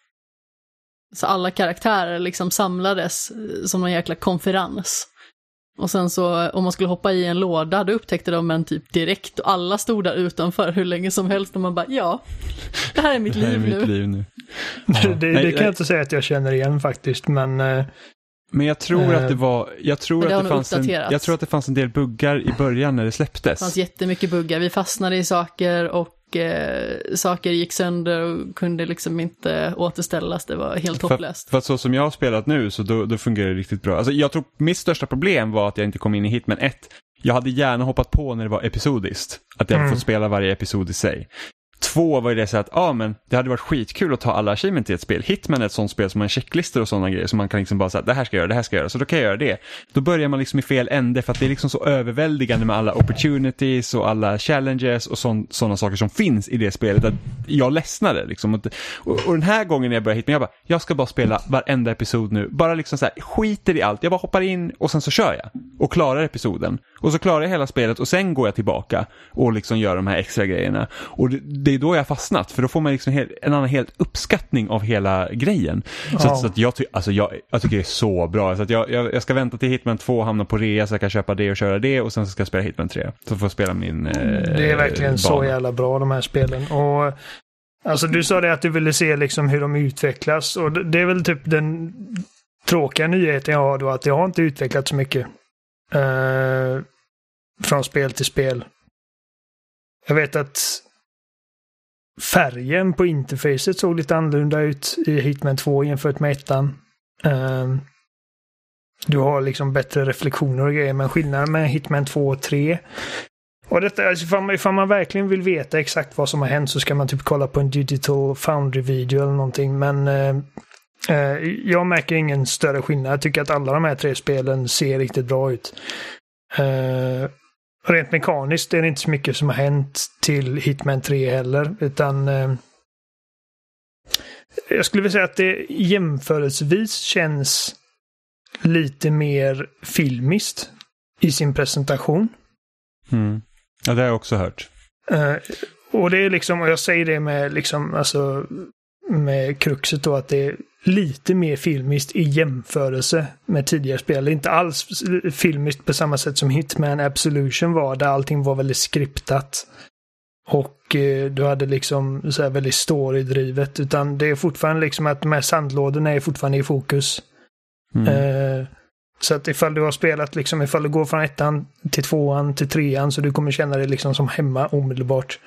Så alla karaktärer liksom samlades eh, som någon jäkla konferens. Och sen så om man skulle hoppa i en låda, då upptäckte de en typ direkt och alla stod där utanför hur länge som helst och man bara ja, det här är mitt Det här är liv mitt nu. liv nu. det, det Nej, kan jag inte säga att jag känner igen faktiskt, men eh, Men jag tror Eh, att det var, jag tror men det att det fanns en, jag tror att det fanns en del buggar i början när det Det släpptes. fanns jättemycket buggar, vi fastnade i saker och eh, saker gick sönder och kunde liksom inte återställas, det var helt För, hopplöst. för att så som jag har spelat nu så då, då fungerar det riktigt bra. Alltså, jag tror mitt största problem var att jag inte kom in i Hitman 1. Jag hade gärna hoppat på när det var episodiskt. Att jag hade Mm. fått spela varje episod i sig. Två var ju det så att ah, men det hade varit skitkul att ta alla achievement i ett spel. Hitman är ett sånt spel som har checklistor och sådana grejer. Så man kan liksom bara säga det här ska jag göra, det här ska jag göra, så då kan jag göra det. Då börjar man liksom i fel ände för att det är liksom så överväldigande med alla opportunities och alla challenges och sådana saker som finns i det spelet. Att jag ledsnade liksom. Och, och, den här gången när jag började Hitman, jag bara, jag ska bara spela varenda episod nu. Bara liksom så här, skiter i allt. Jag bara hoppar in och sen så kör jag. Och klarar episoden. Och så klarar jag hela spelet och sen går jag tillbaka och liksom gör de här extra grejerna. Och det, det är då jag fastnat, för då får man liksom helt, en annan helt uppskattning av hela grejen. Så, så, att jag, ty, alltså jag, jag tycker det är så bra. Så att jag, jag, jag, ska vänta till Hitman 2 hamnar på rea så jag kan köpa det och köra det och sen ska jag spela Hitman 3. Så får jag spela min eh, Det är verkligen bana. så jävla bra de här spelen. Och Alltså du sa det att du ville se liksom hur de utvecklas och det är väl typ den tråkiga nyheten jag har då att det har inte utvecklats så mycket. Uh, från spel till spel. Jag vet att färgen på interfacet såg lite annorlunda ut i Hitman 2 jämfört med 1. Um, ehm, du har liksom bättre reflektioner och grejer, men skillnaden med Hitman 2 och 3 och detta, alltså ifall, man, ifall man verkligen vill veta exakt vad som har hänt så ska man typ kolla på en Digital Foundry-video eller någonting. Men eh, eh jag märker ingen större skillnad. Jag tycker att alla de här tre spelen ser riktigt bra ut. Eh, rent mekaniskt är det inte så mycket som har hänt till Hitman 3 heller, utan eh, jag skulle vilja säga att det jämförelsevis känns lite mer filmiskt i sin presentation. Mm. Ja, det har jag också hört. Uh, och det är liksom, och jag säger det med liksom, alltså med kruxet då att det är lite mer filmiskt i jämförelse med tidigare spel. Inte alls filmiskt på samma sätt som Hitman Absolution var, där allting var väldigt skriptat. Och eh, du hade liksom så här väldigt storydrivet, utan det är fortfarande liksom att de här sandlådorna är fortfarande i fokus. Mm. Eh, så att ifall du har spelat, liksom ifall du går från ettan till tvåan till trean så du kommer känna dig liksom som hemma omedelbart.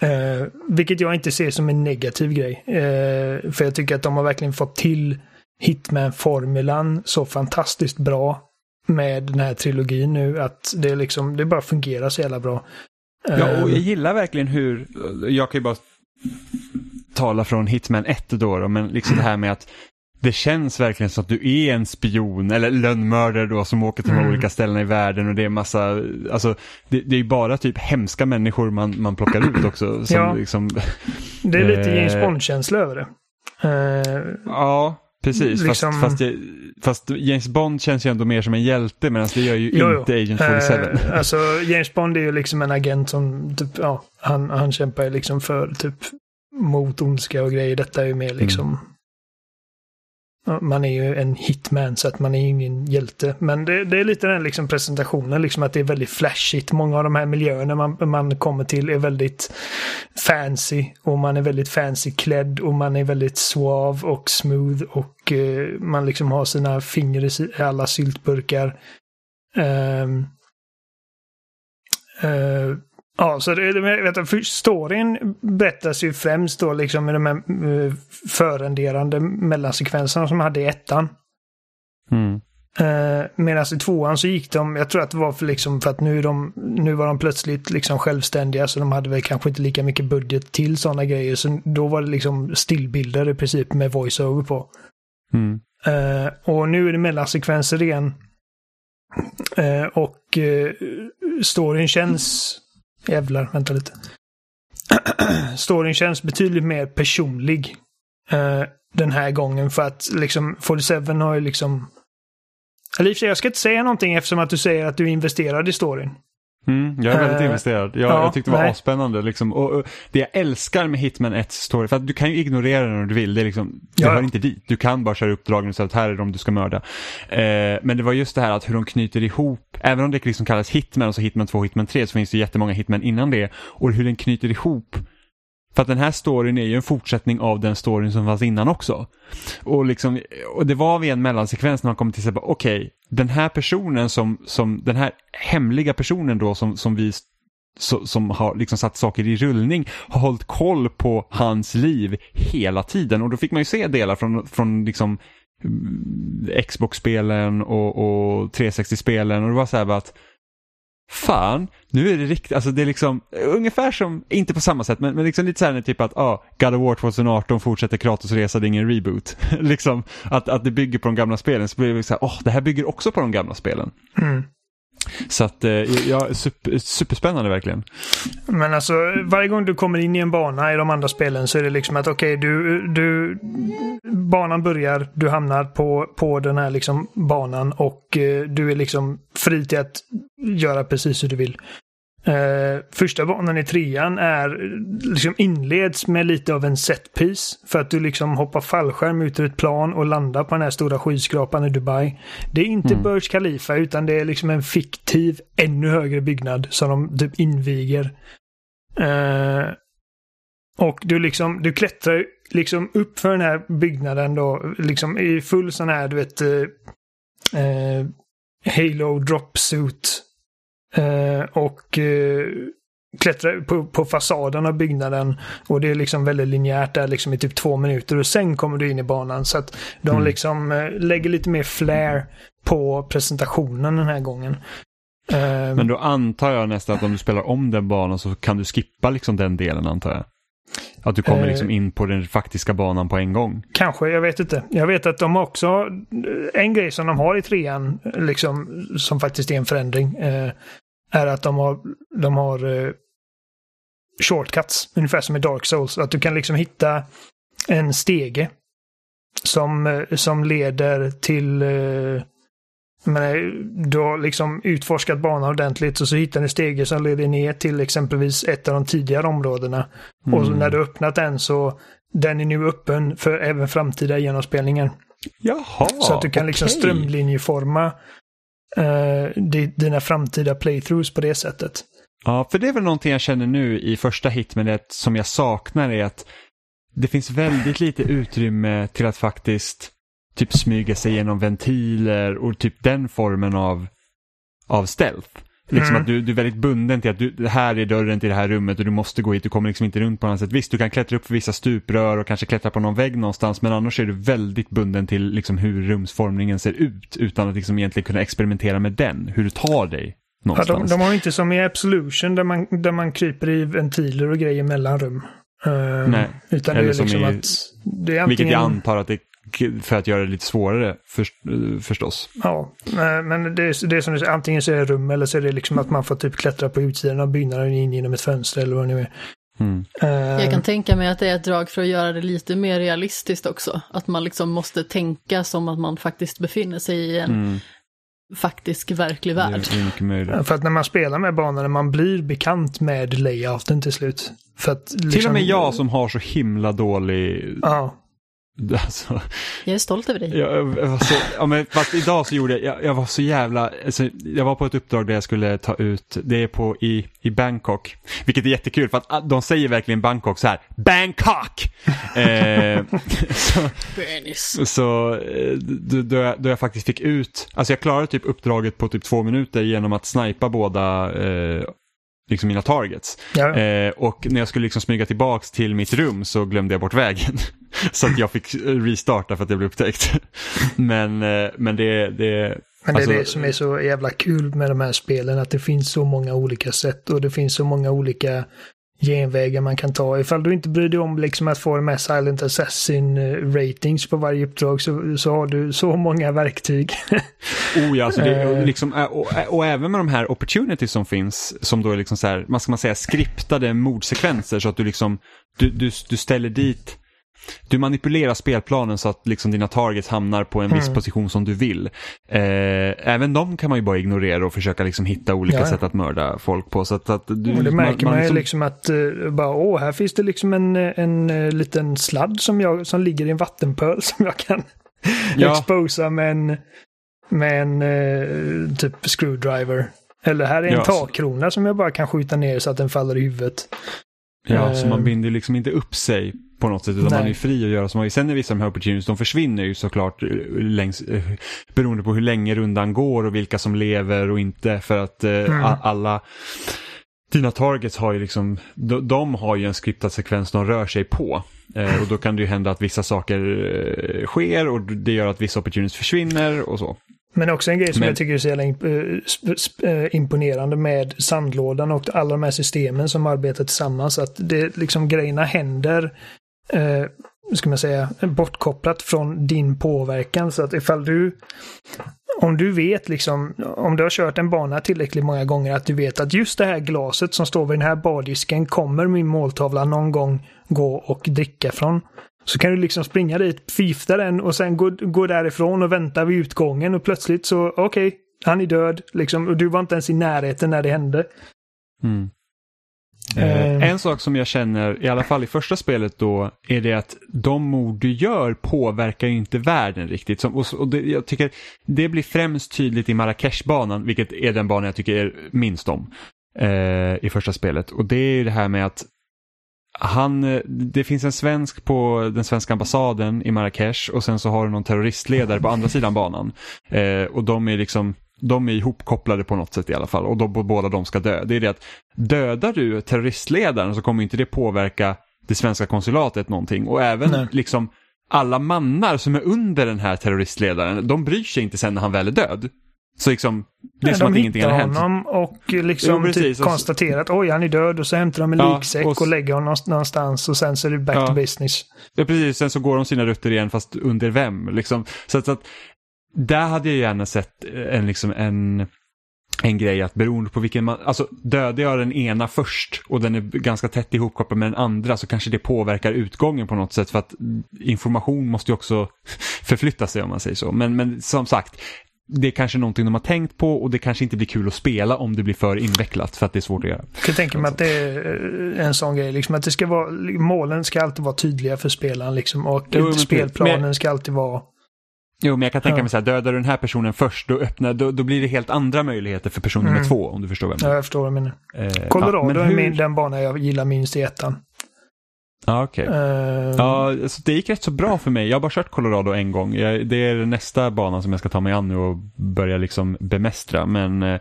Eh, vilket jag inte ser som en negativ grej. Eh, för jag tycker att de har verkligen fått till Hitman-formulan så fantastiskt bra med den här trilogin nu att det liksom, det bara fungerar så jävla bra. Eh, ja, och jag gillar verkligen hur, jag kan ju bara tala från Hitman 1 då, då men liksom det här med att det känns verkligen som att du är en spion eller lönnmördare då som åker till de mm. olika ställena i världen och det är massa, alltså det, det är bara typ hemska människor man, man plockar ut också. Som ja. liksom, det är lite James eh, Bond-känsla över det. Uh, ja, precis. Liksom... Fast, fast, fast, James Bond känns ju ändå mer som en hjälte medan det gör ju jo, inte Agent 47. Uh, alltså James Bond är ju liksom en agent som, typ, ja, han, han kämpar ju liksom för typ mot ondska och grejer. Detta är ju mer liksom mm man är ju en hitman så att man är ingen hjälte. Men det, det, är lite den liksom presentationen, liksom att det är väldigt flashigt. Många av de här miljöerna man, man kommer till är väldigt fancy och man är väldigt fancy klädd och man är väldigt suav och smooth och eh, man liksom har sina fingrar i alla syltburkar. Um, uh, Ja, så det, vet du, storyn berättas ju främst då liksom i de här uh, förrenderande mellansekvenserna som hade i ettan. Mm. Uh, Medan i tvåan så gick de, jag tror att det var för, liksom, för att nu, de, nu var de plötsligt liksom självständiga så de hade väl kanske inte lika mycket budget till sådana grejer. Så då var det liksom stillbilder i princip med voiceover på. Mm. Uh, och nu är det mellansekvenser igen. Uh, och storyn känns Jävlar, vänta lite. Storyn känns betydligt mer personlig uh, den här gången för att liksom 47 har ju liksom... Eller i och för sig, jag ska inte säga någonting eftersom att du säger att du investerade i storyn. Mm, jag är väldigt uh, investerad. Jag, ja, jag tyckte det var spännande. Liksom. Och, och, det jag älskar med Hitman 1 story, för att du kan ju ignorera den om du vill. Det, är liksom, det ja. hör inte dit. Du kan bara köra uppdragen så att här är de du ska mörda. Uh, men det var just det här att hur de knyter ihop, även om det liksom kallas Hitman och så Hitman 2 och Hitman 3 så finns det jättemånga Hitman innan det. Och hur den knyter ihop för att den här storyn är ju en fortsättning av den storyn som fanns innan också. Och, liksom, och det var vid en mellansekvens när man kom till att okej, okay, den här personen som, som, den här hemliga personen då som, som vi som har liksom satt saker i rullning har hållit koll på hans liv hela tiden och då fick man ju se delar från, från liksom mm, Xbox-spelen och, och 360-spelen och det var så här att fan, nu är det riktigt, alltså det är liksom ungefär som, inte på samma sätt, men, men liksom lite så här typ att, ja, ah, God of War 2018 fortsätter Kratos resa, det är ingen reboot. liksom att, att det bygger på de gamla spelen, så blir det så här, åh, oh, det här bygger också på de gamla spelen. Mm. Så att, eh, ja, super, superspännande verkligen. Men alltså, varje gång du kommer in i en bana i de andra spelen så är det liksom att okej, okay, du, du... Banan börjar, du hamnar på, på den här liksom banan och eh, du är liksom fri till att göra precis hur du vill. Uh, första banan i trean är liksom inleds med lite av en setpiece. För att du liksom hoppar fallskärm ut ur ett plan och landar på den här stora skyskrapan i Dubai. Det är inte mm. Burj Khalifa utan det är liksom en fiktiv ännu högre byggnad som de typ inviger. Uh, och du liksom, du klättrar liksom upp för den här byggnaden då, liksom i full sån här, du vet, uh, Halo drop suit Eh, och eh, klättrar på, på fasaden av byggnaden. Och det är liksom väldigt linjärt där liksom i typ två minuter och sen kommer du in i banan. Så att de mm. liksom eh, lägger lite mer flair på presentationen den här gången. Eh, Men då antar jag nästan att om du spelar om den banan så kan du skippa liksom den delen antar jag. Att du kommer liksom in på den faktiska banan på en gång. Kanske, jag vet inte. Jag vet att de också, en grej som de har i trean, liksom, som faktiskt är en förändring, eh, är att de har, de har eh, shortcuts, ungefär som i Dark Souls. Att du kan liksom hitta en stege som, eh, som leder till eh, men du har liksom utforskat banan ordentligt och så hittar ni stege som leder ner till exempelvis ett av de tidigare områdena. Mm. Och när du öppnat den så den är nu öppen för även framtida genomspelningar. Jaha, Så att du kan liksom okay. strömlinjeforma uh, dina framtida playthroughs på det sättet. Ja, för det är väl någonting jag känner nu i första Hitman som jag saknar är att det finns väldigt lite utrymme till att faktiskt typ smyga sig genom ventiler och typ den formen av, av stealth. Liksom mm. att du, du är väldigt bunden till att du, här är dörren till det här rummet och du måste gå hit, du kommer liksom inte runt på något sätt. Visst, du kan klättra upp för vissa stuprör och kanske klättra på någon vägg någonstans, men annars är du väldigt bunden till liksom hur rumsformningen ser ut utan att liksom egentligen kunna experimentera med den, hur du tar dig någonstans. Ja, de, de har inte som i Absolution där man, där man kryper i ventiler och grejer mellan rum. Uh, Nej, utan det är liksom i, att det är antingen... Vilket jag antar att det för att göra det lite svårare för, förstås. Ja, men det är, det är som du säger, antingen så är det rum eller så är det liksom att man får typ klättra på utsidan av byggnaden in genom ett fönster eller vad det nu är. Mm. Uh, jag kan tänka mig att det är ett drag för att göra det lite mer realistiskt också. Att man liksom måste tänka som att man faktiskt befinner sig i en mm. faktisk verklig värld. För att när man spelar med banorna, man blir bekant med layouten till slut. För att, liksom, till och med jag som har så himla dålig ja. Alltså, jag är stolt över dig. Jag, jag så, ja, men fast idag så gjorde jag, jag var så jävla, alltså, jag var på ett uppdrag där jag skulle ta ut, det är på i, i Bangkok, vilket är jättekul för att de säger verkligen Bangkok så här, Bangkok! eh, så så eh, då, då, jag, då jag faktiskt fick ut, alltså jag klarade typ uppdraget på typ två minuter genom att snipa båda eh, liksom mina targets. Ja. Eh, och när jag skulle liksom smyga tillbaks till mitt rum så glömde jag bort vägen. så att jag fick restarta för att jag blev upptäckt. men, eh, men det, det men det är alltså, det som är så jävla kul med de här spelen, att det finns så många olika sätt och det finns så många olika genvägar man kan ta. Ifall du inte bryr dig om liksom att få de här Silent Assassin eh, ratings på varje uppdrag så, så har du så många verktyg. oh ja, alltså det, och, eh. liksom, eh, och, och, även med de här opportunities som finns, som då är liksom så här, man ska man säga skriptade mordsekvenser så att du liksom, du, du, du ställer dit du manipulerar spelplanen så att liksom dina targets hamnar på en viss mm. position som du vill. Eh, även de kan man ju bara ignorera och försöka liksom hitta olika ja. sätt att mörda folk på. Så att, att du, och det märker man, man, liksom... liksom att, uh, bara, åh, här finns det liksom en, en, en uh, liten sladd som, jag, som ligger i en vattenpöl som jag kan ja. exposa med en, med en uh, typ screwdriver. Eller här är en ja, takkrona som jag bara kan skjuta ner så att den faller i huvudet. Ja, så man binder liksom inte upp sig på något sätt utan Nej. man är fri att göra som man vill. Sen är vissa av de här opportunities, de försvinner ju såklart eh, längs, eh, beroende på hur länge rundan går och vilka som lever och inte för att eh, mm. alla dina targets har ju liksom, de, de, har ju en skriptad sekvens de rör sig på. Eh, och då kan det ju hända att vissa saker eh, sker och det gör att vissa opportunities försvinner och så. Men också en grej som Men- jag tycker är så jävla imponerande med sandlådan och alla de här systemen som arbetar tillsammans. Att det liksom grejerna händer, eh, ska man säga, bortkopplat från din påverkan. Så att ifall du, om du vet liksom, om du har kört en bana tillräckligt många gånger att du vet att just det här glaset som står vid den här bardisken kommer min måltavla någon gång gå och dricka från. Så kan du liksom springa dit, förgifta den och sen gå, gå därifrån och vänta vid utgången och plötsligt så, okej, han är död. Liksom, och du var inte ens i närheten när det hände. Mm. Eh, en sak som jag känner, i alla fall i första spelet då, är det att de mord du gör påverkar ju inte världen riktigt. Som, och, och det, jag tycker det blir främst tydligt i Marrakesh-banan, vilket är den banan jag tycker är minst om eh, i första spelet. Och det är ju det här med att han, eh, det finns en svensk på den svenska ambassaden i Marrakesh och sen så har du någon terroristledare på andra sidan banan. Eh, och de är liksom de är ihopkopplade på något sätt i alla fall och då, båda de ska dö. Det är det att dödar du terroristledaren så kommer inte det påverka det svenska konsulatet någonting och även Nej. liksom alla mannar som är under den här terroristledaren, de bryr sig inte sen när han väl är död. Så liksom, det är som de att ingenting har hittar hänt. honom och liksom Jo, typ konstaterar att oj, han är död och så hämtar de en Ja, liksäck och och, lägger honom någonstans och sen så är det back Ja. to business. Ja, precis. Sen så går de sina rutter igen fast under vem. Liksom. Så, att, så att där hade jag gärna sett en, liksom en, en grej att beroende på vilken man, alltså dödar jag den ena först och den är ganska tätt ihopkopplad med den andra så kanske det påverkar utgången på något sätt för att information måste ju också förflytta sig om man säger så. Men, men som sagt, det är kanske någonting de har tänkt på och det kanske inte blir kul att spela om det blir för invecklat för att det är svårt att göra. Jag tänka mig att det är eh, en sån grej, liksom att det ska vara, målen ska alltid vara tydliga för spelaren liksom och Jo, spelplanen men- ska alltid vara Jo, men jag kan tänka Ja. mig så här, dödar du den här personen först, då, öppnar, då, då blir det helt andra möjligheter för person nummer Mm. två, om du förstår vad jag Ja, menar. jag förstår vad du menar. Eh, Colorado ja, men är hur- min, den bana jag gillar minst i ettan. Ja, okej. Eh, Ja, alltså det gick rätt så bra för mig. Jag har bara kört Colorado en gång. Jag, det är nästa banan som jag ska ta mig an nu och börja liksom bemästra. Men, eh,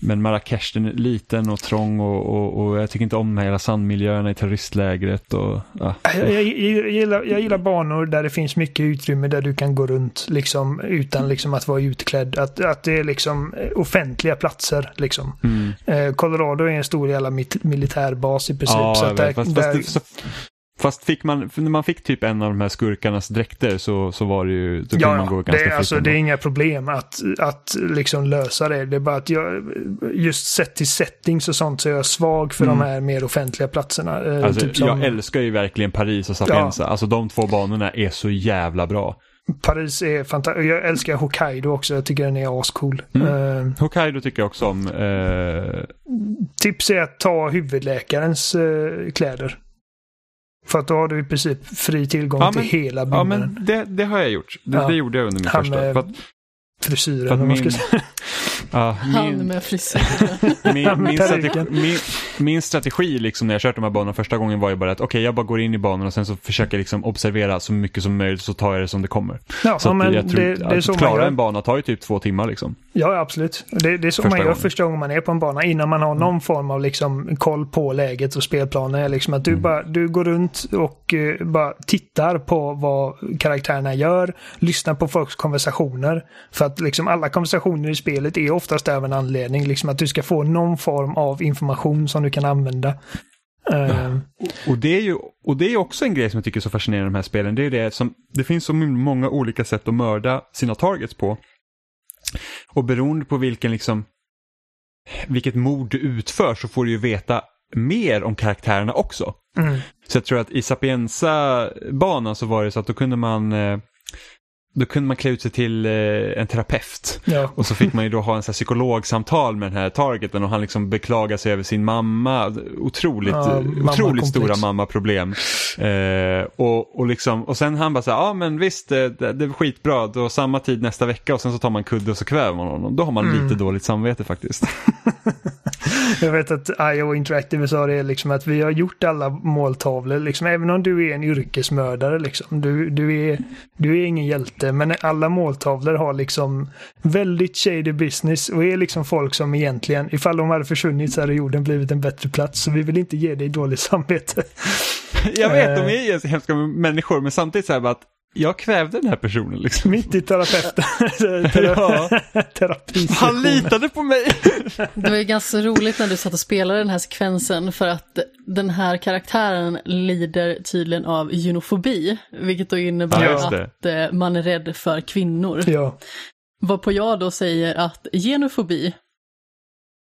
men Marrakesh den är liten och trång och, och, och jag tycker inte om hela sandmiljöerna i terroristlägret. Och, ja. Jag, jag, jag, gillar, jag gillar banor där det finns mycket utrymme där du kan gå runt liksom utan liksom att vara utklädd. Att, att det är liksom offentliga platser liksom. Mm. Eh, Colorado är en stor jävla militärbas i princip. Ja, så där, vet. Fast, där, fast, det- så, fast fick man, när man fick typ en av de här skurkarnas dräkter så, så var det ju, då kunde Ja, man gå ja. ganska det, är, alltså, det är inga problem att, att liksom lösa det. Det är bara att jag, just sett till settings och sånt så är jag svag för Mm. de här mer offentliga platserna. Eh, Alltså, typ som Jag älskar ju verkligen Paris och Sapienza. Alltså de två banorna är så jävla bra. Paris är fantastiskt. Jag älskar Hokkaido också. Jag tycker den är ascool. Mm. Eh, Hokkaido tycker jag också om. Eh, tips är att ta huvudläkarens eh, kläder. För att då har du i princip fri tillgång Ja, till men- hela ja byggnaden. men det, det har jag gjort. Det, Ja. det gjorde jag under min Han första. med- För att, Frisyren för att om man ska min- ja, Han min, med frisyren. min, min, strategi, min, min strategi liksom när jag kört de här banorna första gången var ju bara att okej jag bara går in i banan och sen så försöker jag liksom observera så mycket som möjligt så tar jag det som det kommer. Ja, Så ja, att men jag tror det, det är att så man klara en bana tar ju typ två timmar liksom. Ja, absolut. Det, det är så Första man gör gången. första gången man är på en bana. Innan man har någon form av liksom koll på läget och spelplanen. Liksom att du, Mm. bara, du går runt och eh, bara tittar på vad karaktärerna gör. Lyssnar på folks konversationer. För att liksom alla konversationer i spelet är oftast av en anledning. Liksom att du ska få någon form av information som du kan använda. Eh, Och det, är ju, och det är också en grej som jag tycker är så fascinerande i de här spelen. Det är det som, det finns så många olika sätt att mörda sina targets på. Och beroende på vilken liksom, vilket mord du utför så får du ju veta mer om karaktärerna också. mm. Så jag tror att i Sapienza-banan så var det så att då kunde man eh, då kunde man klä ut sig till eh, en terapeut. ja. Och så fick man ju då ha en så här psykologsamtal med den här targeten och han liksom beklagar sig över sin mamma. Otroligt, Ja, eh, otroligt mammakomplex. stora mammaproblem. Eh, och, och, liksom, och sen han bara så här, ja men visst det, det det är skitbra, då samma tid nästa vecka och sen så tar man kudde och så kväver man honom. Då har man Mm. lite dåligt samvete faktiskt. Jag vet att IO Interactive sa det liksom att vi har gjort alla måltavlor. Liksom, även om du är en yrkesmördare. Liksom, du, du, är, du är ingen hjälte. Men alla måltavlor har liksom väldigt shady business. Och är liksom folk som egentligen, ifall de hade försvunnit så hade jorden blivit en bättre plats. Så vi vill inte ge dig dåligt samvete. Jag vet, Eh. de är ju hemska människor men samtidigt så här bara att jag kvävde den här personen liksom. Mitt i terapeuten. Ja. Terapi. Han litade på mig! Det var ju ganska roligt när du satt och spelade den här sekvensen för att den här karaktären lider tydligen av gynofobi, vilket då innebär Ja, att eh, man är rädd för kvinnor. Ja. Varpå jag då säger att genofobi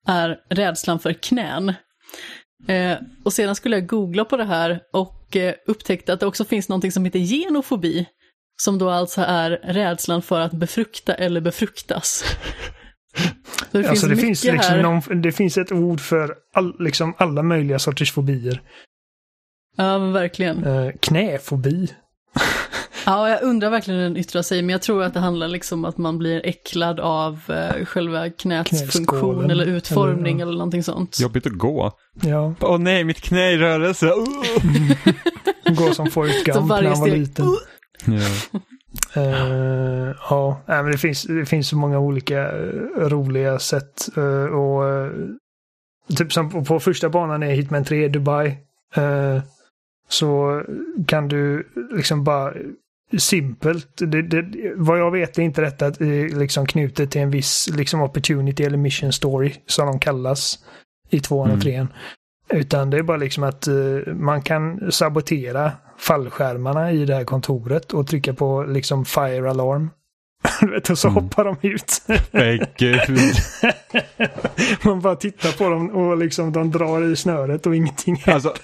är rädslan för knän. Eh, och sedan skulle jag googla på det här och eh, upptäckte att det också finns någonting som heter genofobi. Som då alltså är rädslan för att befrukta eller befruktas. Så det Alltså det mycket finns, liksom någon, det finns ett ord för all, liksom alla möjliga sorters fobier. Ja, verkligen. Eh, knäfobi. Ja, jag undrar verkligen hur den yttrar sig, men jag tror att det handlar liksom om att man blir äcklad av eh, själva knäts Knäskålen, funktion eller utformning eller- eller, någonting sånt. Jobbigt att gå. Ja, Åh nej, mitt knä i rörelse. Uh! gå som Forrest Gump när han var liten. uh, Ja. Eh, ja, men det finns, det finns så många olika eh, roliga sätt. eh, och Typ som på, första banan i Hitman 3 Dubai. eh, så kan du liksom bara simpelt. Det, det, vad jag vet är inte detta eh, liksom knutet till en viss liksom opportunity eller mission story som de kallas i tvåan och Mm. trean. Utan det är bara liksom att eh, man kan sabotera fallskärmarna i det här kontoret och trycka på liksom fire alarm. Du vet, och så Mm. hoppar de ut. Gud. man bara tittar på dem och liksom de drar i snöret och ingenting händer. Alltså,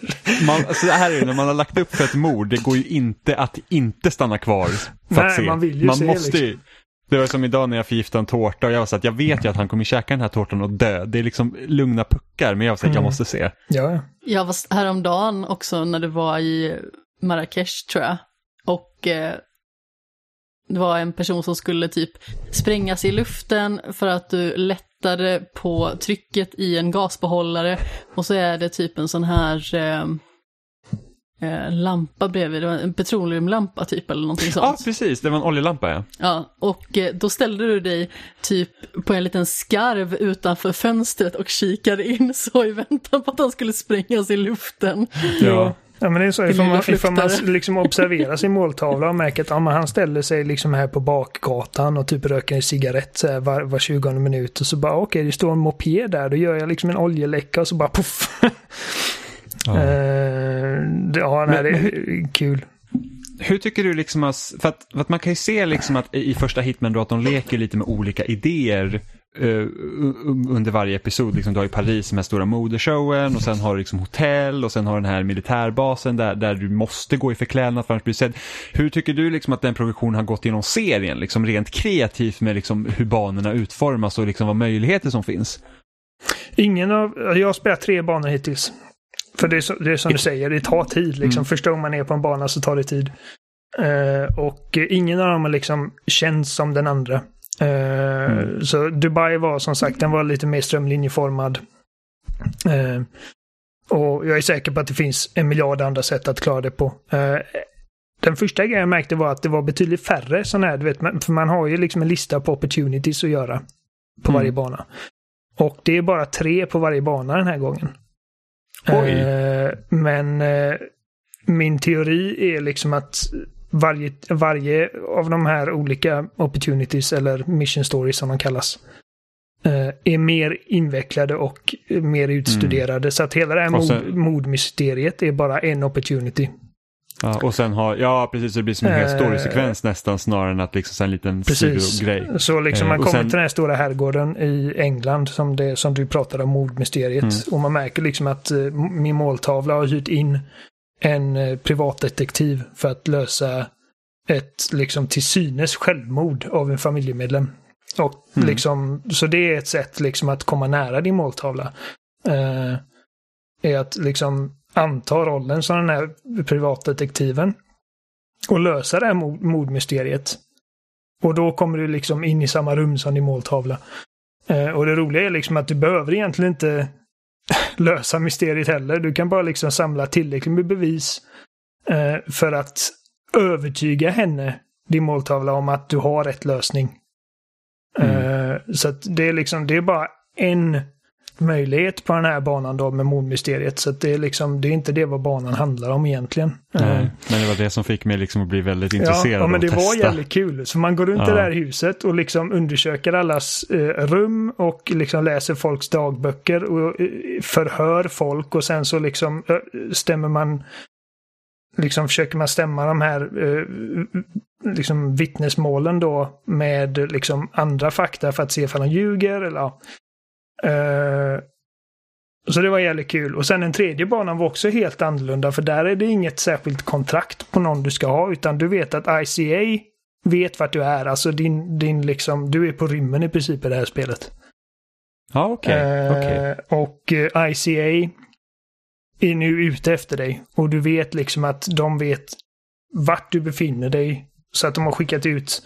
man, så här är det, när man har lagt upp för ett mord, det går ju inte att inte stanna kvar för Nej, att se. man vill ju se, måste ju. liksom. Det var som idag när jag förgiftade en tårta och jag var så att jag vet ju att han kommer käka den här tårtan och dö. Det är liksom lugna puckar, men jag var så att jag Mm. måste se. Ja, ja. Jag var häromdagen också när det var i Marrakesh tror jag. Och eh, det var en person som skulle typ sprängas i luften för att du lättade på trycket i en gasbehållare. Och så är det typ en sån här eh, eh, lampa bredvid, det var en petroleumlampa typ eller någonting Ja, sånt. precis. Det var en oljelampa ja. Ja, och eh, då ställde du dig typ på en liten skarv utanför fönstret och kikade in så i väntan på att han skulle sprängas i luften. Ja. Ja men det är så, ifall man, ifall man liksom observerar sin måltavla och märker att ja, men han ställer sig liksom här på bakgatan och typ röker en cigarett så här var, var 20 minut och så bara okej det står en moped där, då gör jag liksom en oljeläcka och så bara poff. Ja. Det- ja, nej, Men- det är kul. Hur tycker du liksom att, för att, för att man kan ju se liksom att i första Hitman då att de leker lite med olika idéer under varje episod. Liksom, du har i Paris här stora modeshowen och sen har du liksom hotell och sen har du den här militärbasen där, där du måste gå i förklädnad för att bli sedd. Hur tycker du liksom att den progressionen har gått genom serien, liksom rent kreativt med liksom hur banorna utformas och liksom vad möjligheter som finns? Ingen av, jag har spelat tre banor hittills. För det är, så, det är som du säger, det tar tid. Liksom. Mm. Första gången man är på en bana så tar det tid. Eh, och eh, ingen av dem har liksom känts som den andra. Eh, Mm. Så Dubai var som sagt, den var lite mer strömlinjeformad. Eh, och jag är säker på att det finns en miljard andra sätt att klara det på. Eh, den första grejen jag märkte var att det var betydligt färre sådana här, du vet, för man har ju liksom en lista på opportunities att göra på Mm. varje bana. Och det är bara tre på varje bana den här gången. Oj. Men min teori är liksom att varje, varje av de här olika opportunities eller mission stories som de kallas eh, är mer invecklade och mer utstuderade. Så att hela det här Mm. Sen- mordmysteriet är bara en opportunity. Ja, och sen har, ja precis, så det blir som en hel Eh, storysekvens nästan snarare än att liksom en liten Precis. sidogrej. Så liksom Eh, man kommer sen- till den här stora herrgården i England som, det, som du pratade om, mordmysteriet. Mm. Och man märker liksom att min måltavla har hyrt in en eh, privatdetektiv för att lösa ett liksom till synes självmord av en familjemedlem. Och Mm. liksom, så det är ett sätt liksom att komma nära din måltavla. Eh, är att liksom anta rollen som den här privatdetektiven och lösa det här mord- mordmysteriet. Och då kommer du liksom in i samma rum som din måltavla. Eh, och det roliga är liksom att du behöver egentligen inte lösa mysteriet heller. Du kan bara liksom samla tillräckligt med bevis eh, för att övertyga henne, din måltavla, om att du har rätt lösning. Mm. Eh, så att det är liksom, det är bara en möjlighet på den här banan då med mordmysteriet. Så det är liksom, det är inte det vad banan handlar om egentligen. Nej, Eh, men det var det som fick mig liksom att bli väldigt intresserad ja, men och det testa. var jävligt kul. Så man går runt Ja. i det här huset och liksom undersöker allas eh, rum och liksom läser folks dagböcker och eh, förhör folk och sen så liksom eh, stämmer man liksom försöker man stämma de här eh, liksom vittnesmålen då med liksom andra fakta för att se ifall de ljuger eller ja. Eh, så det var jävligt kul. Och sen den tredje banan var också helt annorlunda för där är det inget särskilt kontrakt på någon du ska ha utan du vet att ICA vet vart du är. Alltså din, din liksom, du är på rymmen i princip i det här spelet. Ja, okej. Eh, okej. Och eh, ICA är nu ute efter dig. Och du vet liksom att de vet vart du befinner dig. Så att de har skickat ut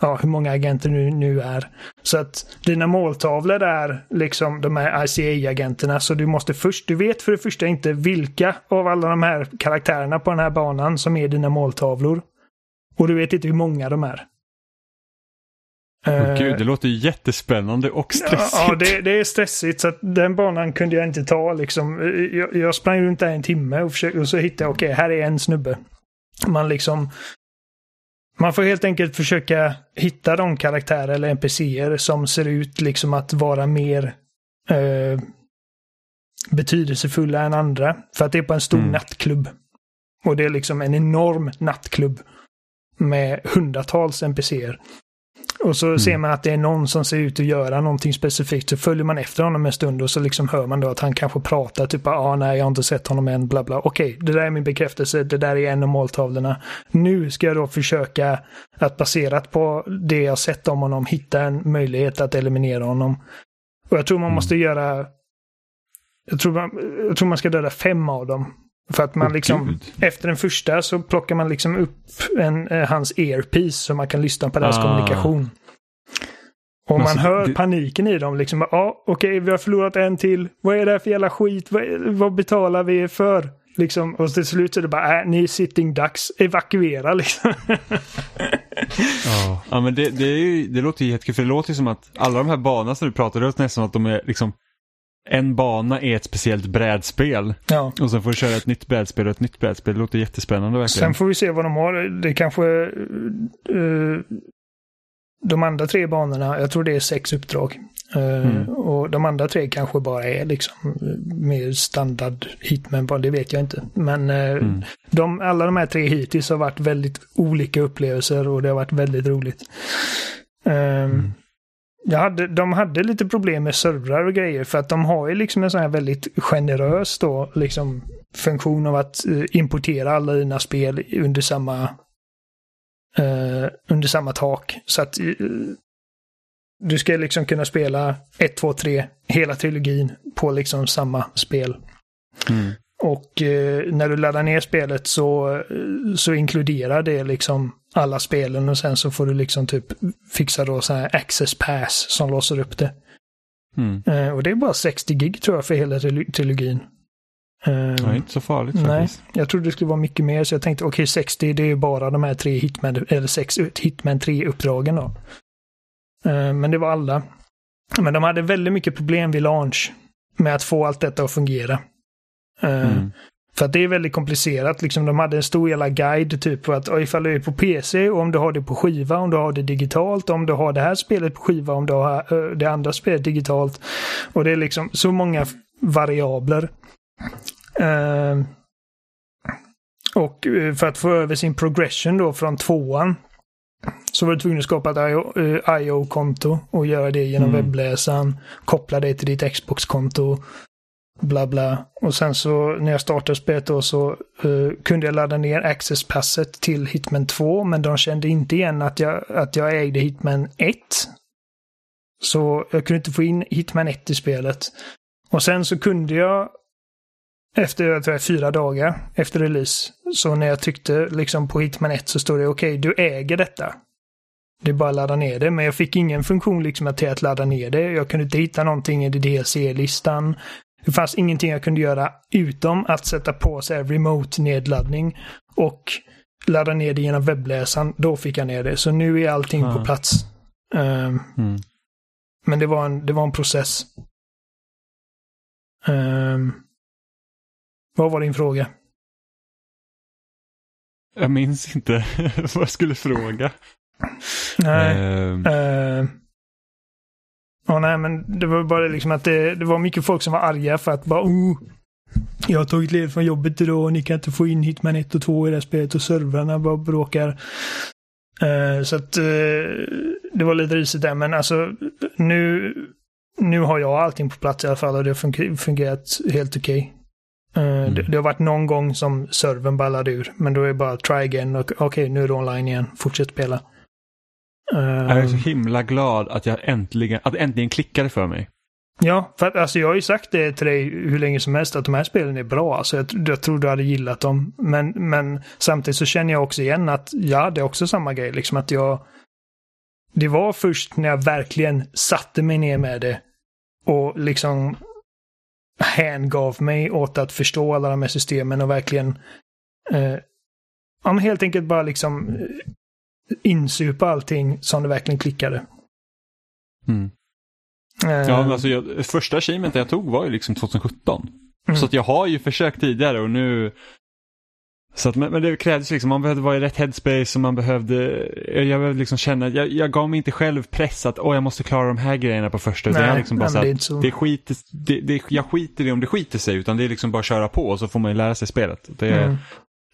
ja, hur många agenter nu, nu är. Så att dina måltavlor är liksom de här ICA-agenterna. Så du måste först, du vet för det första inte vilka av alla de här karaktärerna på den här banan som är dina måltavlor. Och du vet inte hur många de är. Eh, Gud, det låter ju jättespännande och stressigt. Ja, det, det är stressigt. Så att den banan kunde jag inte ta. Liksom. Jag, jag sprang runt där en timme och, försökte, och så hittade jag, okej, här är en snubbe. Man liksom... Man får helt enkelt försöka hitta de karaktärer eller NPCer som ser ut liksom att vara mer eh, betydelsefulla än andra. För att det är på en stor Mm. nattklubb. Och det är liksom en enorm nattklubb med hundratals NPCer. Och så ser man att det är någon som ser ut att göra någonting specifikt. Så följer man efter honom en stund och så liksom hör man då att han kanske pratar typ ah, nej jag har inte sett honom än, bla bla. Okej, det där är min bekräftelse, det där är en av måltavlorna. Nu ska jag då försöka att baserat på det jag sett om honom hitta en möjlighet att eliminera honom. Och jag tror man Mm. måste göra... Jag tror, man, jag tror man ska döda fem av dem. För att man liksom... Gud. Efter den första så plockar man liksom upp en, eh, hans earpiece så man kan lyssna på deras Ah. kommunikation. Och Men man hör det- paniken i dem. Liksom, ja, okej, vi har förlorat en till. Vad är det här för jävla skit? Vad, vad betalar vi för? Liksom, och till slut så är det bara, äh, ni är sitting ducks, evakuera liksom. Ja, ja men det, det, är ju, det låter ju jättekul för det låter ju som att alla de här banorna som du pratar det låter nästan att de är liksom en bana är ett speciellt brädspel ja. och sen får du köra ett nytt brädspel och ett nytt brädspel. Det låter jättespännande verkligen. Sen får vi se vad de har. Det kanske... eh, de andra tre banorna, jag tror det är sex uppdrag. Eh, Mm. Och de andra tre kanske bara är liksom mer standard hitmen, bara, det vet jag inte. Men eh, Mm. de, alla de här tre hittills har varit väldigt olika upplevelser och det har varit väldigt roligt. Mm. Hade, de hade lite problem med servrar och grejer för att de har ju liksom en sån här väldigt generös då, liksom funktion av att eh, importera alla dina spel under samma eh, under samma tak. Så att eh, du ska liksom kunna spela 1, 2, 3, hela trilogin på liksom samma spel. Mm. Och eh, när du laddar ner spelet så, eh, så inkluderar det liksom alla spelen och sen så får du liksom typ fixa då så här access pass som låser upp det. Mm. Eh, och det är bara 60 gig tror jag för hela tril- trilogin. Eh, är inte så farligt Nej, faktiskt. jag trodde det skulle vara mycket mer så jag tänkte okej 60 det är ju bara de här tre Hitman, eller sex Hitman 3-uppdragen då. Eh, Men det var alla. Men de hade väldigt mycket problem vid launch med att få allt detta att fungera. Eh, Mm. För att det är väldigt komplicerat. Liksom, de hade en stor jävla guide typ på att ifall du är på PC och om du har det på skiva, om du har det digitalt, om du har det här spelet på skiva, om du har eh, det andra spelet digitalt. Och det är liksom så många variabler. Eh, och eh, för att få över sin progression då från tvåan så var du tvungen att skapa ett IO eh, IO-konto och göra det genom Mm. webbläsaren. Koppla det till ditt Xbox-konto. Bla bla. Och sen så när jag startade spelet då så uh, kunde jag ladda ner accesspasset till Hitman 2 men de kände inte igen att jag, att jag ägde Hitman 1. Så jag kunde inte få in Hitman 1 i spelet. Och sen så kunde jag efter jag tror jag, fyra dagar efter release, så när jag tryckte liksom på Hitman 1 så stod det okej, du äger detta. Det är bara att ladda ner det, men jag fick ingen funktion liksom till att ladda ner det. Jag kunde inte hitta någonting i DLC-listan. Det fanns ingenting jag kunde göra utom att sätta på här remote-nedladdning och ladda ner det genom webbläsaren. Då fick jag ner det. Så nu är allting Ah. på plats. Ehm, Mm. men det var, en, det var en process. Um, vad var din fråga? Jag minns inte vad jag skulle fråga. Nej. Ehm, Uh, ja, nej, men det var bara liksom att det, det var mycket folk som var arga för att bara oh, jag har tagit led från jobbet idag och ni kan inte få in Hitman 1 och 2 i det här spelet och servrarna bara bråkar. Eh, så att uh, det var lite risigt där, men alltså nu, nu har jag allting på plats i alla fall och det har funger fungerat helt okej. Okay. Uh, mm. det, det, har varit någon gång som servern ballade ur, men då är det bara try again och okej, okay, nu är det online igen, fortsätt spela. Jag är så himla glad att jag äntligen, att det äntligen klickade för mig. Ja, för att alltså jag har ju sagt det till dig hur länge som helst att de här spelen är bra. Alltså jag, jag tror du hade gillat dem. Men, men samtidigt så känner jag också igen att jag hade också samma grej. Liksom att jag... Det var först när jag verkligen satte mig ner med det och liksom hängav mig åt att förstå alla de här systemen och verkligen eh, ja, helt enkelt bara liksom insupa allting som det verkligen klickade. Mm. Uh, ja, men alltså jag, första achievementet jag tog var ju liksom 2017. Mm. Så att jag har ju försökt tidigare och nu så att, men det krävdes liksom, man behövde vara i rätt headspace och man behövde, jag behövde liksom känna, jag, jag gav mig inte själv press att åh jag måste klara de här grejerna på första. Nej, jag liksom bara nej, det, så. det skiter, det, det, jag skiter i om det skiter sig utan det är liksom bara att köra på och så får man ju lära sig spelet. Det, mm.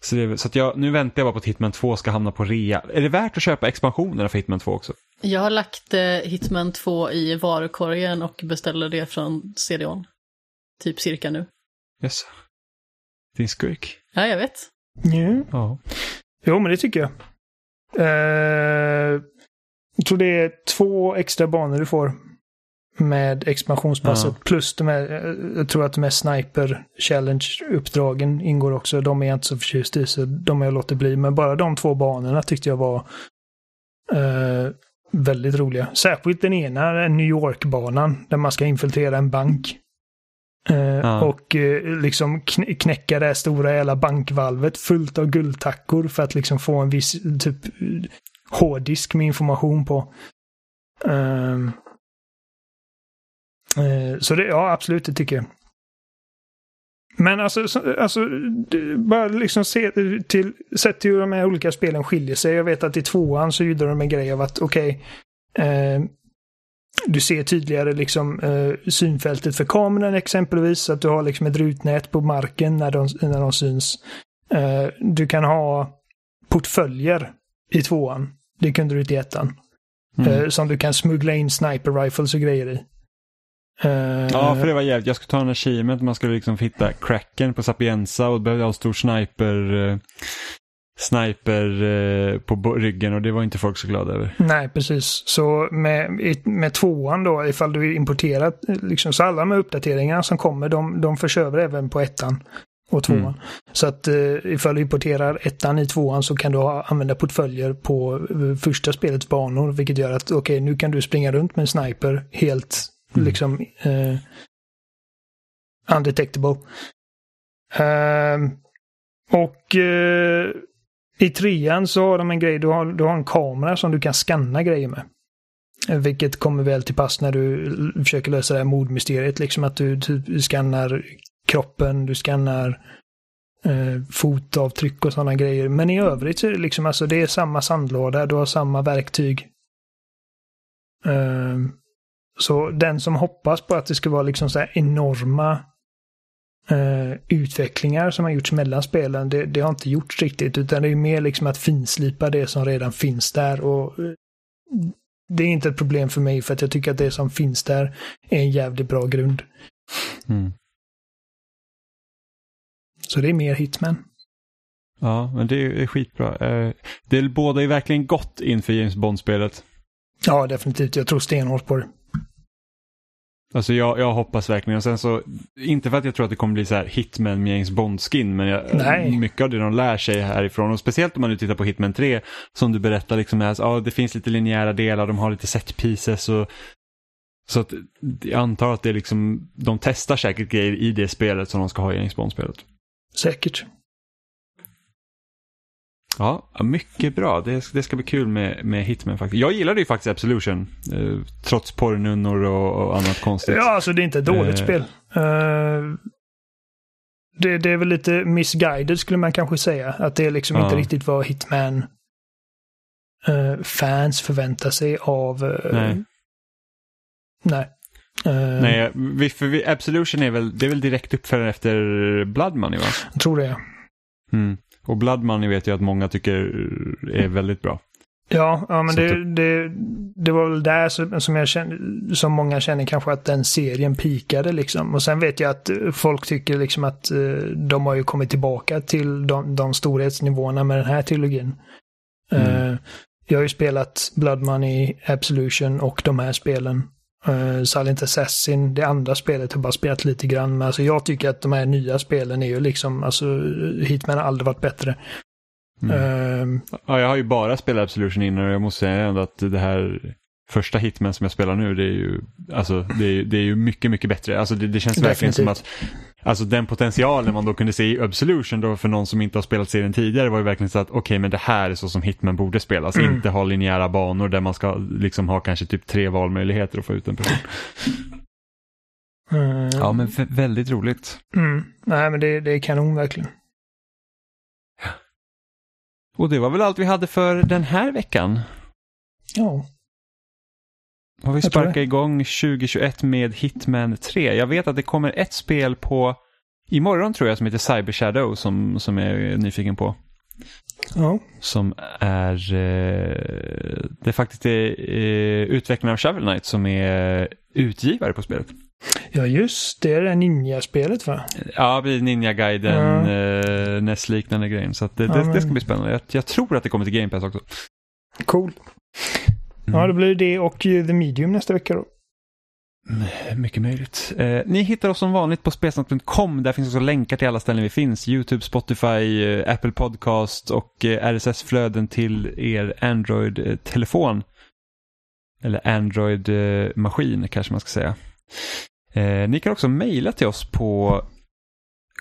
Så, det, så att jag, nu väntar jag bara på att Hitman 2 ska hamna på rea. Är det värt att köpa expansionerna för Hitman 2 också? Jag har lagt eh, Hitman 2 i varukorgen och beställer det från CDON. Typ cirka nu. Yes. Din skurk. Ja, jag vet. Mm. Ja. Jo, men det tycker jag. Uh, jag tror det är två extra banor du får med expansionspasset. Ja. Plus de här, eh, jag tror att de här sniper challenge-uppdragen ingår också. De är jag inte så förtjust i, så de har jag låtit bli. Men bara de två banorna tyckte jag var uh, väldigt roliga. Särskilt den ena, New York-banan, där man ska infiltrera en bank. Uh, ja. Och uh, liksom knäcka det här stora jävla bankvalvet fullt av guldtackor för att liksom få en viss typ hårddisk med information på. Eh, så det, ja, absolut, det tycker jag. Men alltså, alltså bara liksom se till, sett till hur de här olika spelen skiljer sig. Jag vet att i tvåan så gjorde de en grej av att okej, okay, eh, du ser tydligare liksom eh, synfältet för kameran exempelvis. Att du har liksom ett rutnät på marken när de, när de syns. Eh, du kan ha portföljer i tvåan. Det kunde du inte i ettan. Mm. Eh, som du kan smuggla in sniper rifles och grejer i. Uh, ja, för det var jävligt. Jag skulle ta en achievement, man skulle liksom hitta cracken på Sapienza och behövde ha en stor sniper, uh, sniper uh, på ryggen och det var inte folk så glada över. Nej, precis. Så med, med tvåan då, ifall du importerar, liksom, så alla de här uppdateringarna som kommer, de, de förs över även på ettan och tvåan. Mm. Så att uh, ifall du importerar ettan i tvåan så kan du ha, använda portföljer på första spelets banor, vilket gör att okej, okay, nu kan du springa runt med en sniper helt Mm. Liksom uh, undetectable. Uh, och uh, i trean så har de en grej, du har, du har en kamera som du kan scanna grejer med. Vilket kommer väl till pass när du försöker lösa det här mordmysteriet, liksom att du typ skannar kroppen, du skannar eh, fotavtryck och sådana grejer. Men i övrigt så är det liksom, alltså det är samma sandlåda, du har samma verktyg. Eh, så den som hoppas på att det ska vara liksom så enorma eh, utvecklingar som har gjorts mellan spelen, det, det, har inte gjorts riktigt. Utan det är mer liksom att finslipa det som redan finns där. Och eh, Det är inte ett problem för mig för att jag tycker att det som finns där är en jävligt bra grund. Mm. Så det är mer Hitman. Ja, men det är skitbra. Eh, det båda är verkligen gott inför James Bond-spelet. Ja, definitivt. Jag tror stenhårt på det. Alltså jag, jag hoppas verkligen. Och sen så, inte för att jag tror att det kommer bli så här Hitman med James Bond-skin, men jag, mycket av det de lär sig härifrån. Och speciellt om man nu tittar på Hitman 3, som du berättar, liksom, är, ja, det finns lite linjära delar, de har lite set pieces. Och, så att, jag antar att det är liksom, de testar säkert grejer i det spelet som de ska ha i James Bond-spelet. Säkert. Ja, mycket bra. Det, det ska bli kul med, med Hitman faktiskt. Jag gillade ju faktiskt Absolution. Eh, trots porrnunnor och, och annat konstigt. Ja, alltså det är inte ett dåligt Eh. spel. Eh, det, det är väl lite misguided skulle man kanske säga. Att det är liksom Ja. inte riktigt vad Hitman eh, fans förväntar sig av... eh, Nej. Nej. Eh, Nej, vi, för vi, Absolution är väl, det är väl direkt uppföljare efter Blood Money va? Jag tror det. Mm. Och Blood Money vet jag att många tycker är väldigt bra. Ja, ja men det, det, det var väl där som, jag känner, som många känner kanske att den serien pikade liksom. Och sen vet jag att eh, folk tycker liksom att eh, de har ju kommit tillbaka till de, de storhetsnivåerna med den här trilogin. Mm. Eh, jag har ju spelat Blood Money, Absolution och de här spelen. Uh, Silent Assassin, det andra spelet har bara spelat lite grann. Men alltså jag tycker att de här nya spelen är ju liksom, alltså Hitman har aldrig varit bättre. Mm. Eh, Ja, jag har ju bara spelat Absolution innan och jag måste säga ändå att det här första Hitman som jag spelar nu, det är ju, alltså, det är, det är ju mycket, mycket bättre. Alltså, det, det känns verkligen som att Alltså den potentialen man då kunde se i Absolution då för någon som inte har spelat serien tidigare var ju verkligen så att okej men det här är så som Hitman borde spelas. Mm. Inte ha linjära banor där man ska liksom ha kanske typ tre valmöjligheter att få ut en person. eh, Ja men vä- väldigt roligt. Mm. Nej, men det, det är kanon verkligen. Och det var väl allt vi hade för den här veckan. Ja. Har vi sparkat igång 2021 med Hitman 3. Jag vet att det kommer ett spel på imorgon tror jag som heter Cyber Shadow som, som jag är nyfiken på. Ja. Som är, eh, det är faktiskt eh, utvecklaren av Shovel Knight som är utgivare på spelet. Ja, just det. är det ninja-spelet va? Ja, det blir Ninja Gaiden, Ja. eh, NES-liknande grejen. Så det, Ja, det, det ska bli spännande. Jag, jag tror att det kommer till Game Pass också. Cool. Ja, då blir det och The Medium nästa vecka då. Mm, Mycket möjligt. Eh, ni hittar oss som vanligt på spelsnack.com. Där finns också länkar till alla ställen vi finns. YouTube, Spotify, eh, Apple Podcast och eh, RSS-flöden till er Android-telefon. Eller Android-maskin kanske man ska säga. Eh, ni kan också mejla till oss på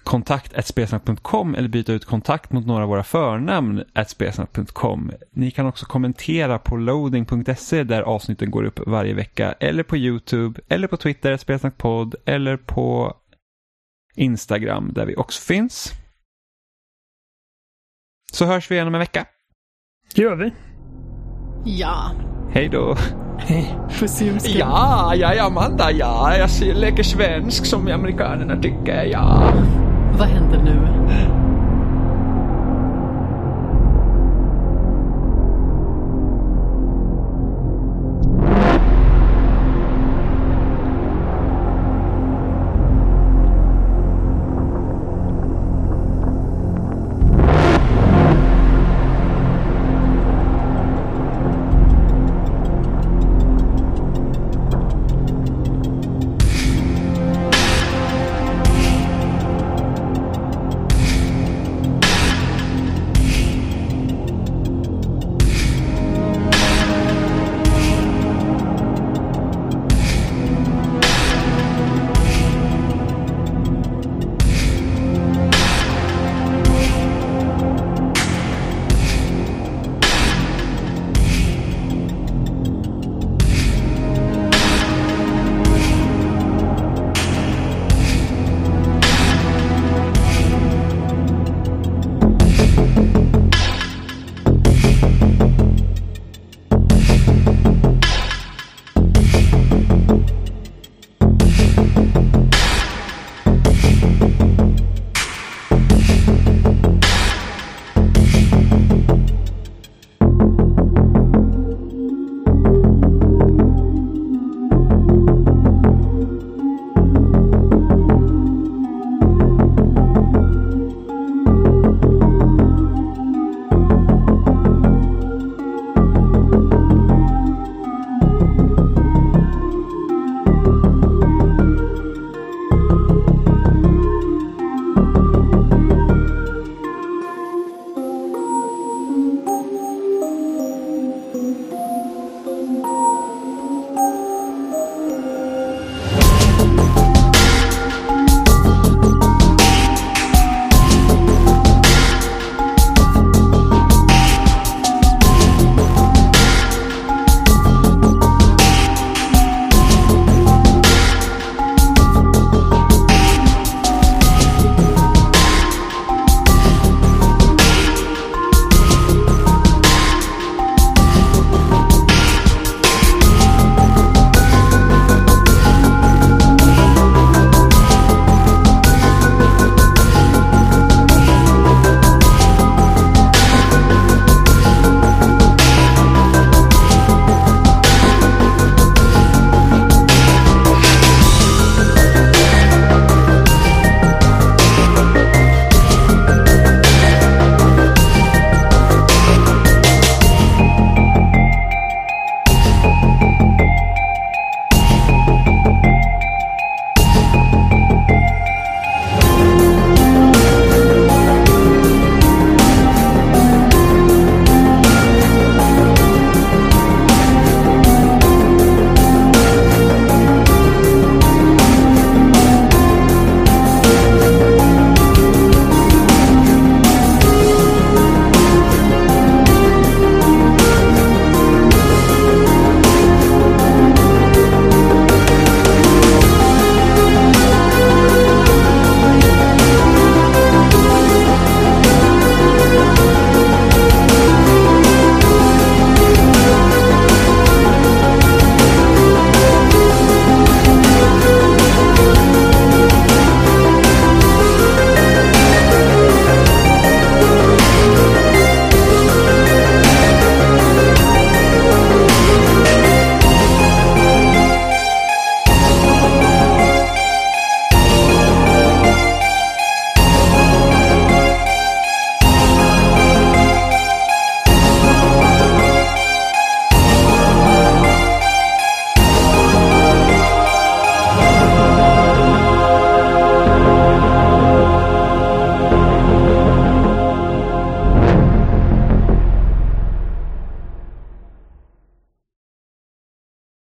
kontakt.spelsnack.com eller byta ut kontakt mot några av våra förnamn spelsnack.com. Ni kan också kommentera på loading.se där avsnitten går upp varje vecka eller på YouTube eller på Twitter spelsnackpodd eller på Instagram där vi också finns. Så hörs vi igen om en vecka. Det gör vi. Ja, Hej då! Ja, jag är Amanda, ja. Jag leker svensk som amerikanerna tycker, ja. Vad händer nu?